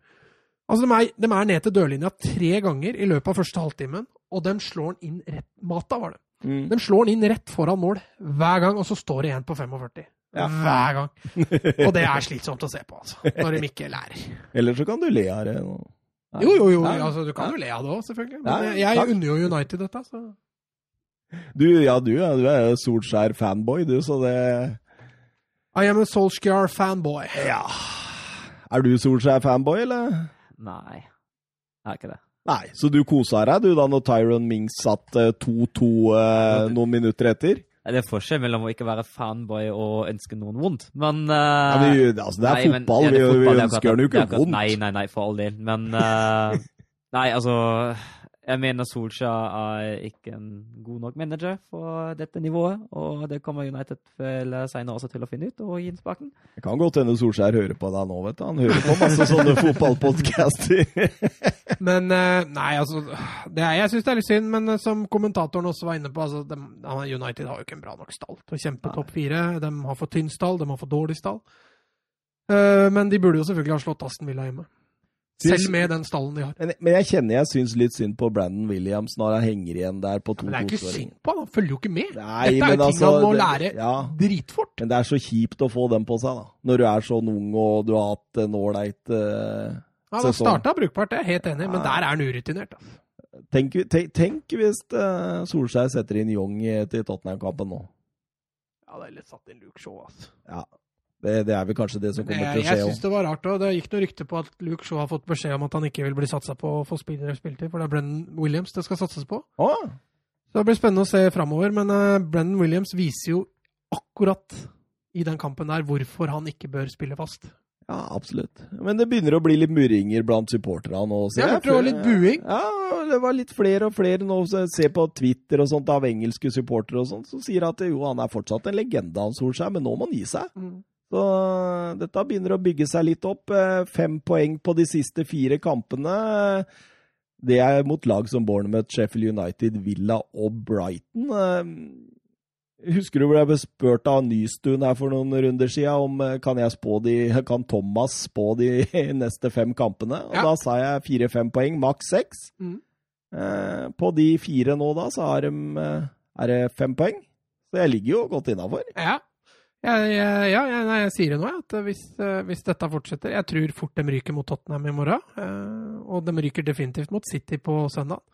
Altså, de er, de er ned til dørlinja tre ganger i løpet av første halvtimen, og de slår den inn rett Mata, var det. Mm. De slår den inn rett foran mål hver gang, og så står det igjen på 45. Ja. Hver gang. Og det er slitsomt å se på, altså. Når de ikke lærer. Eller så kan du le av det. nå. Jo, jo, jo. Ja. Altså, du kan jo le av det òg, selvfølgelig. Men ja, jeg unner jo United dette, så Du, ja, du, ja, du er jo Solskjær-fanboy, du, så det I am a Solskjaer fanboy. Ja. Er du Solskjær-fanboy, eller? nei, jeg er ikke det. Nei, så du kosa deg du da når Tyron Mings satt eh, 2-2 eh, noen minutter etter? Det er forskjell mellom å ikke være fanboy og ønske noen vondt, men Ja, eh, men, altså, det er nei, men- fotball, ja, det er vi, fotball, vi er ønsker jo ikke vondt. Nei, nei, nei, for all del. Men uh, Nei, altså Jeg mener Solskjær er ikke en god nok manager for dette nivået, og det kommer United vel senere også til å finne ut og gi innspaken. spaken. Det kan godt hende Solskjær hører på deg nå, vet du. Han hører på masse sånne fotballpodcaster. Men eh, nei, altså det er, Jeg syns det er litt synd, men eh, som kommentatoren også var inne på altså, de, United har jo ikke en bra nok stall til å kjempe topp fire. De har for tynn stall, de har for dårlig stall. Eh, men de burde jo selvfølgelig ha slått Aston Villa hjemme. Selv med den stallen de har. Men, men jeg kjenner jeg syns litt synd på Brandon Williams når han henger igjen der på to Men det er ikke synd på han, han følger jo ikke med. Nei, Dette er jo ting altså, han må lære ja. dritfort. Men det er så kjipt å få den på seg, da. Når du er sånn ung og du har hatt en ålreit uh, Ja, Han starta brukbart, det er helt enig men der er han urutinert. Altså. tenk, tenk, tenk hvis uh, Solskjær setter inn Young eh, til Tottenham-kampen nå. Ja, det er litt satt inn Luke Shaw, altså. Det, det er vel kanskje det som kommer Jeg, til å jeg skje syns òg. det var rart, og det gikk noe rykte på at Luke Shaw har fått beskjed om at han ikke vil bli satsa på å få spillere spilletid, for det er Brennan Williams det skal satses på. Så det blir spennende å se framover, men uh, Brennan Williams viser jo akkurat i den kampen der hvorfor han ikke bør spille fast. Ja, absolutt. Men det begynner å bli litt murringer blant supporterne nå. Ja, Jeg tror det var litt buing. Ja, det var litt flere og flere nå. Se jeg på Twitter og sånt av engelske supportere og sånt, som sier at jo, han er fortsatt en legende, han Solskjær, men nå må han gi seg. Så dette begynner å bygge seg litt opp. Eh, Fem poeng på de siste fire kampene. Det er mot lag som Bournemouth, Sheffield United, Villa og Brighton. Eh, Husker du hvor jeg ble spurt av Nystuen her for noen runder siden om eh, kan de, kan Thomas spå de neste fem kampene? Og Ja. da sa jeg fire-fem poeng, maks seks. Mm. Eh, På de fire nå da, så er, de, er det fem poeng. Så jeg ligger jo godt innafor. Ja. Jeg, jeg, ja, jeg, jeg sier det nå, at hvis, eh, hvis dette fortsetter Jeg tror fort de ryker mot Tottenham i morgen, eh, og de ryker definitivt mot City på søndag.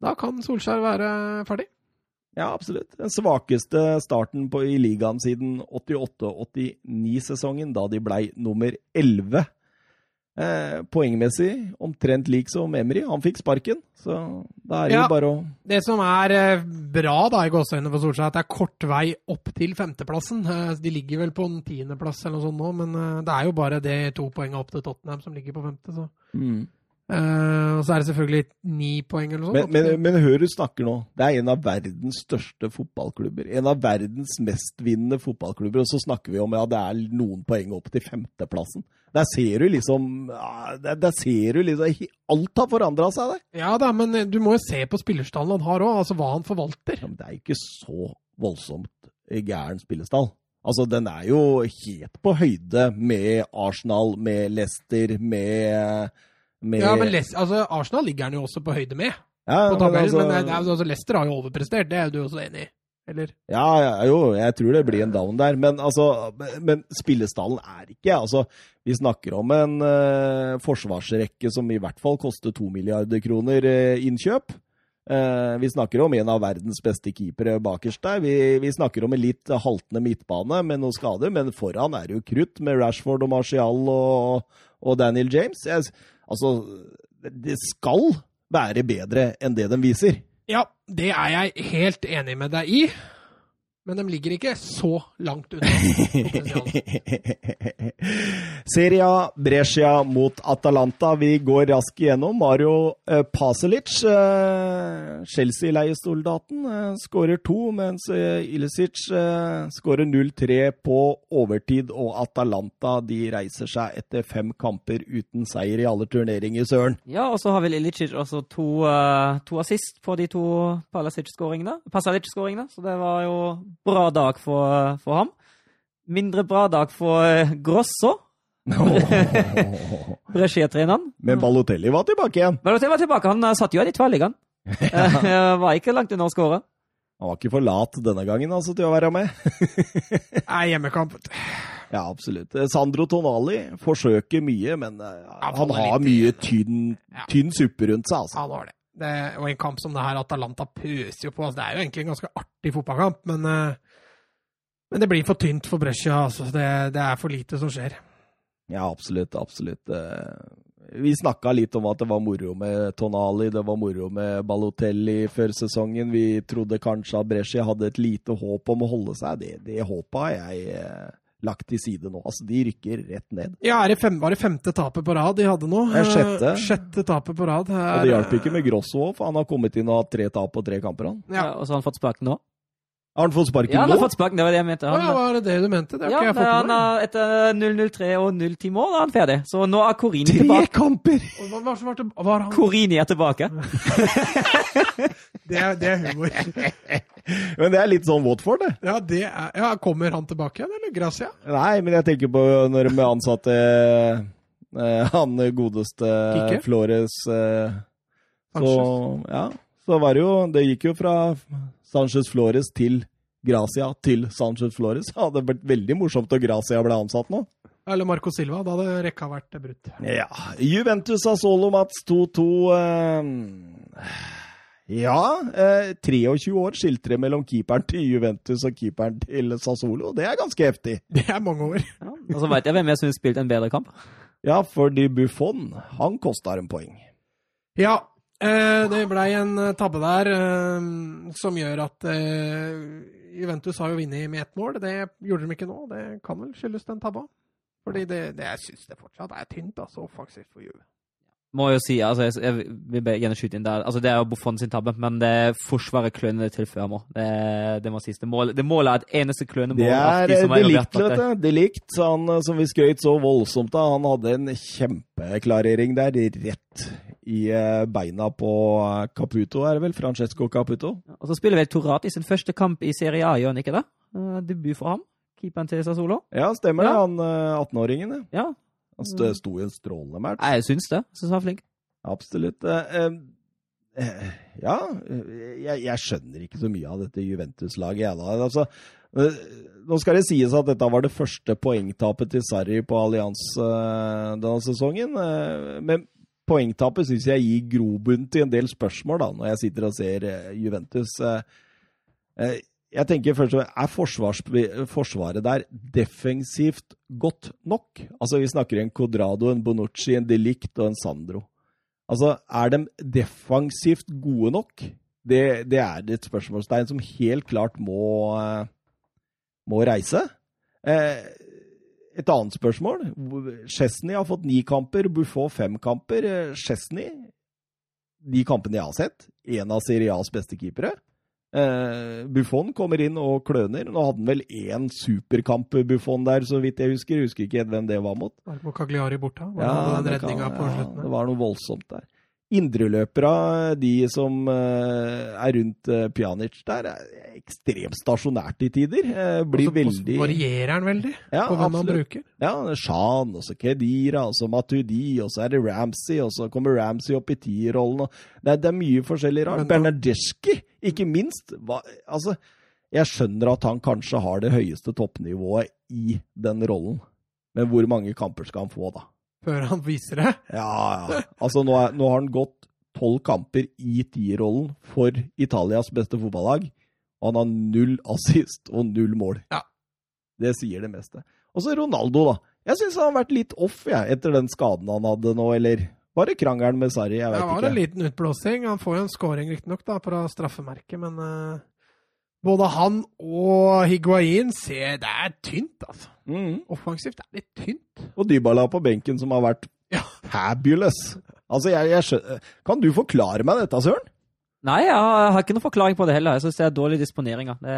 Da kan Solskjær være ferdig. Ja, absolutt. Den svakeste starten på, i ligaen siden 88-89-sesongen, da de blei nummer 11. Eh, poengmessig omtrent lik som Emry. Han fikk sparken, så da er det Ja. jo bare å Det som er eh, bra da i gåseøynene for Solskjær, at det er kort vei opp til femteplassen. Eh, De ligger vel på en tiendeplass eller noe sånt nå, men eh, det er jo bare de to poengene opp til Tottenham som ligger på femte. Så. Eh, og så er det selvfølgelig ni poeng eller noe sånt. men, men, men hør du snakker nå. Det er en av verdens største fotballklubber. En av verdens mestvinnende fotballklubber. Og så snakker vi om ja, det er noen poeng opp til femteplassen. Der ser du liksom der, der ser du liksom Alt har forandra seg der. Ja da, men eh, du må jo se på spillerstallen han har òg, altså hva han forvalter. Ja, men det er ikke så voldsomt gæren spillestall. Altså, den er jo helt på høyde med Arsenal, med Leicester, med, med Ja, men Les altså, Arsenal ligger han jo også på høyde med, Ja, på men altså- Men, altså, Leicester har jo overprestert, det er du også enig i? Eller? Ja, ja, jo, jeg tror det blir en down der. Men, altså, men spillestallen er ikke altså, Vi snakker om en uh, forsvarsrekke som i hvert fall koster to milliarder kroner uh, innkjøp. Uh, vi snakker om en av verdens beste keepere bakerst der. Vi, vi snakker om en litt haltende midtbane med noen skader, men foran er det jo krutt med Rashford og Martial og, og Daniel James. Jeg, altså, det skal være bedre enn det de viser. Ja, det er jeg helt enig med deg i. Men de ligger ikke så langt unna potensialet. Serie A, Brescia mot Atalanta. Vi går raskt igjennom. Mario eh, Paselic, eh, Chelsea-leiesoldaten, eh, skårer to, mens Ilicic skårer 0-3 på overtid. Og Atalanta de reiser seg etter fem kamper uten seier i alle turneringer, Søren. Ja, og så har vel Ilicic også to, to assist på de to Palasic-skåringene. Pasalic-skåringene, så det var jo bra dag for, for ham. Mindre bra dag for eh, Grosso, Brescia-treneren. Men Balotelli var tilbake igjen. Balotelli var tilbake. Han eh, satt jo i tverrliggeren. Eh, var ikke langt unna å skåre. Han var ikke for lat denne gangen altså, til å være med. Nei, hjemmekamp. Ja, absolutt. Sandro Tonali forsøker mye, men eh, Ja, han har litt mye tynn, tynn suppe rundt seg, altså. Han har det. Det. Og en kamp som det her, Atalanta pøser jo på. Altså, det er jo egentlig en ganske artig fotballkamp, men, eh, men det blir for tynt for Brescia. Altså. Det, det er for lite som skjer. Ja, absolutt, absolutt. Eh, vi snakka litt om at det var moro med Tonali, det var moro med Balotelli før sesongen. Vi trodde kanskje at Brescia hadde et lite håp om å holde seg. Det, det håpet har jeg eh, lagt til side nå. Altså, de rykker rett ned. Ja, er det fem, Var det femte tapet på rad de hadde nå? Det er sjette. Eh, sjette tapet på rad. Og det hjalp ikke med Grosso òg, for han har kommet inn og hatt tre tap på tre kamper. han. Ja. og så har han fått spaken nå. Har han fått sparken Ja, han nå? har fått sparken, det var det jeg mente. Han, ja, var det det du mente? Det har ja, ikke jeg fått han med meg. har, etter 003 og 010 mål er han ferdig. Så nå er Korini Tre kamper! Hva var, var, var han Corini er tilbake. det, er, det er humor. Men det er litt sånn Watford, det. Ja, det er, ja, Kommer han tilbake igjen, eller? Gracia? Nei, men jeg tenker på når de ansatte eh, han godeste Kike? Flores eh, Så ja, så var det jo Det gikk jo fra Sanchez Flores til Gracia til Sanchez Flores. Det hadde vært veldig morsomt om Gracia ble ansatt nå. Eller Marco Silva. Da hadde rekka vært brutt. Ja. Juventus Asolo Mats 2-2. Eh, ja, eh, 23 år skilter det mellom keeperen til Juventus og keeperen til Sassolo. Det er ganske heftig. Det er mange år. Ja. Og så vet jeg hvem jeg syns spilte en bedre kamp. Ja, fordi Buffon, han kosta en poeng. Ja, det blei en eh, tabbe der eh, som gjør at eh, Juventus har jo vunnet med ett mål. Det gjorde de ikke nå. Det kan vel skyldes den tabba. Fordi det, det jeg syns det fortsatt er tynt, altså, offensivt for Juve. Må jo si, altså, jeg, jeg vil gjerne skyte inn der. Altså, det er jo Buffon sin tabbe, men det er Forsvaret klønene tilfører må. Det, det må sies. Det mål, det målet er et eneste klønemål. Det er de som delikt, vet du. Delikt. Han eh, som vi skrøt så voldsomt av, han hadde en kjempeklarering der, rett i eh, beina på eh, Caputo, er det vel? Francesco Caputo. Og så spiller vel Torati sin første kamp i Serie A, gjør han ikke det? Eh, debut for ham. Keeperen til Sassolo. Ja, stemmer det. Ja. Han eh, 18-åringen. ja. Han sto, sto i en strålende match. jeg syns det. Syns han var flink. Absolutt. Ja, jeg, jeg skjønner ikke så mye av dette Juventus-laget. Altså, nå skal det sies at dette var det første poengtapet til Sarri på Allianz denne sesongen. men poengtapet syns jeg gir grobunn til en del spørsmål, da, når jeg sitter og ser eh, Juventus. Eh, eh, jeg tenker først og fremst, Er Forsvaret der defensivt godt nok? Altså, Vi snakker en Codrado, en Bonucci, en Delict og en Sandro. Altså, Er de defensivt gode nok? Det, det er et spørsmålstegn som helt klart må, må reise. Eh, et annet spørsmål. Chesney har fått ni kamper, Buffon fem kamper. Chesney, de kampene jeg har sett, en av Serie A's beste keepere. Eh, Buffon kommer inn og kløner. Nå hadde han vel én superkamp, Buffon, der, så vidt jeg husker. Jeg husker ikke hvem det var mot. Var det på Cagliari borte? Var Ja, det den det kan- ja, det var noe voldsomt der. Indreløpere, de som eh, er rundt uh, Pjanic der, er ekstremt stasjonært i tider. Eh, blir så- og veldig varierer han veldig ja, på hvem han bruker. Ja, Shan, og så Kedira, og så Matuidi, og så er det Ramsey, og så kommer Ramsey opp i tierrollen. Det, er- det er mye forskjellig rart. Bernardeschi, ikke minst. Hva, altså, jeg skjønner at han kanskje har det høyeste toppnivået i den rollen, men hvor mange kamper skal han få, da? Før han viser det. Ja, ja. Altså, nå, er, nå har han gått tolv kamper i tierrollen for Italias beste fotballag, og han har null assist og null mål. Ja. Det sier det meste. Og så Ronaldo, da. Jeg syns han har vært litt off jeg, etter den skaden han hadde nå, eller var det krangelen med Sarri? Jeg vet ikke. Det var ikke. en liten utblåsing. Han får jo en scoring riktignok fra straffemerket, men eh, både han og Higuain ser Det er tynt, altså. Mm. Offensivt er litt tynt. Og Dybala på benken, som har vært Ja. fabulous. Altså, jeg, jeg skjønner Kan du forklare meg dette, Søren? Nei, jeg har, jeg har ikke noen forklaring på det heller. Jeg syns det er dårlig disponering. Det,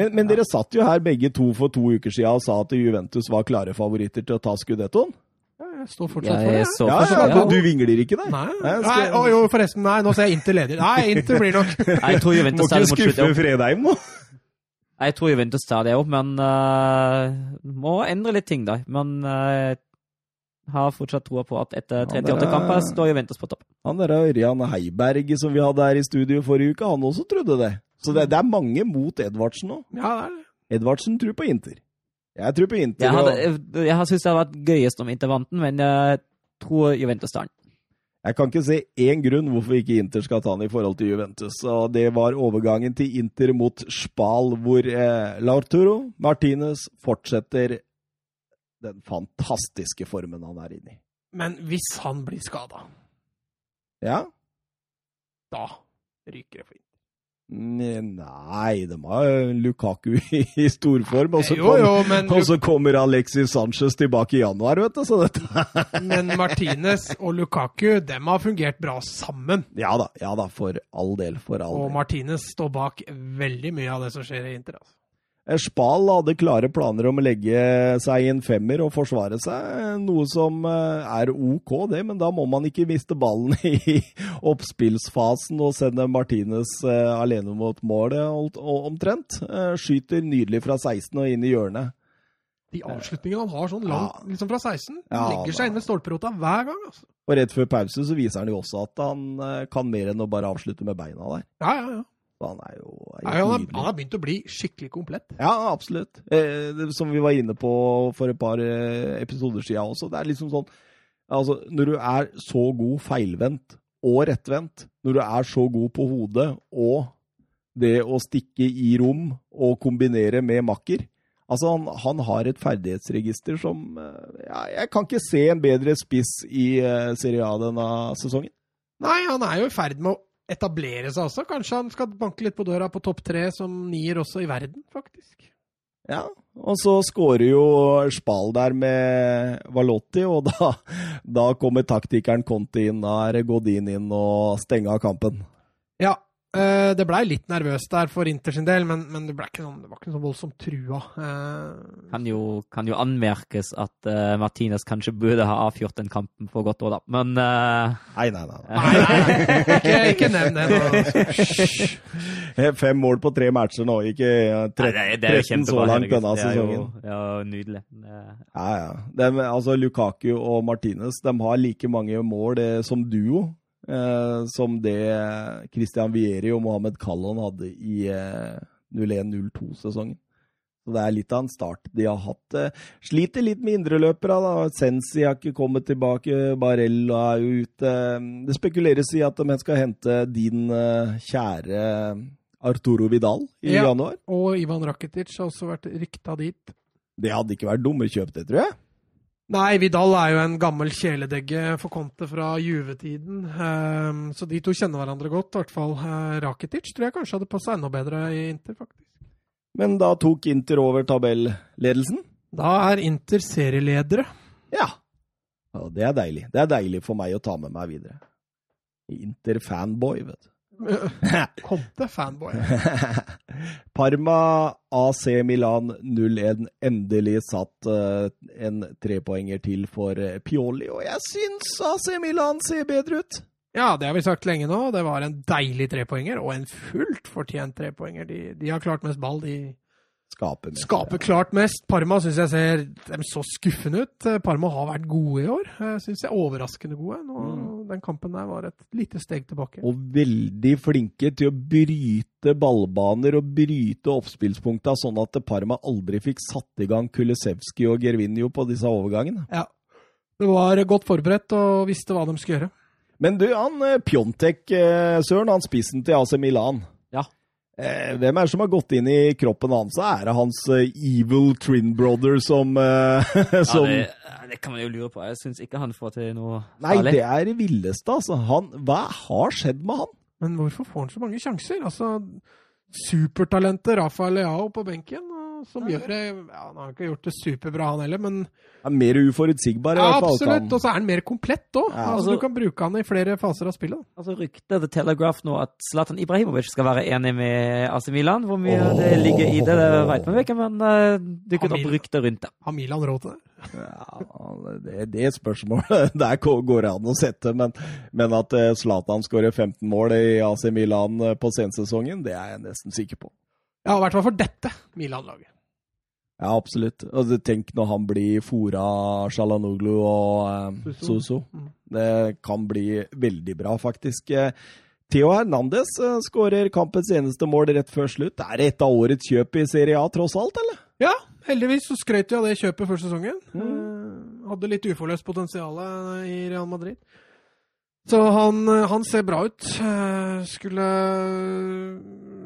Men, men ja. dere satt jo her begge to for to uker siden og sa at Juventus var klare favoritter til å ta Scudettoen. Jeg står fortsatt for Jeg det. så Ja, fortsatt, ja, ja. du, du vingler ikke, nei? Nei, nei, skal- å, jo, forresten. Nei, nå ser jeg Inter leder. Nei, Inter blir nok Nei, Jeg tror Må Juventus tar ikke det mot skuffe. Fredheim nå. Jeg tror Juventus tar det opp, men uh, må endre litt ting, da. Men uh, har fortsatt troa på at etter Ja, 38 det er- kamper står Juventus på topp. Han der Ørjan Heiberg som vi hadde her i studio forrige uke, han også trodde det. Så det, det er mange mot Edvardsen nå. Ja, det er det. Edvardsen tror på Inter. Jeg tror på Inter. Jeg, hadde, jeg, jeg syns det hadde vært gøyest om Inter vant den, men jeg tror Juventus tar den. jeg kan ikke se én grunn hvorfor ikke Inter skal ta den i forhold til Juventus. Og det var overgangen til Inter mot Spal, hvor eh, Lauturo Martinez fortsetter den fantastiske formen han er inne i. Men hvis han blir skada, Ja? da ryker det for Inter. Nei, de har Lukaku i storform, og så Jo, jo, kom- men, og så kommer Alexis Sanchez tilbake i januar, vet du. Så dette men Martinez og Lukaku dem har fungert bra sammen. Ja da, ja da, for all del. For all Og del. Martinez står bak veldig mye av det som skjer i Inter. Altså. Spal hadde klare planer om å legge seg i en femmer og forsvare seg, noe som eh, er ok, det, men da må man ikke miste ballen i oppspillsfasen og sende Martinez eh, alene mot målet omtrent. Eh, Skyter nydelig fra 16 og inn i hjørnet. De avslutningene han har sånn langt, Ja. liksom fra 16, Ja, legger seg inn med stolperota hver gang. Altså. Og rett før pause så viser han jo også at han kan mer enn å bare avslutte med beina der. Ja, ja, ja. Han er jo Nei, han, har, nydelig. han har begynt å bli skikkelig komplett. Ja, absolutt. Eh, det, som vi var inne på for et par eh, episoder siden også. Det er liksom sånn Altså, når du er så god feilvendt og rettvendt, når du er så god på hodet og det å stikke i rom og kombinere med makker Altså, han, han har et ferdighetsregister som eh, ja, Jeg kan ikke se en bedre spiss i uh, Serie A denne sesongen. Nei, han er jo i ferd med å etablere seg også. Kanskje han skal banke litt på døra på topp tre som nier også i verden, faktisk. Ja, og så skårer jo Spal der med Valotti, og da, da kommer taktikeren Conti inn, da er Godin inn og stenger av kampen. Ja, eh, det blei litt nervøst der for Inter sin del, men, men det, ikke sånn, det var ikke noe voldsomt trua. Uh, Kan jo, kan jo anmerkes at uh, Martinez kanskje burde ha avgjort den kampen for godt år, da. Men eh, Nei, nei, nei. nei, nei, ikke, ikke nevn det. Fem mål på tre matcher nå, ikke eh, tre, Nei, det, det er 13 så langt denne sesongen. Det er jo- Ja, nydelig. Ja, ja. De, altså, Lukaku og Martinez de har like mange mål som duo. Eh, som det Christian Vieri og Mohammed Kallon hadde i eh, 01-02-sesongen. Så Det er litt av en start de har hatt. Eh, sliter litt med indreløpere. Sensi har ikke kommet tilbake. Barella er jo ute. Det spekuleres i at de skal hente din eh, kjære Arturo Vidal i Ja. januar. Og Ivan Rakitic har også vært rykta dit. Det hadde ikke vært dumme kjøp, det, tror jeg. Nei, Vidal er jo en gammel kjæledegge for Conte fra Juve-tiden. Ehm, så de to kjenner hverandre godt. I hvert fall eh, Rakitic tror jeg kanskje hadde passa enda bedre i Inter, faktisk. Men da tok Inter over tabelledelsen. Da er Inter serieledere. Ja. ja. Det er deilig. Det er deilig for meg å ta med meg videre. Inter-fanboy, vet du. Conte-fanboy. Parma AC Milan 0-1 endelig satt eh, en trepoenger til for eh, Pioli, og jeg syns AC Milan ser bedre ut. Ja, det har vi sagt lenge nå. Det var en deilig trepoenger, og en fullt fortjent trepoenger. De, de har klart mest ball. De Skaper mest. skaper klart mest. Parma syns jeg ser dem så skuffende ut. Eh, Parma har vært gode i år. Syns jeg er overraskende gode. Nå, Den kampen der var et lite steg tilbake. Og veldig flinke til å bryte ballbaner og bryte oppspillspunkta, sånn at Parma aldri fikk satt i gang Kulisevskij og Gervinho på disse overgangene. Ja. Det var godt forberedt og visste hva de skulle gjøre. Men du, han eh, Pjontek, eh, Søren, han spissen til AC Milan. Eh, hvem er det som har gått inn i kroppen hans? Er det hans eh, evil twin brother som, eh, Ja, det, det kan man jo lure på. Jeg syns ikke han får til noe Nei, farlig. det er det villeste, altså. Han, hva har skjedd med han? Men hvorfor får han så mange sjanser? Altså, supertalentet Rafael Leao på benken, som gjør det ja, Han har ikke gjort det superbra, han heller, men Han er mer uforutsigbar, i ja, hvert fall. absolutt. Og så er han mer komplett òg. Ja, altså, altså- du kan bruke han i flere faser av spillet. Altså Ryktet The Telegraph nå at Zlatan Ibrahimovic skal være enig med AC Milan. Hvor mye det ligger i det, det vet man ikke, men uh, dukket opp Milan. rykter rundt det. Har Milan råd til det? Ja, det, det spørsmålet der går det an å sette, men, men at eh, Zlatan skårer 15 mål i AC Milan eh, på sensesongen, det er jeg nesten sikker på. Ja, i hvert fall for dette Milan-laget. Ja, absolutt. Og det- tenk når han blir fora Shalanoglu og eh, Suso. Soso. Mm. Det kan bli veldig bra, faktisk. Eh, Theo Hernandez eh, skårer kampens eneste mål rett før slutt. Er det et av årets kjøp i Serie A, tross alt, eller? Ja, heldigvis så skrøt vi av det kjøpet før sesongen. Mm. Eh, hadde litt uforløst potensial i Real Madrid. Så han, eh, han ser bra ut. Eh, skulle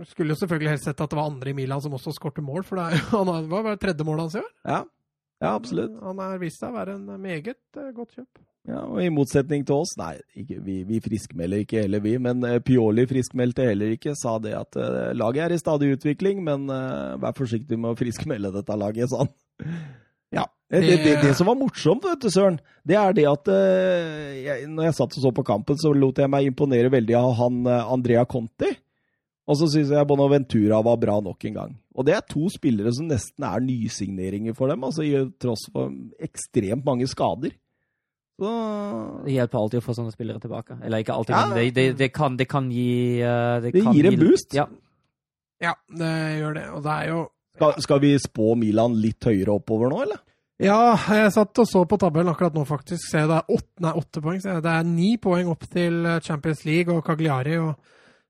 Skulle jo selvfølgelig helst sett at det var andre i Milan som også skårte mål, for det er, jo- han var bare tredje målet hans i år? Ja. Ja, absolutt. Han har vist seg å være en meget eh, godt kjøp. Ja, og I motsetning til oss, nei, ikke, vi, vi friskmelder ikke heller vi, men eh, Pioli friskmeldte heller ikke. Sa det at uh, laget er i stadig utvikling, men uh, vær forsiktig med å friskmelde dette laget, sa han. Ja, det, det, det, det, som var morsomt, vet du, Søren, det er det at uh, jeg, når jeg satt og så på kampen, så lot jeg meg imponere veldig av han Andrea Conti. Og så syns jeg Bonaventura var bra nok en gang. Og det er to spillere som nesten er nysigneringer for dem, altså i tross for ekstremt mange skader. Så... Det hjelper alltid å få sånne spillere tilbake. Eller ikke alltid, ja. men det, det, det, kan, det, kan, gi Det, Det, gir en boost. Ja. ja. det gjør det. Og det er jo skal, skal vi spå Milan litt høyere oppover nå, eller? Ja, jeg satt og så på tabellen akkurat nå, faktisk. Se, det er åtte, nei, åtte poeng. Det er ni poeng opp til Champions League og Cagliari. og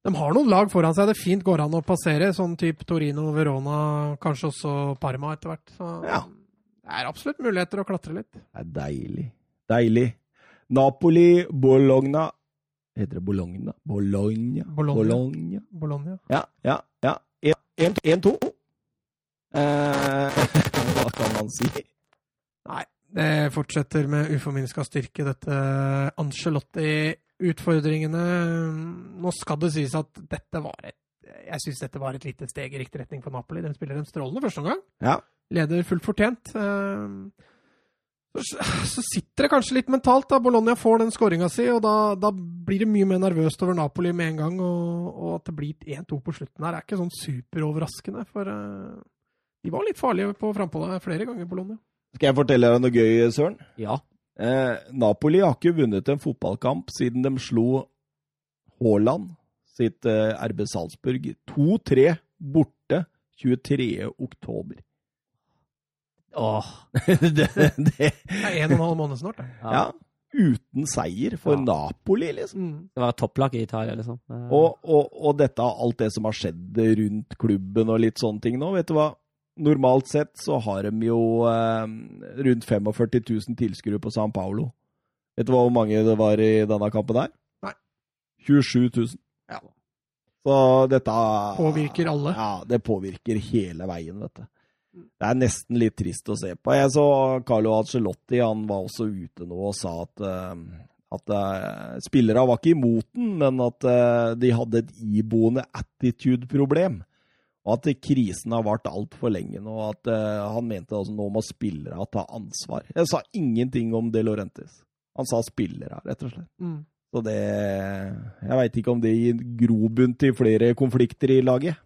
de har noen lag foran seg det fint går an å passere, sånn type Torino, Verona, kanskje også Parma etter hvert. Så ja. det er absolutt muligheter å klatre litt. Det er deilig. Deilig. Napoli, Bologna Heter det Bologna? Bologna? Bologna. Bologna. Ja, ja, ja. 1-2. Eh, hva kan man si? Nei, det fortsetter med uforminska styrke, dette Angelotti utfordringene Nå skal det sies at dette var et jeg syns dette var et lite steg i riktig retning for Napoli. De spiller en strålende første omgang. Ja. Leder fullt fortjent. Eh, så sitter det kanskje litt mentalt. da Bologna får den skåringa si, og da, da, blir det mye mer nervøst over Napoli med en gang. Og, og at det blir 1-2 på slutten her, er ikke sånn superoverraskende. For uh, de var litt farlige på frampå flere ganger, Bologna. Skal jeg fortelle deg noe gøy, Søren? Ja. Eh, Napoli har ikke vunnet en fotballkamp siden de slo Haaland sitt eh, RB Salzburg 2-3 borte 23. oktober. Åh det, det, det er en og en halv måned snart, det. Ja. Uten seier for ja. Napoli, liksom. Mm. Det var topplag i Italia, liksom. Og, og, og, dette, alt det som har skjedd rundt klubben og litt sånne ting nå, vet du hva? Normalt sett så har de jo eh, rundt 45 000 tilskuere på San Paulo. Vet du hvor mange det var i denne kampen der? Nei. 27 000. Ja. Så dette Påvirker alle. Ja, det påvirker hele veien, vet du. Det er nesten litt trist å se på. Jeg så Carlo Ancelotti, han var også ute nå og sa at, uh, at uh, spillere var ikke imot den, men at uh, de hadde et iboende attitude-problem. Og at krisen har vart altfor lenge nå. At uh, han mente altså nå må spillere ta ansvar. Jeg sa ingenting om De Laurentis. Han sa spillere, rett og slett. Mm. Så det Jeg veit ikke om det gir grobunn til flere konflikter i laget.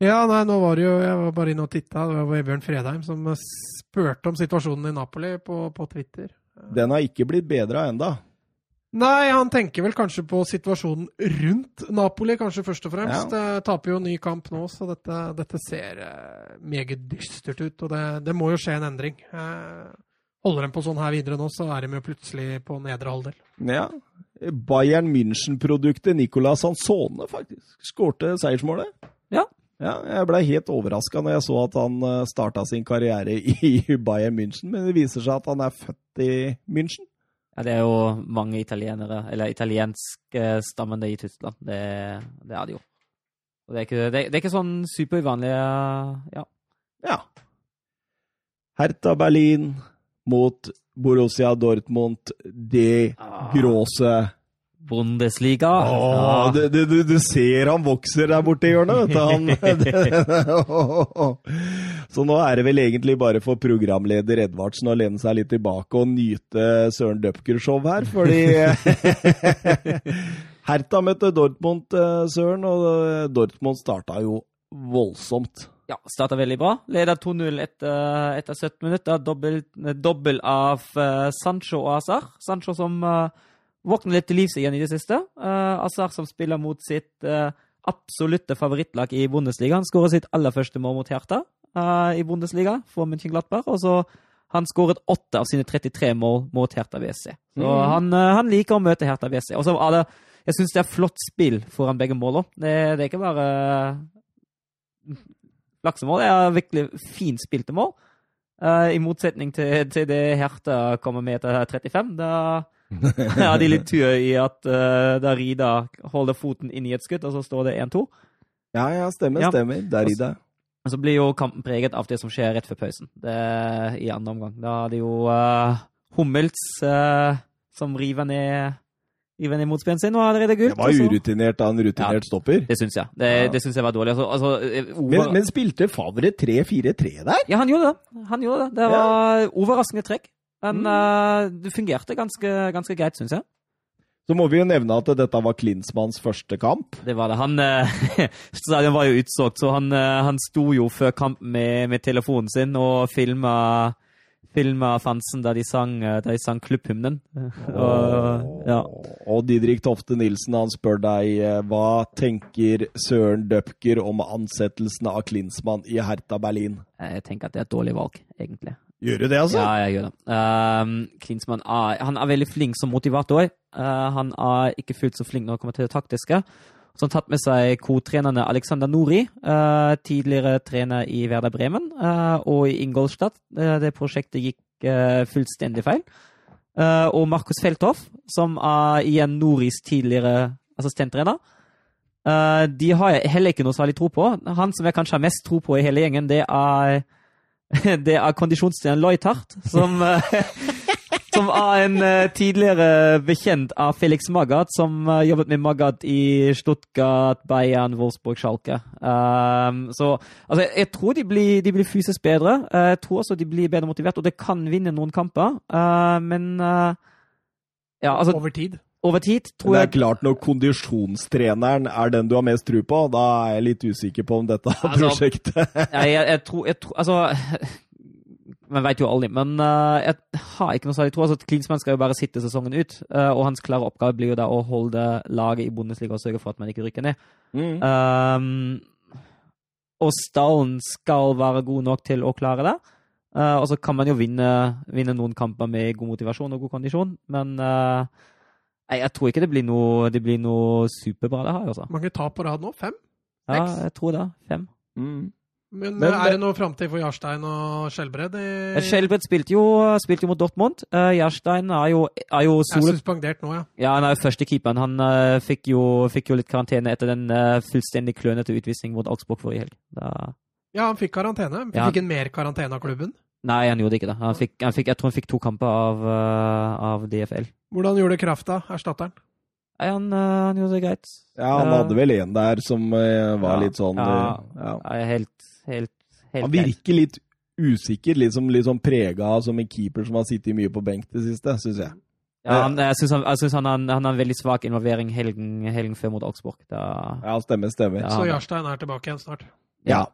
Ja, nei, nå var det jo Jeg var bare inne og titta. Det var Bjørn Fredheim som spurte om situasjonen i Napoli på, på Twitter. Den har ikke blitt bedra enda. Nei, han tenker vel kanskje på situasjonen rundt Napoli, kanskje først og fremst. Ja. Eh, taper jo ny kamp nå, så dette, dette ser eh, meget dystert ut. Og det, det, må jo skje en endring. Eh, holder de på sånn her videre nå, så er de jo plutselig på nedre halvdel. Ja. Bayern München-produktet Nicolas Hansone, faktisk, skårte seiersmålet. Ja. Ja, jeg ble helt overraska når jeg så at han starta sin karriere i Bayern München, men det viser seg at han er født i München. Ja, det er jo mange italienere, eller italienskstammende i Tyskland. Det, det, er det jo. Og det er ikke, det, det er ikke sånn superuvanlig, ja. Ja. Hertha Berlin mot Borussia Dortmund, de ah. gråse Bundesliga. Åh, ja. du, du, du, ser han vokser der borte i hjørnet, vet du. Så nå er det vel egentlig bare for programleder Edvardsen å lene seg litt tilbake og nyte Søren Dupker-show her, fordi Hertha møtte Dortmund, eh, Søren, og eh, Dortmund starta jo voldsomt. Ja, starta veldig bra. Leder 2-0 etter, etter, 17 minutter. Dobbel, dobbel av Sancho og Azar. Sancho som uh, våkner litt til livs igjen i det siste. Uh, Azar som spiller mot sitt uh, absolutte favorittlag i Bundesliga. Han skårer sitt aller første mål mot Hertha uh, i Bundesliga for München-Glattberg. Og så han skåret åtte av sine 33 mål mot Hertha WC. Så mm. han, han, liker å møte Hertha WC. Og så er det Jeg syns det er flott spill foran begge målene. Det, det, er ikke bare laksemål. Det er virkelig fint spilte mål. I motsetning til, til det Hertha kommer med etter 35. Da ja, de litt tur i at uh, Darida holder foten inn i et skudd, og så står det 1-2. Ja, ja, stemmer, ja. stemmer. Darida. Og Så blir jo kampen preget av det som skjer rett før pausen det, i andre omgang. Da er det jo uh, Hummels uh, som river ned, river ned motspilleren sin og allerede gult. Det var urutinert av en rutinert stopper. Det syns jeg. Det, Ja. det syns jeg var dårlig. Altså, altså, eh, over... Men, men spilte Favre 3-4-3 der? Ja, han gjorde det. Han gjorde det. Det var overraskende trekk. Men Mm. eh, det fungerte ganske, ganske greit, syns jeg. Så må vi jo nevne at dette var Klinsmanns første kamp. Det var det. Han eh, Stadion var jo utsolgt, så han, eh, han sto jo før kampen med, med telefonen sin og filma filma fansen da de sang, da de sang klubbhymnen. Og, ja. Og Didrik Tofte Nilsen han spør deg hva tenker Søren Døpker om ansettelsen av Klinsmann i Hertha Berlin? Jeg tenker at det er et dårlig valg, egentlig. Gjør du det, altså? Ja, jeg gjør det. Um, Klinsmann er, han er veldig flink som motivator. Uh, han er ikke fullt så flink når det kommer til det taktiske. Så han tatt med seg co-trenerne Alexander Nori, uh, tidligere trener i Werder Bremen, uh, og i Ingolstadt. Det prosjektet gikk fullstendig feil. Og Markus Feldhoff, som er igjen Noris tidligere assistenttrener. De har jeg heller ikke noe særlig tro på. Han som jeg kanskje har mest tro på i hele gjengen, det er det er kondisjonstreneren Leuthardt, som, eh, som er en eh, tidligere bekjent av Felix Magath, som eh, jobbet med Magath i Stuttgart, Bayern, Wolfsburg, Schalke. Um, så altså, jeg tror de blir, de blir fysisk bedre. Jeg tror også de blir bedre motivert, og de kan vinne noen kamper. uh, men uh, ja, altså, Over tid. Over tid tror jeg det er klart, når kondisjonstreneren er den du har mest tro på, da er jeg litt usikker på om dette Altså, prosjektet jeg, jeg, jeg, tror, jeg tror Altså Man veit jo aldri, men uh, jeg har ikke noe særlig tro. Altså, Klinsmann skal jo bare sitte sesongen ut, uh, og hans klare oppgave blir jo da å holde laget i Bundesliga og sørge for at man ikke rykker ned. Mm. Um, og stallen skal være god nok til å klare det. Uh, og så kan man jo vinne, vinne noen kamper med god motivasjon og god kondisjon, men nei, jeg tror ikke det blir noe, det blir noe superbra, det her, altså. Mange tap på rad nå? Fem? Ja, Seks? jeg tror det. Fem. Mm. Men, Men- er det noe framtid for Jarstein og Skjelbred? i- Skjelbred spilte jo, spilte jo mot Dortmund. Uh, Jarstein er jo, er jo Er suspendert nå, ja. Ja, han er jo førstekeeperen. Han uh, fikk, jo, fikk jo litt karantene etter den uh, fullstendig klønete utvisningen mot Augsburg forrige helg. Da... Ja, han fikk karantene. Ja. Fikk en mer karantene av klubben? Nei, han gjorde ikke det. Han fikk, han fikk, jeg tror han fikk to kamper av, eh, av DFL. Hvordan gjorde Krafta, erstatteren? Nei, han, eh, han gjorde det greit. Ja, han Ja. hadde vel en der som eh, var Ja, litt sånn ja, eh, ja. Er helt, helt, helt Han greit. virker litt usikker, liksom, litt sånn prega som en keeper som har sittet mye på benk det siste, syns jeg. Ja, han, jeg syns han, jeg synes han, han, han har en veldig svak involvering helgen, helgen før mot Augsburg. Da, Ja, stemmer, stemmer. Ja. Så Jarstein er tilbake igjen snart. Ja.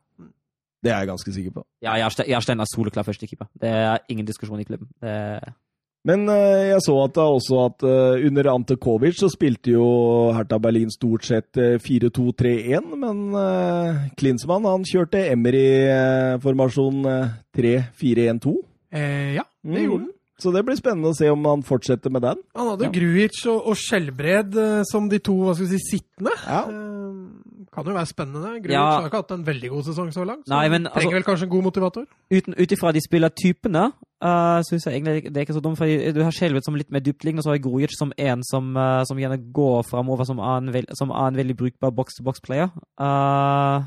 Det er jeg ganske sikker på. ja, jeg er Steinar soleklar førstekeeper. Det er ingen diskusjon i klubben. Det, Men eh, jeg så at det også at eh, under Ante Kovic så spilte jo Hertha Berlin stort sett eh, 4-2-3-1, men uh, Klinsmann han kjørte Emery-formasjon 3-4-1-2. Eh, ja, det Mm. gjorde han. Så det blir spennende å se om han fortsetter med den. Han hadde Ja. Gruic og, og Skjelbred eh, som de to hva skal vi si, sittende. Ja. Eh, kan jo være spennende. Gruic Ja. har ikke hatt en veldig god sesong så langt. Så Nei, men han altså- trenger vel kanskje en god motivator. Ut ifra de spillertypene, uh, syns jeg egentlig det er ikke så dumt. For du har Skjelvet som litt mer dyptliggende, og så har jeg Grujic som en som, uh, som gjerne går framover, som er en, som er en veldig brukbar box-to-box-player. Uh,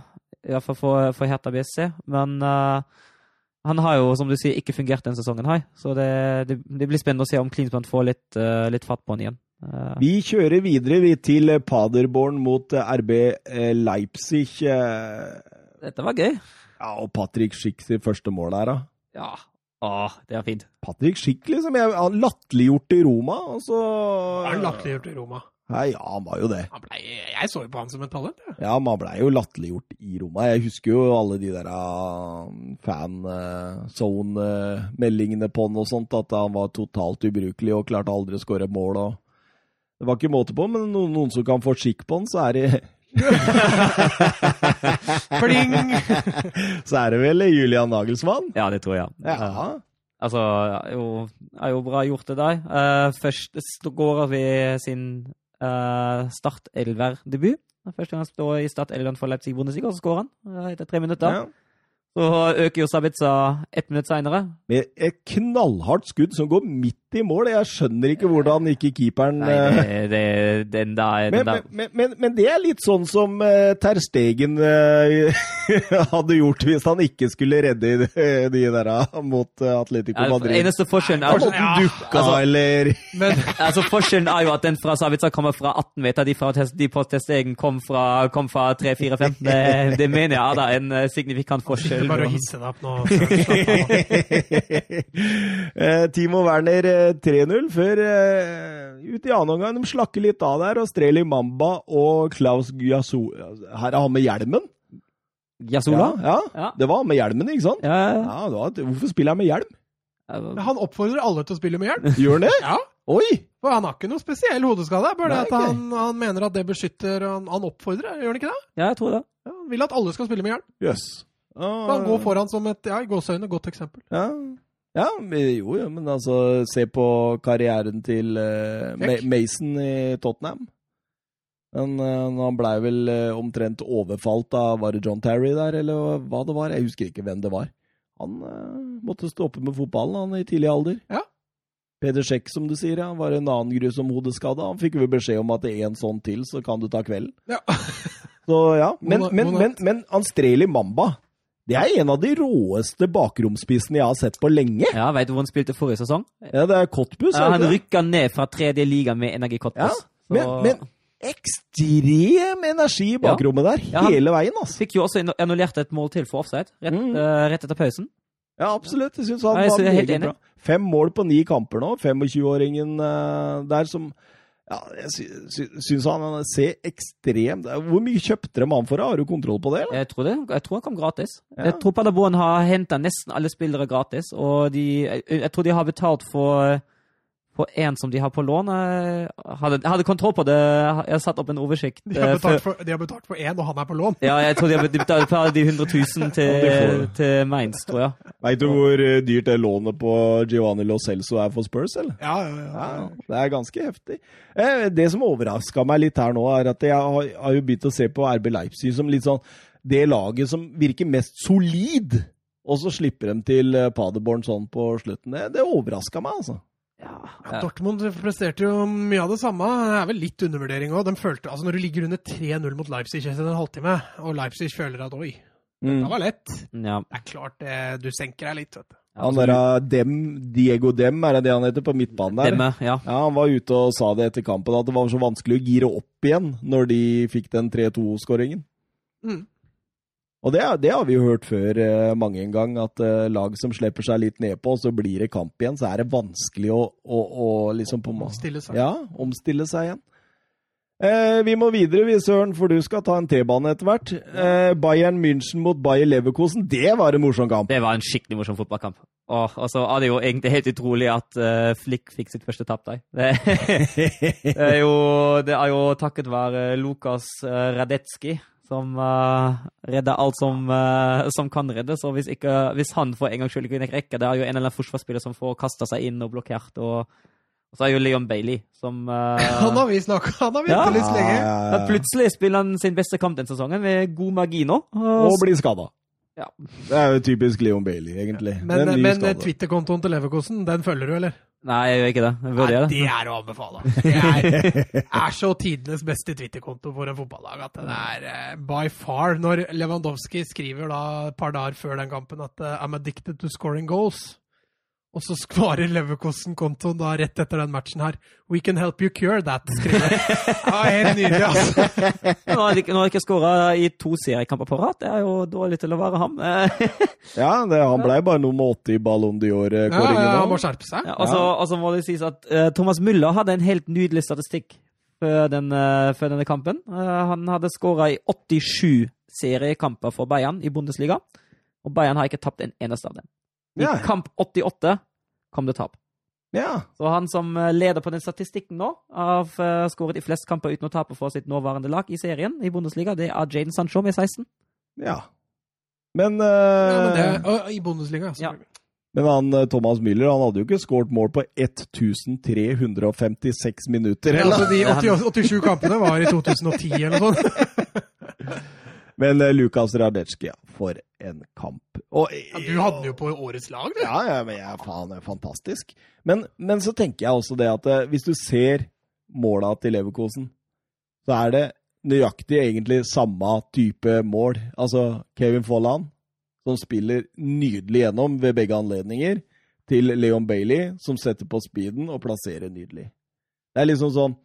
Iallfall for, for Hertha BSC. Men uh, han har jo, som du sier, ikke fungert denne sesongen her. Så det, det, det blir spennende å se om Klinsmann får litt, uh, litt fatt på han igjen. Eh, Vi kjører videre vi til Paderborn mot eh, RB eh, Leipzig. dette var gøy. Ja, og Patrick Schick sitt første mål der, da. Ja. Åh, det er fint. Patrick Schick, liksom. Jeg, han latterliggjort i Roma, og så Er han latterliggjort i Roma? Nei, ja, han var jo det. Han ble, jeg så jo på han som et talent. Ja, Ja, han blei jo latterliggjort i Roma. Jeg husker jo alle de der fan-zone-meldingene på han og sånt, at han var totalt ubrukelig og klarte aldri å skåre mål. og Det var ikke måte på, men noen, noen som kan få skikk på den, så er det Pling! Så er det vel Julian Nagelsmann? Ja, det tror jeg. Ja. Altså, jo, er jo bra gjort det der. Uh, først går vi sin uh, Start-elver-debut. Første gang han står i Start-elveren for Leipzig Bundesliga, og så skårer han uh, etter tre minutter. Ja. Så øker jo Sabitza ett minutt seinere. Med et knallhardt skudd som går midt i mål. Jeg skjønner ikke hvordan ikke keeperen Nei, eh, det, det, den der, men, den der. men, men, men det er litt sånn som uh, Ter Stegen eh, hadde gjort hvis han ikke skulle redde de, de der mot Atletico Ja, Madrid. eneste forskjellen er, måtte Ja, dukka, altså- eller Men altså forskjellen er jo at den fra Sabitza kommer fra 18 meter, de, fra, de på Testegen kom fra, kom fra 3-4-5. Det, det mener jeg er da en eh, signifikant forskjell. Bare å hisse deg opp nå. Eh, Timo Werner eh, 3-0 før uh, ut i annen omgang. De slakker litt av der, og Streli Mamba og Klaus Gyasso Her er han med hjelmen? Yasola? Ja, ja. Ja. Det var han med hjelmen, ikke sant? Ja, ja, Ja, var, Hvorfor spiller han med hjelm? Han oppfordrer alle til å spille med hjelm. Gjør han det? Ja, Oi! for han har ikke noe spesiell hodeskade. Bare Nei, at han, han mener at det beskytter Han, han oppfordrer, gjør han ikke det? ja, jeg tror det. Ja, han vil at alle skal spille med hjelm. Jøss. Så han går foran som et ja, i gåseøyne godt eksempel. Ja. ja, jo, jo, men altså Se på karrieren til uh, Ma Mason i Tottenham. Men uh, han blei vel uh, omtrent overfalt av Var det John Terry der, eller hva det var? Jeg husker ikke hvem det var. Han eh, måtte stoppe med fotballen han i tidlig alder. Ja. Peder Sjekk, som du sier, han var en annen grusom hodeskade. Han fikk jo beskjed om at det er en sånn til, så kan du ta kvelden. Ja. Så ja, men, men, men, men Anstreli Mamba det er en av de råeste bakromspissene jeg har sett på lenge. Ja, Vet du hvor han spilte forrige sesong? Ja, det er Cottbus. Ja, han rykka ned fra tredje liga med Energi Cottbus. Men, men ekstrem energi i bakrommet der, Ja, hele veien, altså. Fikk jo også annullert et mål til for offside, rett, Mm. uh, rett etter pausen. Ja, absolutt. Jeg syns han Ja, var meget bra. Fem mål på ni kamper nå. 25-åringen uh, der som ja, Jeg sy sy syns han ser ekstremt Hvor mye kjøpte de han for? Har du kontroll på det? eller? Jeg tror, det, jeg tror han kom gratis. Ja. Jeg tror Paderborn har henta nesten alle spillere gratis, og de, jeg, jeg tror de har betalt for for en som de har på lån. Jeg hadde, jeg hadde kontroll på det. Jeg har satt opp en oversikt. De har eh, betalt for, de har betalt for én, og han er på lån. Ja, jeg tror de har betalt for de 100 000 til, Ja, til Mainz, tror jeg. Veit du hvor eh, dyrt det lånet på Giovanni Lo Celso er for Spurs, eller? Ja, ja, Ja, ja. det er ganske heftig. Eh, Det som overraska meg litt her nå, er at jeg har, har jo begynt å se på RB Leipzig som litt sånn det laget som virker mest solid. Og så slipper de til eh, Paderborn sånn på slutten. Det, det overraska meg, altså. Ja, Ja, Dortmund presterte jo mye av det samme. Det er vel litt undervurdering òg. Altså, når du ligger under 3-0 mot Leipzig etter en halvtime, og Leipzig føler at oi, Mm. det var lett. ja. Det er klart det, du senker deg litt, vet du. Han der eh, Dem, Diego Dem, er det det han heter, på midtbanen der? Demme, ja. Ja, Han var ute og sa det etter kampen, at det var så vanskelig å gire opp igjen når de fikk den 3-2-skåringen. Mm. Og det, det har vi jo hørt før eh, mange en gang, at eh, lag som slipper seg litt nedpå, så blir det kamp igjen, så er det vanskelig å, å, å liksom på omstille, seg. Ja, omstille seg igjen. Eh, vi må videre, vi, Søren, for du skal ta en T-bane etter hvert. Eh, Bayern München mot Bayer Leverkosen, det var en morsom kamp. Det var en skikkelig morsom fotballkamp. Og, og så er det jo egentlig helt utrolig at uh, Flick fikk sitt første tap der. Det, det, er jo, det er jo takket være Lukas Radetski som uh, redder alt som, uh, som kan reddes. Og hvis, ikke, hvis han for en gangs skyld ikke rekker det, er jo en eller annen forsvarsspiller som får kasta seg inn og blokkert. Og, og så er jo Leon Bailey som uh, Han har vi snakket Han har vi Ja. etterlyst lenge. Ja, Plutselig spiller han sin beste kamp den sesongen med god magi nå. Og blir skada. Ja. Det er jo typisk Leon Bailey, egentlig. Men, men. Twitter-kontoen til Leverkosen, den følger du, eller? Nei, jeg gjør ikke det. Jeg Nei, det. det er å anbefale. Det er, er så tidenes beste Twitter-konto for en fotballag at det er uh, by far Når Lewandowski skriver da et par dager før den kampen at uh, I'm addicted to scoring goals, og så skvarer Leverkosten-kontoen da rett etter den matchen her We can help you cure that, skriver jeg. Ja, helt nydelig, altså. Nå har de ikke- nå har de ikke skåra i to seriekamper på rad. Det er jo dårlig til å være ham. Ja, det, han ble bare nummer 80 i Ballon Ja, d'Or-kåringen ja, han må skjerpe seg. Ja, og så- og så må det sies at uh, Thomas Müller hadde en helt nydelig statistikk før, den, uh, før denne kampen. Uh, han hadde skåra i 87 seriekamper for Bayern i Bundesliga, og Bayern har ikke tapt en eneste av dem. I Ja. kamp 88 kom det tap. Ja. Så han som eh, leder på den statistikken nå, av uh, skåret i flest kamper uten å tape for sitt nåværende lag i serien i Bundesliga, det er Jaden Sancho med 16. ja. Men, uh, Ja, men det, I Bundesliga, Ja. men han eh, Thomas Müller han hadde jo ikke skåret mål på 1356 minutter. Ja, altså, de 80, 87 kampene var i 2010 eller noe sånt. Men eh, Lukas Radetsjki, ja, for en kamp. Og, Ja, du hadde den jo på årets lag, du. Ja, ja, men jeg faen er fantastisk. Men, men så tenker jeg også det at eh, hvis du ser måla til Leverkosen, så er det nøyaktig egentlig samme type mål. Altså Kevin Folland, som spiller nydelig gjennom ved begge anledninger, til Leon Bailey, som setter på speeden og plasserer nydelig. Det er liksom sånn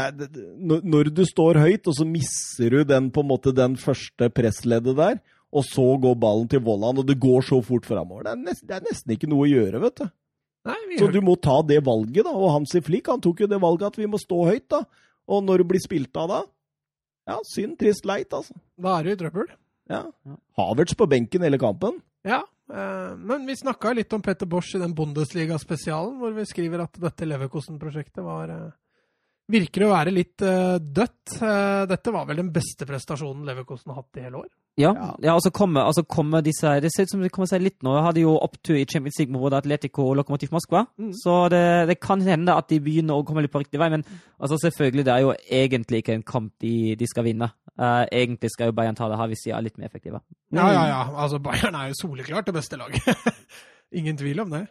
er, det, når- du står høyt, og så misser du den på en måte den første pressleddet der, og så går ballen til Vollan, og det går så fort framover. Det, det er nesten ikke noe å gjøre, vet du. Nei, Så du må ta det valget, da. Og Hansi Flik han tok jo det valget at vi må stå høyt, da. Og når det blir spilt av da Ja, synd, trist, leit, altså. Da er du i trøbbel. Ja. Ja. Havertz på benken hele kampen. Ja, eh, men vi snakka litt om Petter Bosch i den Bundesliga-spesialen, hvor vi skriver at dette Leverkosen-prosjektet var eh, Virker å være litt uh, dødt. Uh, dette var vel den beste prestasjonen Leverkosten har hatt i hele år. Ja, Ja. ja. og så kommer, altså kommer disse Det ser ut som det kommer seg litt nå. Jeg hadde jo opptur i Champions League med både Atletico og Lokomotiv Moskva. Mm. Så det, det kan hende at de begynner å komme litt på riktig vei. Men altså selvfølgelig, det er jo egentlig ikke en kamp de, de skal vinne. Uh, egentlig skal jo Bayern ta det her hvis de er litt mer effektive. Ja, ja, ja. Altså, Bayern er jo soleklart det beste laget. Ingen tvil om det.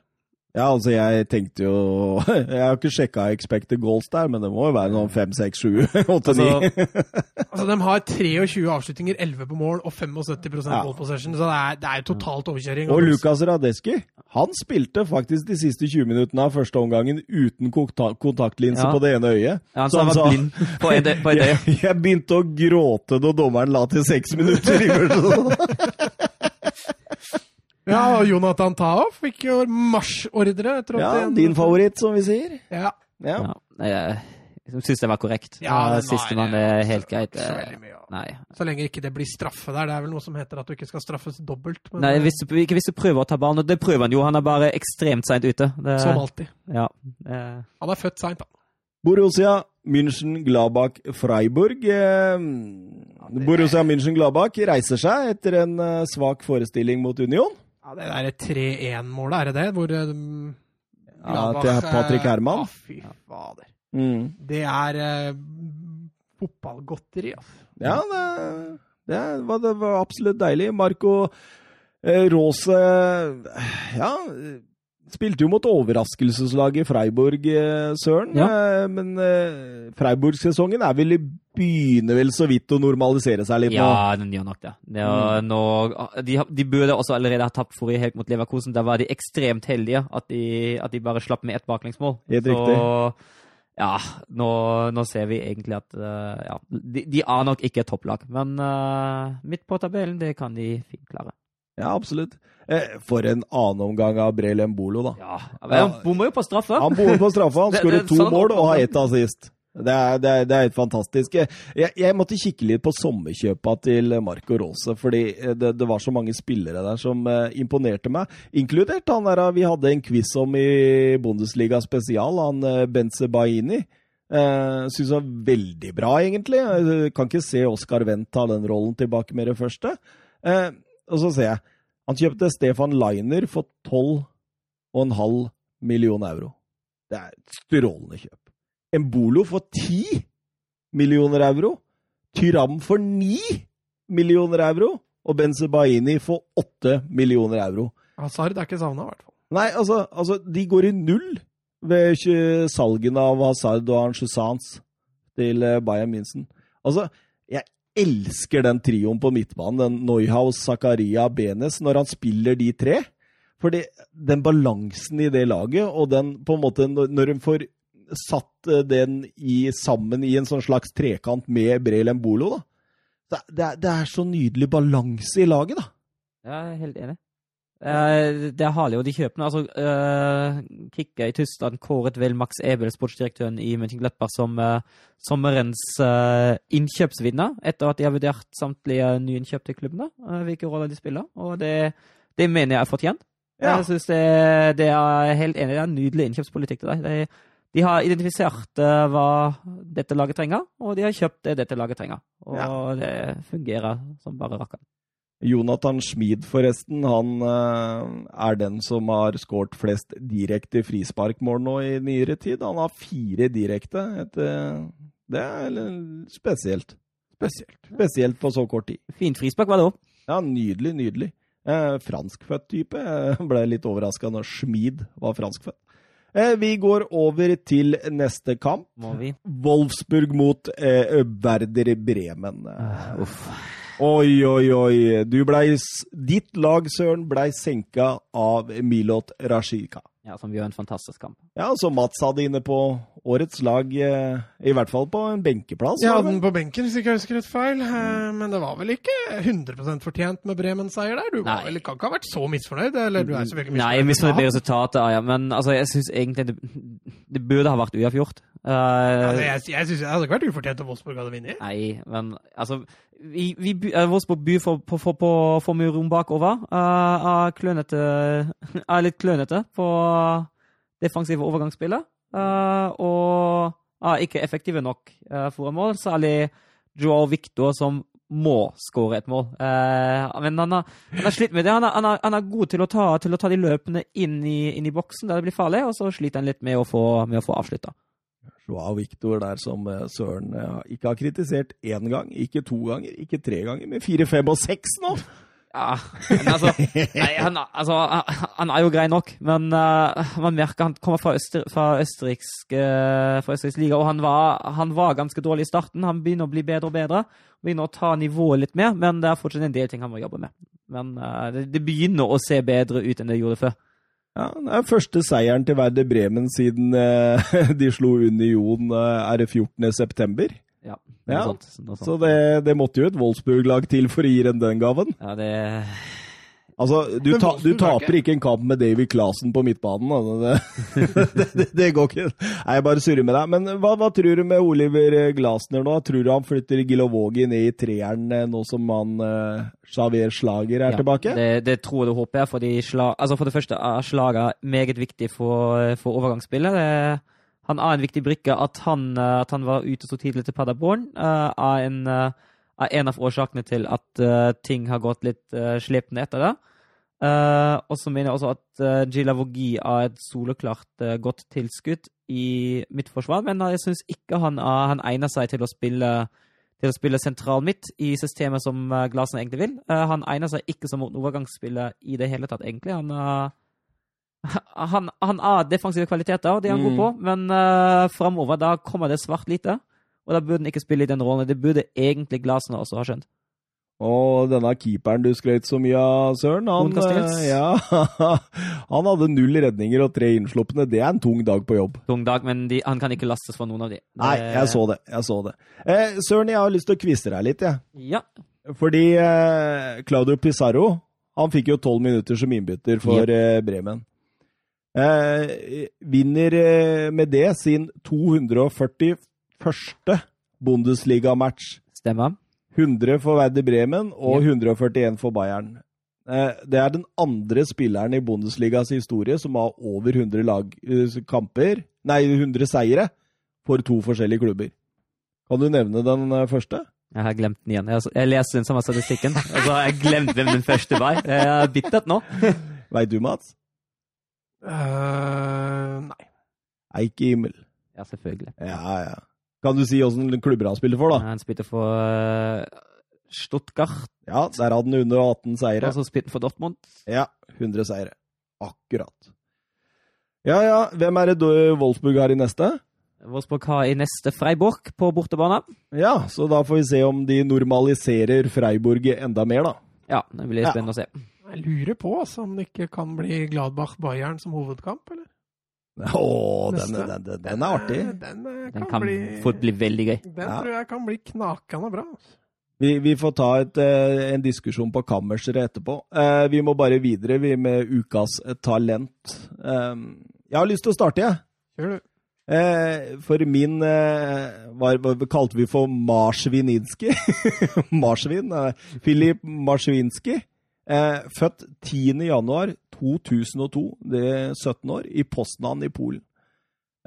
Ja, altså, jeg tenkte jo Jeg har ikke sjekka expected goals der, men det må jo være noen fem, seks, sju, åtte, ni. Altså, De har 23 avslutninger, 11 på mål og 75 Ja. ball possession, så det er, det er totalt overkjøring. Og Lukas Radeski han spilte faktisk de siste 20 minuttene av første omgangen uten konta- kontaktlinse Ja. på det ene øyet. Ja, han Så han sa- var blind på et, på jeg, jeg begynte å gråte da dommeren la til seks minutter i første Ja, og Jonathan Tao fikk jo marsjordre. Ja, din favoritt, som vi sier. Ja. Ja. Ja, jeg syns det var korrekt. Ja, Sistemann er helt greit. Så veldig mye, ja. Så lenge ikke det blir straffe der. Det er vel noe som heter at du ikke skal straffes dobbelt. Men Nei, hvis du, ikke hvis du prøver å ta ballen. og Det prøver han jo. Han er bare ekstremt seint ute. Det, som alltid. Ja. Han er født seint, da. Borussia München Gladbach Freiburg. Eh, Borussia München Gladbach reiser seg etter en eh, svak forestilling mot Union. Ja, Det der 3-1-målet, er det det? Hvor um, Ja, til Patrick eh, Herman. Å, fy fader. Mm. Det er uh, fotballgodteri, altså. Ja, det, det, var, det var absolutt deilig. Marco Rose Ja, spilte jo mot overraskelseslaget Freiburg, eh, Søren. Ja. men eh, Freiburg-sesongen vel begynner vel så vidt å normalisere seg litt nå. Ja, den gjør nok det. det mm. nå, de, de burde også allerede ha tapt forrige helg mot Leverkosen. Da var de ekstremt heldige at de, at de bare slapp med ett baklengsmål. Helt Så, riktig. Ja, nå, nå ser vi egentlig at eh, ja, de, de er nok ikke topplag. Men uh, midt på tabellen, det kan de fint klare. Ja, absolutt. Eh, for en annen omgang av Brel Bolo, da. Ja, Han bommer jo på straffe. Han bommer på straffa, han skårer to sånn mål og har ett assist. Det er, det, er, det er helt fantastisk. Jeg, jeg måtte kikke litt på sommerkjøpa til Marco Rose, fordi det, det var så mange spillere der som uh, imponerte meg. Inkludert han der vi hadde en quiz om i Bundesliga spesial, han uh, Benze Baini. Uh, Syns han var veldig bra, egentlig. Jeg kan ikke se Oscar Wendt ta den rollen tilbake med det første. Eh, og så ser jeg han kjøpte Stefan Liner for 12,5 millioner euro. Det er et strålende kjøp. Embolo for 10 millioner euro. Tyram for 9 millioner euro. Og Benzebaini for 8 millioner euro. Hazard er ikke savna, i hvert fall. Nei, altså, altså, de går i null ved salgene av Hazard og Anchusans til eh, Bayern München. Altså, jeg elsker den trioen på midtbanen, den Neuhaus, Zakaria, Benes, når han spiller de tre. Fordi den balansen i det laget, og den på en måte Når hun får satt eh, den i, sammen i en sånn slags trekant med Brelem Bolo, da. Det, er, det er så nydelig balanse i laget, da. Jeg er helt enig. Eh, det er herlig, og de kjøpene altså, uh, Kikka i Tyskland kåret vel Max Ebel, sportsdirektøren i Mönchengladbach, som uh, sommerens eh, innkjøpsvinner, etter at de har vurdert samtlige nyinnkjøpte klubbene, hvilke roller de spiller. Og det, det mener jeg er fortjent. Ja. Jeg synes det, det er helt enig. Det er en nydelig innkjøpspolitikk til deg. De, de har identifisert eh, hva dette laget trenger, og de har kjøpt det dette laget trenger. Og Ja. det fungerer som bare rakkeren. Jonathan Schmid, forresten, han eh, er den som har skåret flest direkte frisparkmål nå i nyere tid. Han har fire direkte. Eh, det er spesielt. Spesielt. Spesielt på så kort tid. Fint frispark var det òg. Ja, nydelig, nydelig. Eh, franskfødt type. Jeg ble litt overraska når Schmid var franskfødt. Eh, vi går over til neste kamp. Må vi? Wolfsburg mot eh, Werder Bremen. Uh, uff. Oi, oi, oi. Du ble, ditt lag, Søren, blei senka av Milot Rashika. Ja, som gjør en fantastisk kamp. Ja, som Mats hadde inne på årets lag, eh, i hvert fall på en benkeplass. Det den på benken, hvis jeg ikke husker rett feil. Mm. Men det var vel ikke 100% fortjent med Bremen-seier der? Du var Nei. vel, kan ikke ha vært så misfornøyd? Eller du er selvfølgelig Nei, jeg misfornøyd misfornøyd med resultatet, ja. Men altså, jeg syns egentlig det, det burde ha vært uavgjort. Uh, altså, jeg, jeg synes det hadde ikke vært ufortjent om Wolfsburg hadde vunnet. Nei, men altså Vi, vi by- på by for, på, for, på, for rom bakover. Uh, klønete Er litt klønete på defensive overgangsspillet. Uh, og er ikke effektive nok uh, for en mål. Særlig Joao Victor, som må skåre et mål. Eh, men han har, slitt med det. Han er, han er, han er god til å, ta, til å ta de løpene inn i, inn i boksen der det blir farlig, og så sliter han litt med å få, med få avslutta. Joao Victor der som eh, Søren eh, ikke har kritisert én gang, ikke to ganger, ikke tre ganger, men fire, fem og seks nå! Ja, men altså, nei, han, altså Han er jo grei nok, men uh, man merker han kommer fra, Øster, fra, østerriksk, uh, fra østerriksk liga, og han var, han var ganske dårlig i starten. Han begynner å bli bedre og bedre. Begynner å ta nivået litt mer, men det er fortsatt en del ting han må jobbe med. Men uh, det, det begynner å se bedre ut enn det gjorde før. Ja, Det er første seieren til Werder Bremen siden eh, de slo Union eh, er det 14. september. Ja, Ja, noe sånt. Så det, det måtte jo et Wolfsburg-lag til for å gi dem den gaven. Ja, det Altså, du, ta, du taper ikke en kamp med David Clasen på midtbanen. Altså. Det, det, det, det går ikke. Nei, jeg bare surrer med deg. Men hva, hva tror du med Oliver Glasner nå? Tror du han flytter Gilovogi ned i treeren eh, nå som han uh, Xavier Slager er Ja, tilbake? Det, det tror jeg og håper jeg. Fordi slag, altså for det første er slaget meget viktig for, for overgangsspillet. Det, han er en viktig brikke. At han, eh, at han var ute så tidlig til Paderborn, eh, er, en, eh, er en av årsakene til at uh, ting har gått litt uh, slepende etter det. Uh, og så mener jeg også at uh, Gila Vogi er et soleklart uh, godt tilskudd i midtforsvar, men jeg syns ikke han, er, han egner seg til å spille til å spille sentral midt i systemet som Glasen egentlig vil. Eh, han egner seg ikke som overgangsspiller i det hele tatt, egentlig. Han, er- han, han har defensive kvaliteter, og det er han god Mm. på, men uh, framover da kommer det svart lite. Og da burde han ikke spille i den rollen. Det burde egentlig Glasen også ha skjønt. Og denne keeperen du skrøt så mye av, Søren, han, eh, ja, han hadde null redninger og tre innslupne. Det er en tung dag på jobb. Tung dag, men de, han kan ikke lastes for noen av de. Det- Nei, jeg så det. jeg så det. Eh, Søren, jeg har lyst til å kvise deg litt, jeg. Ja. Fordi eh, Claudio Pizarro han fikk jo tolv minutter som innbytter for eh, Bremen. Eh, vinner eh, med det sin 241. Bundesliga-match. Stemmer. 100 for Werder Bremen og 141 for Bayern. Eh, Det er den andre spilleren i Bundesligas historie som har over 100 lag, eh, kamper, nei, 100 seire for to forskjellige klubber. Kan du nevne den eh, første? Jeg har glemt den igjen. Jeg, jeg leser den samme statistikken, og så har jeg glemt hvem den første var. Jeg er bittert nå. Veit du, Mats? Uh, nei. Eike Himmel. Ja, selvfølgelig. Ja, ja. Kan du si åssen klubber han spiller for, da? Han spilte for eh, Stuttgart, Ja, der hadde han 118 seire. og så spilte han for Dortmund. Ja, 100 seire. Akkurat. Ja, ja. Hvem er det Wolfsburg har i neste? Wolfsburg har i neste Freiburg på bortebane. Ja, så da får vi se om de normaliserer Freiburg enda mer, da. Ja, det blir Ja. spennende å se. Jeg lurer på altså, om det ikke kan bli Gladbach-Bayern som hovedkamp, eller? Å, den, den, den, den er artig. Den, eh, Den kan, kan bli fort bli veldig gøy. Den Ja. tror jeg kan bli knakende bra. altså. Vi, vi får ta et, eh, en diskusjon på kammerset etterpå. Eh, vi må bare videre vi med ukas talent. Eh, jeg har lyst til å starte, jeg. Gjør du. Eh, for min eh, hva, kalte vi for Marsvininski? Marsvin? Eh, Filip Marsvinski. Eh, født 10. januar 2002, det er 17 år, i Poznan i Polen.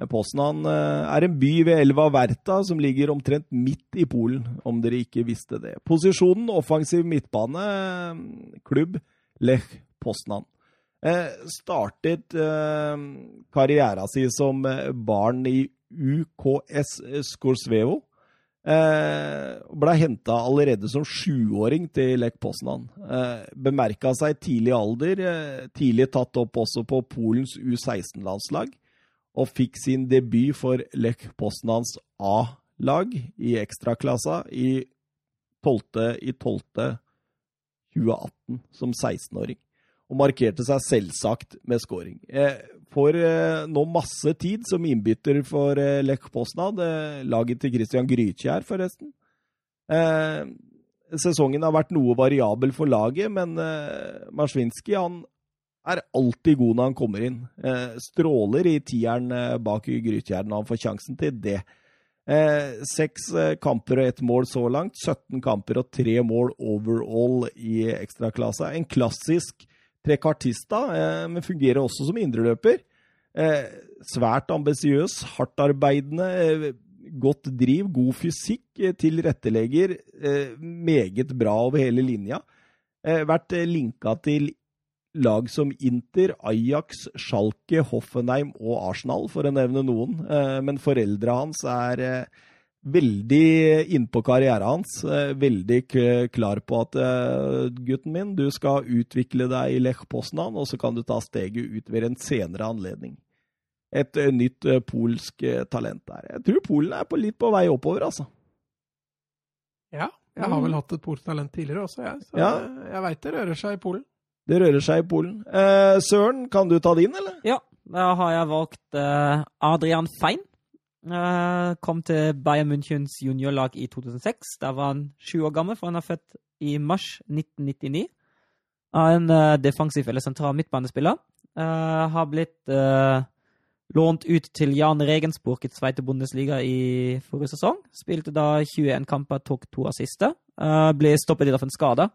Eh, Poznan eh, er en by ved elva Verta som ligger omtrent midt i Polen, om dere ikke visste det. Posisjonen offensiv midtbane, eh, klubb Lech Poznan. Startet karriera si som barn i UKS Skorsvevo. Eh, ble henta allerede som sjuåring til Lech Poznan. Eh, bemerka seg tidlig alder, eh, tidlig tatt opp også på Polens U16-landslag, og fikk sin debut for Lech Poznans A-lag i ekstraklassa i 12. i 12. 2018 som 16-åring. Og markerte seg selvsagt med scoring. Eh, får eh, nå masse tid som innbytter for eh, Lech Poznan, laget til Christian Grytkjær, forresten. Sesongen har vært noe variabel for laget, men Marsvinski han er alltid god når han kommer inn. Stråler i tieren bak Grytkjær når han får sjansen til det. Eh, seks eh, kamper og ett mål så langt. 17 kamper og tre mål overall i ekstraklasse. En klassisk trekartista, eh, men fungerer også som indreløper. Eh, svært ambisiøs, hardtarbeidende, eh, godt driv, god fysikk, eh, tilrettelegger. meget bra over hele linja. vært linka til lag som Inter, Ajax, Schalke, Hoffenheim og Arsenal, for å nevne noen. Eh, men foreldra hans er eh, veldig innpå karrieren hans. Eh, veldig klar på at gutten min, du skal utvikle deg i Lech Poznan, og så kan du ta steget ut ved en senere anledning. Et nytt polsk talent der. Jeg tror Polen er på litt på vei oppover, altså. Ja, jeg har vel hatt et polsk talent tidligere også, jeg. Så ja. jeg veit det rører seg i Polen. Det rører seg i Polen. Eh, Søren, kan du ta din, eller? Ja, da har jeg valgt eh, Adrian Fein. Eh, kom til Bayern Münchens juniorlag i 2006. Da var han sju år gammel, for han er født i mars 1999. En eh, defensiv eller sentral midtbanespiller. Eh, har blitt lånt ut til Jan Regensburg i Sveite Bundesliga i forrige sesong. Spilte da 21 kamper, tok to assister. ble stoppet litt av en skade.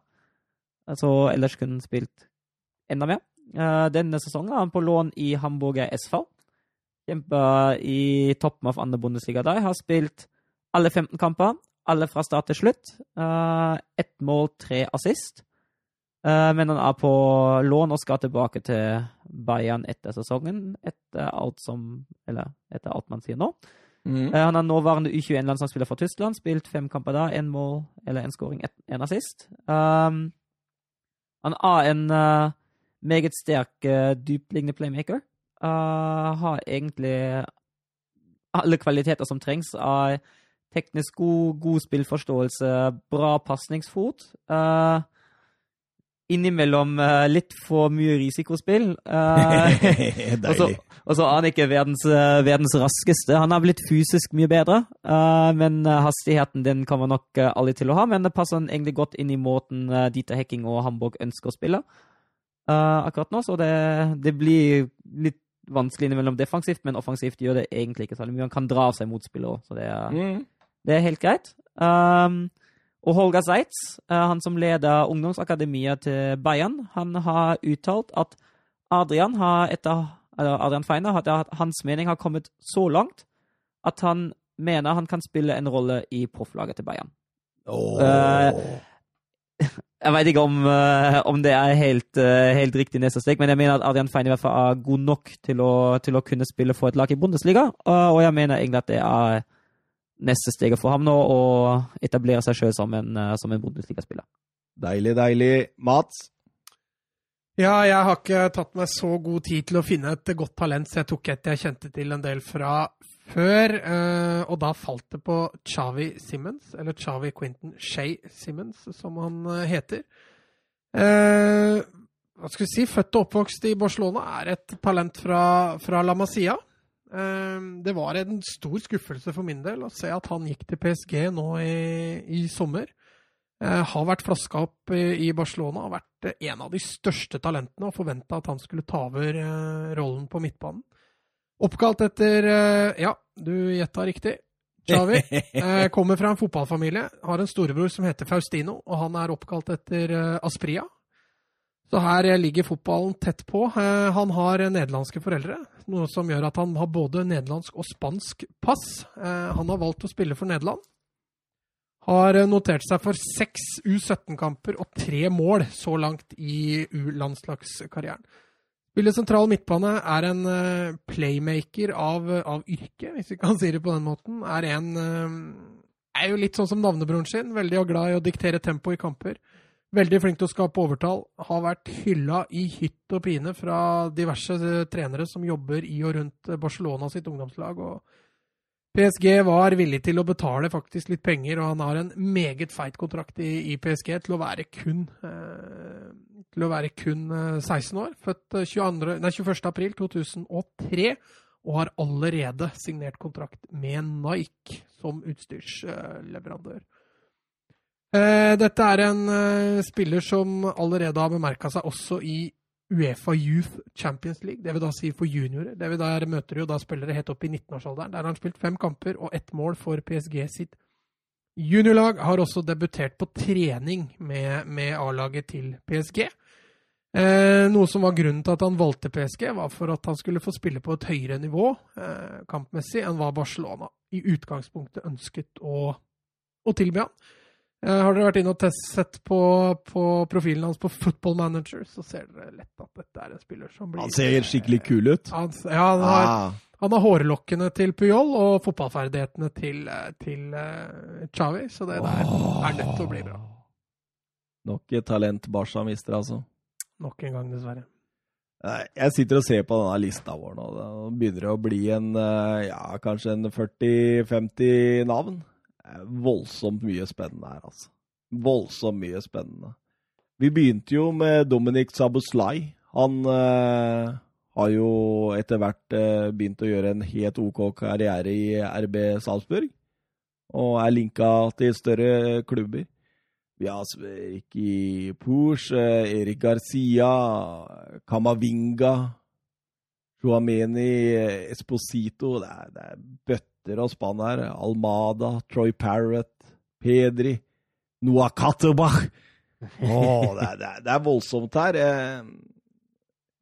Så ellers kunne han spilt enda mer. Denne sesongen er han på lån i Hamburger SV. Kjemper i toppen av andre Bundesliga der. Har spilt alle 15 kamper. Alle fra start til slutt. Uh, Ett mål, tre assist. Uh, men han er på lån og skal tilbake til Bayern etter sesongen. Etter alt som Eller etter alt man sier nå. Mm. han er nåværende U21-landslagsspiller for Tyskland. Spilt fem kamper da. Én mål eller én skåring, én assist. Um, han er en uh, meget sterk, uh, dypliggende playmaker. Uh, har egentlig alle kvaliteter som trengs. av teknisk god, god spillforståelse, bra pasningsfot. Uh, innimellom uh, litt for mye risikospill. Uh, og så er han ikke verdens, uh, verdens, raskeste. Han har blitt fysisk mye bedre, men hastigheten den kommer nok alle til å ha. Men det passer egentlig godt inn i måten Dieter Hekking og Hamburg ønsker å spille akkurat nå. Så det, det, blir litt vanskelig innimellom defensivt, men offensivt gjør det egentlig ikke særlig mye. Han kan dra av seg motspillere òg, så det er, mm. det er, helt greit. Um, og Holger Seitz, eh, han som leder ungdomsakademiet til Bayern, han har uttalt at Adrian, har etter, Adrian Feiner at hans mening har kommet så langt at han mener han kan spille en rolle i profflaget til Bayern. Oh. Jeg vet ikke om, uh, om det er helt, uh, helt, riktig neste steg, men jeg mener at Adrian Fein i hvert fall er god nok til å, til å kunne spille for et lag i Bundesliga, og jeg mener egentlig at det er neste steget for ham nå å etablere seg sjøl som en, eh, som en Bundesliga-spiller. Deilig, deilig. Mats? Ja, jeg har ikke tatt meg så god tid til å finne et godt talent, så jeg tok et jeg kjente til en del fra før. Eh, og da falt det på Chavi Simmons, eller Chavi Quinton Shay Simmons, som han eh, heter. hva skal vi si, født og oppvokst i Barcelona, er et talent fra, fra La Masia. Det var en stor skuffelse for min del å se at han gikk til PSG nå i, i sommer. Eh, har vært flaska opp i Barcelona, har vært en av de største talentene og forventa at han skulle ta over eh, rollen på midtbanen. Oppkalt etter eh, Ja, du gjetta riktig. Chavi kommer fra en fotballfamilie, har en storebror som heter Faustino, og han er oppkalt etter Aspria, så her ligger fotballen tett på. Eh, han har nederlandske foreldre, noe som gjør at han har både nederlandsk og spansk pass. Eh, han har valgt å spille for Nederland. Har notert seg for seks U17-kamper og tre mål så langt i U-landslagskarrieren. Spiller sentral midtbane, er en eh, playmaker av, av, yrke, hvis vi kan si det på den måten. Er en er jo litt sånn som navnebroren sin. Veldig glad i å diktere tempo i kamper. Veldig flink til å skape overtall. Har vært hylla i hytt og pine fra diverse eh, trenere som jobber i og rundt Barcelona sitt ungdomslag. og PSG var villig til å betale faktisk litt penger, og han har en meget feit kontrakt i, i PSG til å være kun, eh, til å være kun eh, 16 år. Født 22, nei, 21. april 2003, og har allerede signert kontrakt med Nike som utstyrsleverandør. Eh, dette er en eh, spiller som allerede har bemerka seg også i Uefa Youth Champions League, det vil da si for juniorer. Det vil der møter jo da spillere helt opp i 19-årsalderen. Der har han spilt fem kamper og ett mål for PSG sitt juniorlag. Har også debutert på trening med, med A-laget til PSG. Eh, noe som var grunnen til at han valgte PSG, var for at han skulle få spille på et høyere nivå eh, kampmessig enn hva Barcelona i utgangspunktet ønsket å, å tilby han. Eh, har dere vært inne og sett på, på, profilen hans på Football Manager, så ser dere lett at dette er en spiller som blir Han ser skikkelig kul ut. Han, ja, han har, Ah, han har hårlokkene til Puyol og fotballferdighetene til, eh, til uh, Xavi, så det der er nødt til å bli bra. nok et talent Barca mister, altså. Nok en gang, dessverre. Jeg sitter og ser på denne lista vår nå. Det begynner å bli en eh, ja, kanskje en 40-50 navn. Er voldsomt mye spennende her, altså. Voldsomt mye spennende. Vi begynte jo med Dominic Sabuslai. Han eh, har jo etter hvert eh, begynt å gjøre en helt OK karriere i RB Salzburg. Og er linka til større klubber. Vi har Ricky Push, Erik Garcia, Kamavinga, Joameni, Esposito det er, det er bøtter og spann her. Almada, Troy Parrott, Pedri, Noah Katterbach. Åh, det, det, det er voldsomt her.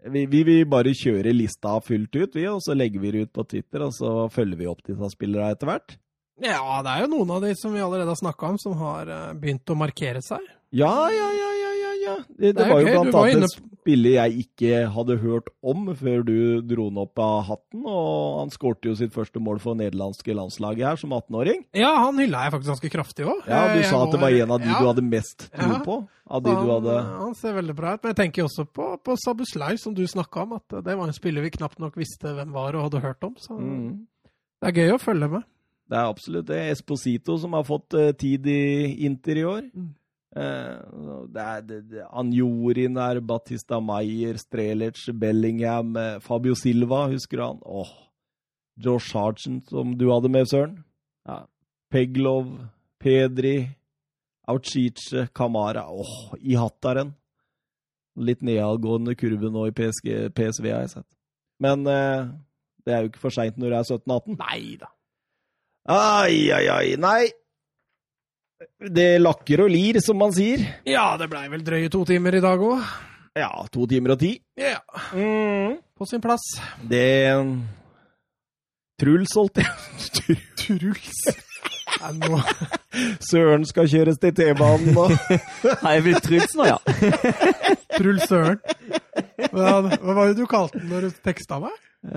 Vi, Vi, vi vil bare kjøre lista fullt ut, vi, og så legger vi det ut på Twitter, og så følger vi opp disse spillerne etter hvert. Ja, det er jo noen av de som vi allerede har snakka om, som har eh, begynt å markere seg. Ja, ja, ja, ja. Det, det, var jo blant var annet et spille jeg ikke hadde hørt om før du dro den opp av hatten, og han skårte jo sitt første mål for nederlandske landslaget her som 18-åring. Ja, han hylla jeg faktisk ganske kraftig òg. Ja, du sa at det var en av de ja, du hadde mest tro Ja. på? Av de han, du hadde han ser veldig bra ut. Men jeg tenker også på, på Sabuslai, som du snakka om. At det var en spiller vi knapt nok visste hvem var og hadde hørt om. Så mm. det er gøy å følge med. Det er absolutt det. Esposito som har fått eh, tid i Inter i år. Mm. Eh, det er det, det, Anjorin der, Batista Maier, Strelic, Bellingham, eh, Fabio Silva, husker du han? Åh. Josh Sargent, som du hadde med, Søren. Ja. Peglov, Pedri, Auchiche, Kamara. Åh, i hattaren. Litt nedadgående kurve nå i PSG, PSV, har jeg sett. Men eh, det er jo ikke for seint når du er 17-18. Nei da. Ai, ai, ai. Nei. Det lakker og lir, som man sier. Ja, det blei vel drøye to timer i dag òg. Ja, to timer og ti. Ja, Mm. på sin plass. Det Truls, holdt jeg Truls. Nå Søren skal kjøres til T-banen nå. Har jeg blitt Truls nå, ja? Truls Søren. Hva, hva var det du kalte den når du teksta meg?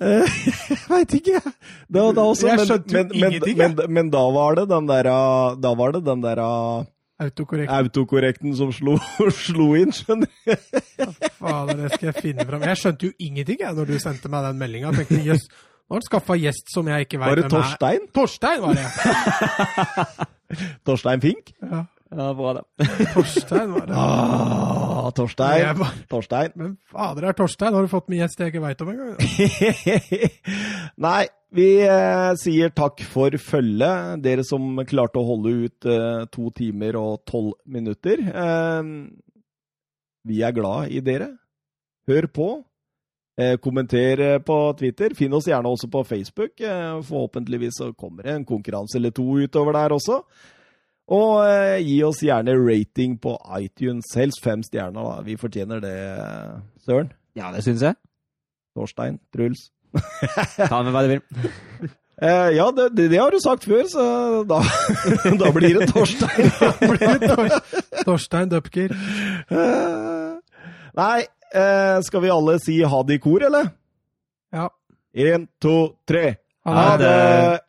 Jeg veit ikke. Da, da også, Jeg skjønte jo men, men, ingenting, men, men, da var det den der Da var det den der Autokorrekten. autokorrekten som slo, slo inn, skjønner du. Fader, det skal jeg finne fram. Jeg skjønte jo ingenting jeg, når du sendte meg den meldinga. Jøss, nå har han skaffa gjest som jeg ikke veit Var det Torstein? Torstein var det. Torstein Fink? Ja, Ja, bra det. Torstein var det. Ah, Torstein. bare, Torstein. Men fader, er Torstein? Har du fått med gjest jeg ikke veit om engang? Nei, vi eh, sier takk for følget, dere som klarte å holde ut eh, to timer og tolv minutter. Eh, vi er glad i dere. Hør på. Eh, kommenter eh, på Twitter. Finn oss gjerne også på Facebook. Eh, forhåpentligvis så kommer det en konkurranse eller to utover der også. Og eh, gi oss gjerne rating på iTunes. Helst fem stjerner, da. Vi fortjener det, Søren. Ja, det syns jeg. Torstein. Truls. Ta med hva du vil. Eh, ja, det, det, det har du sagt før, så da, da blir det Torstein. Blir det Tor Torstein Dupker. Eh, Nei, eh, skal vi alle si ha det i kor, eller? Ja. Én, to, tre. Ha det.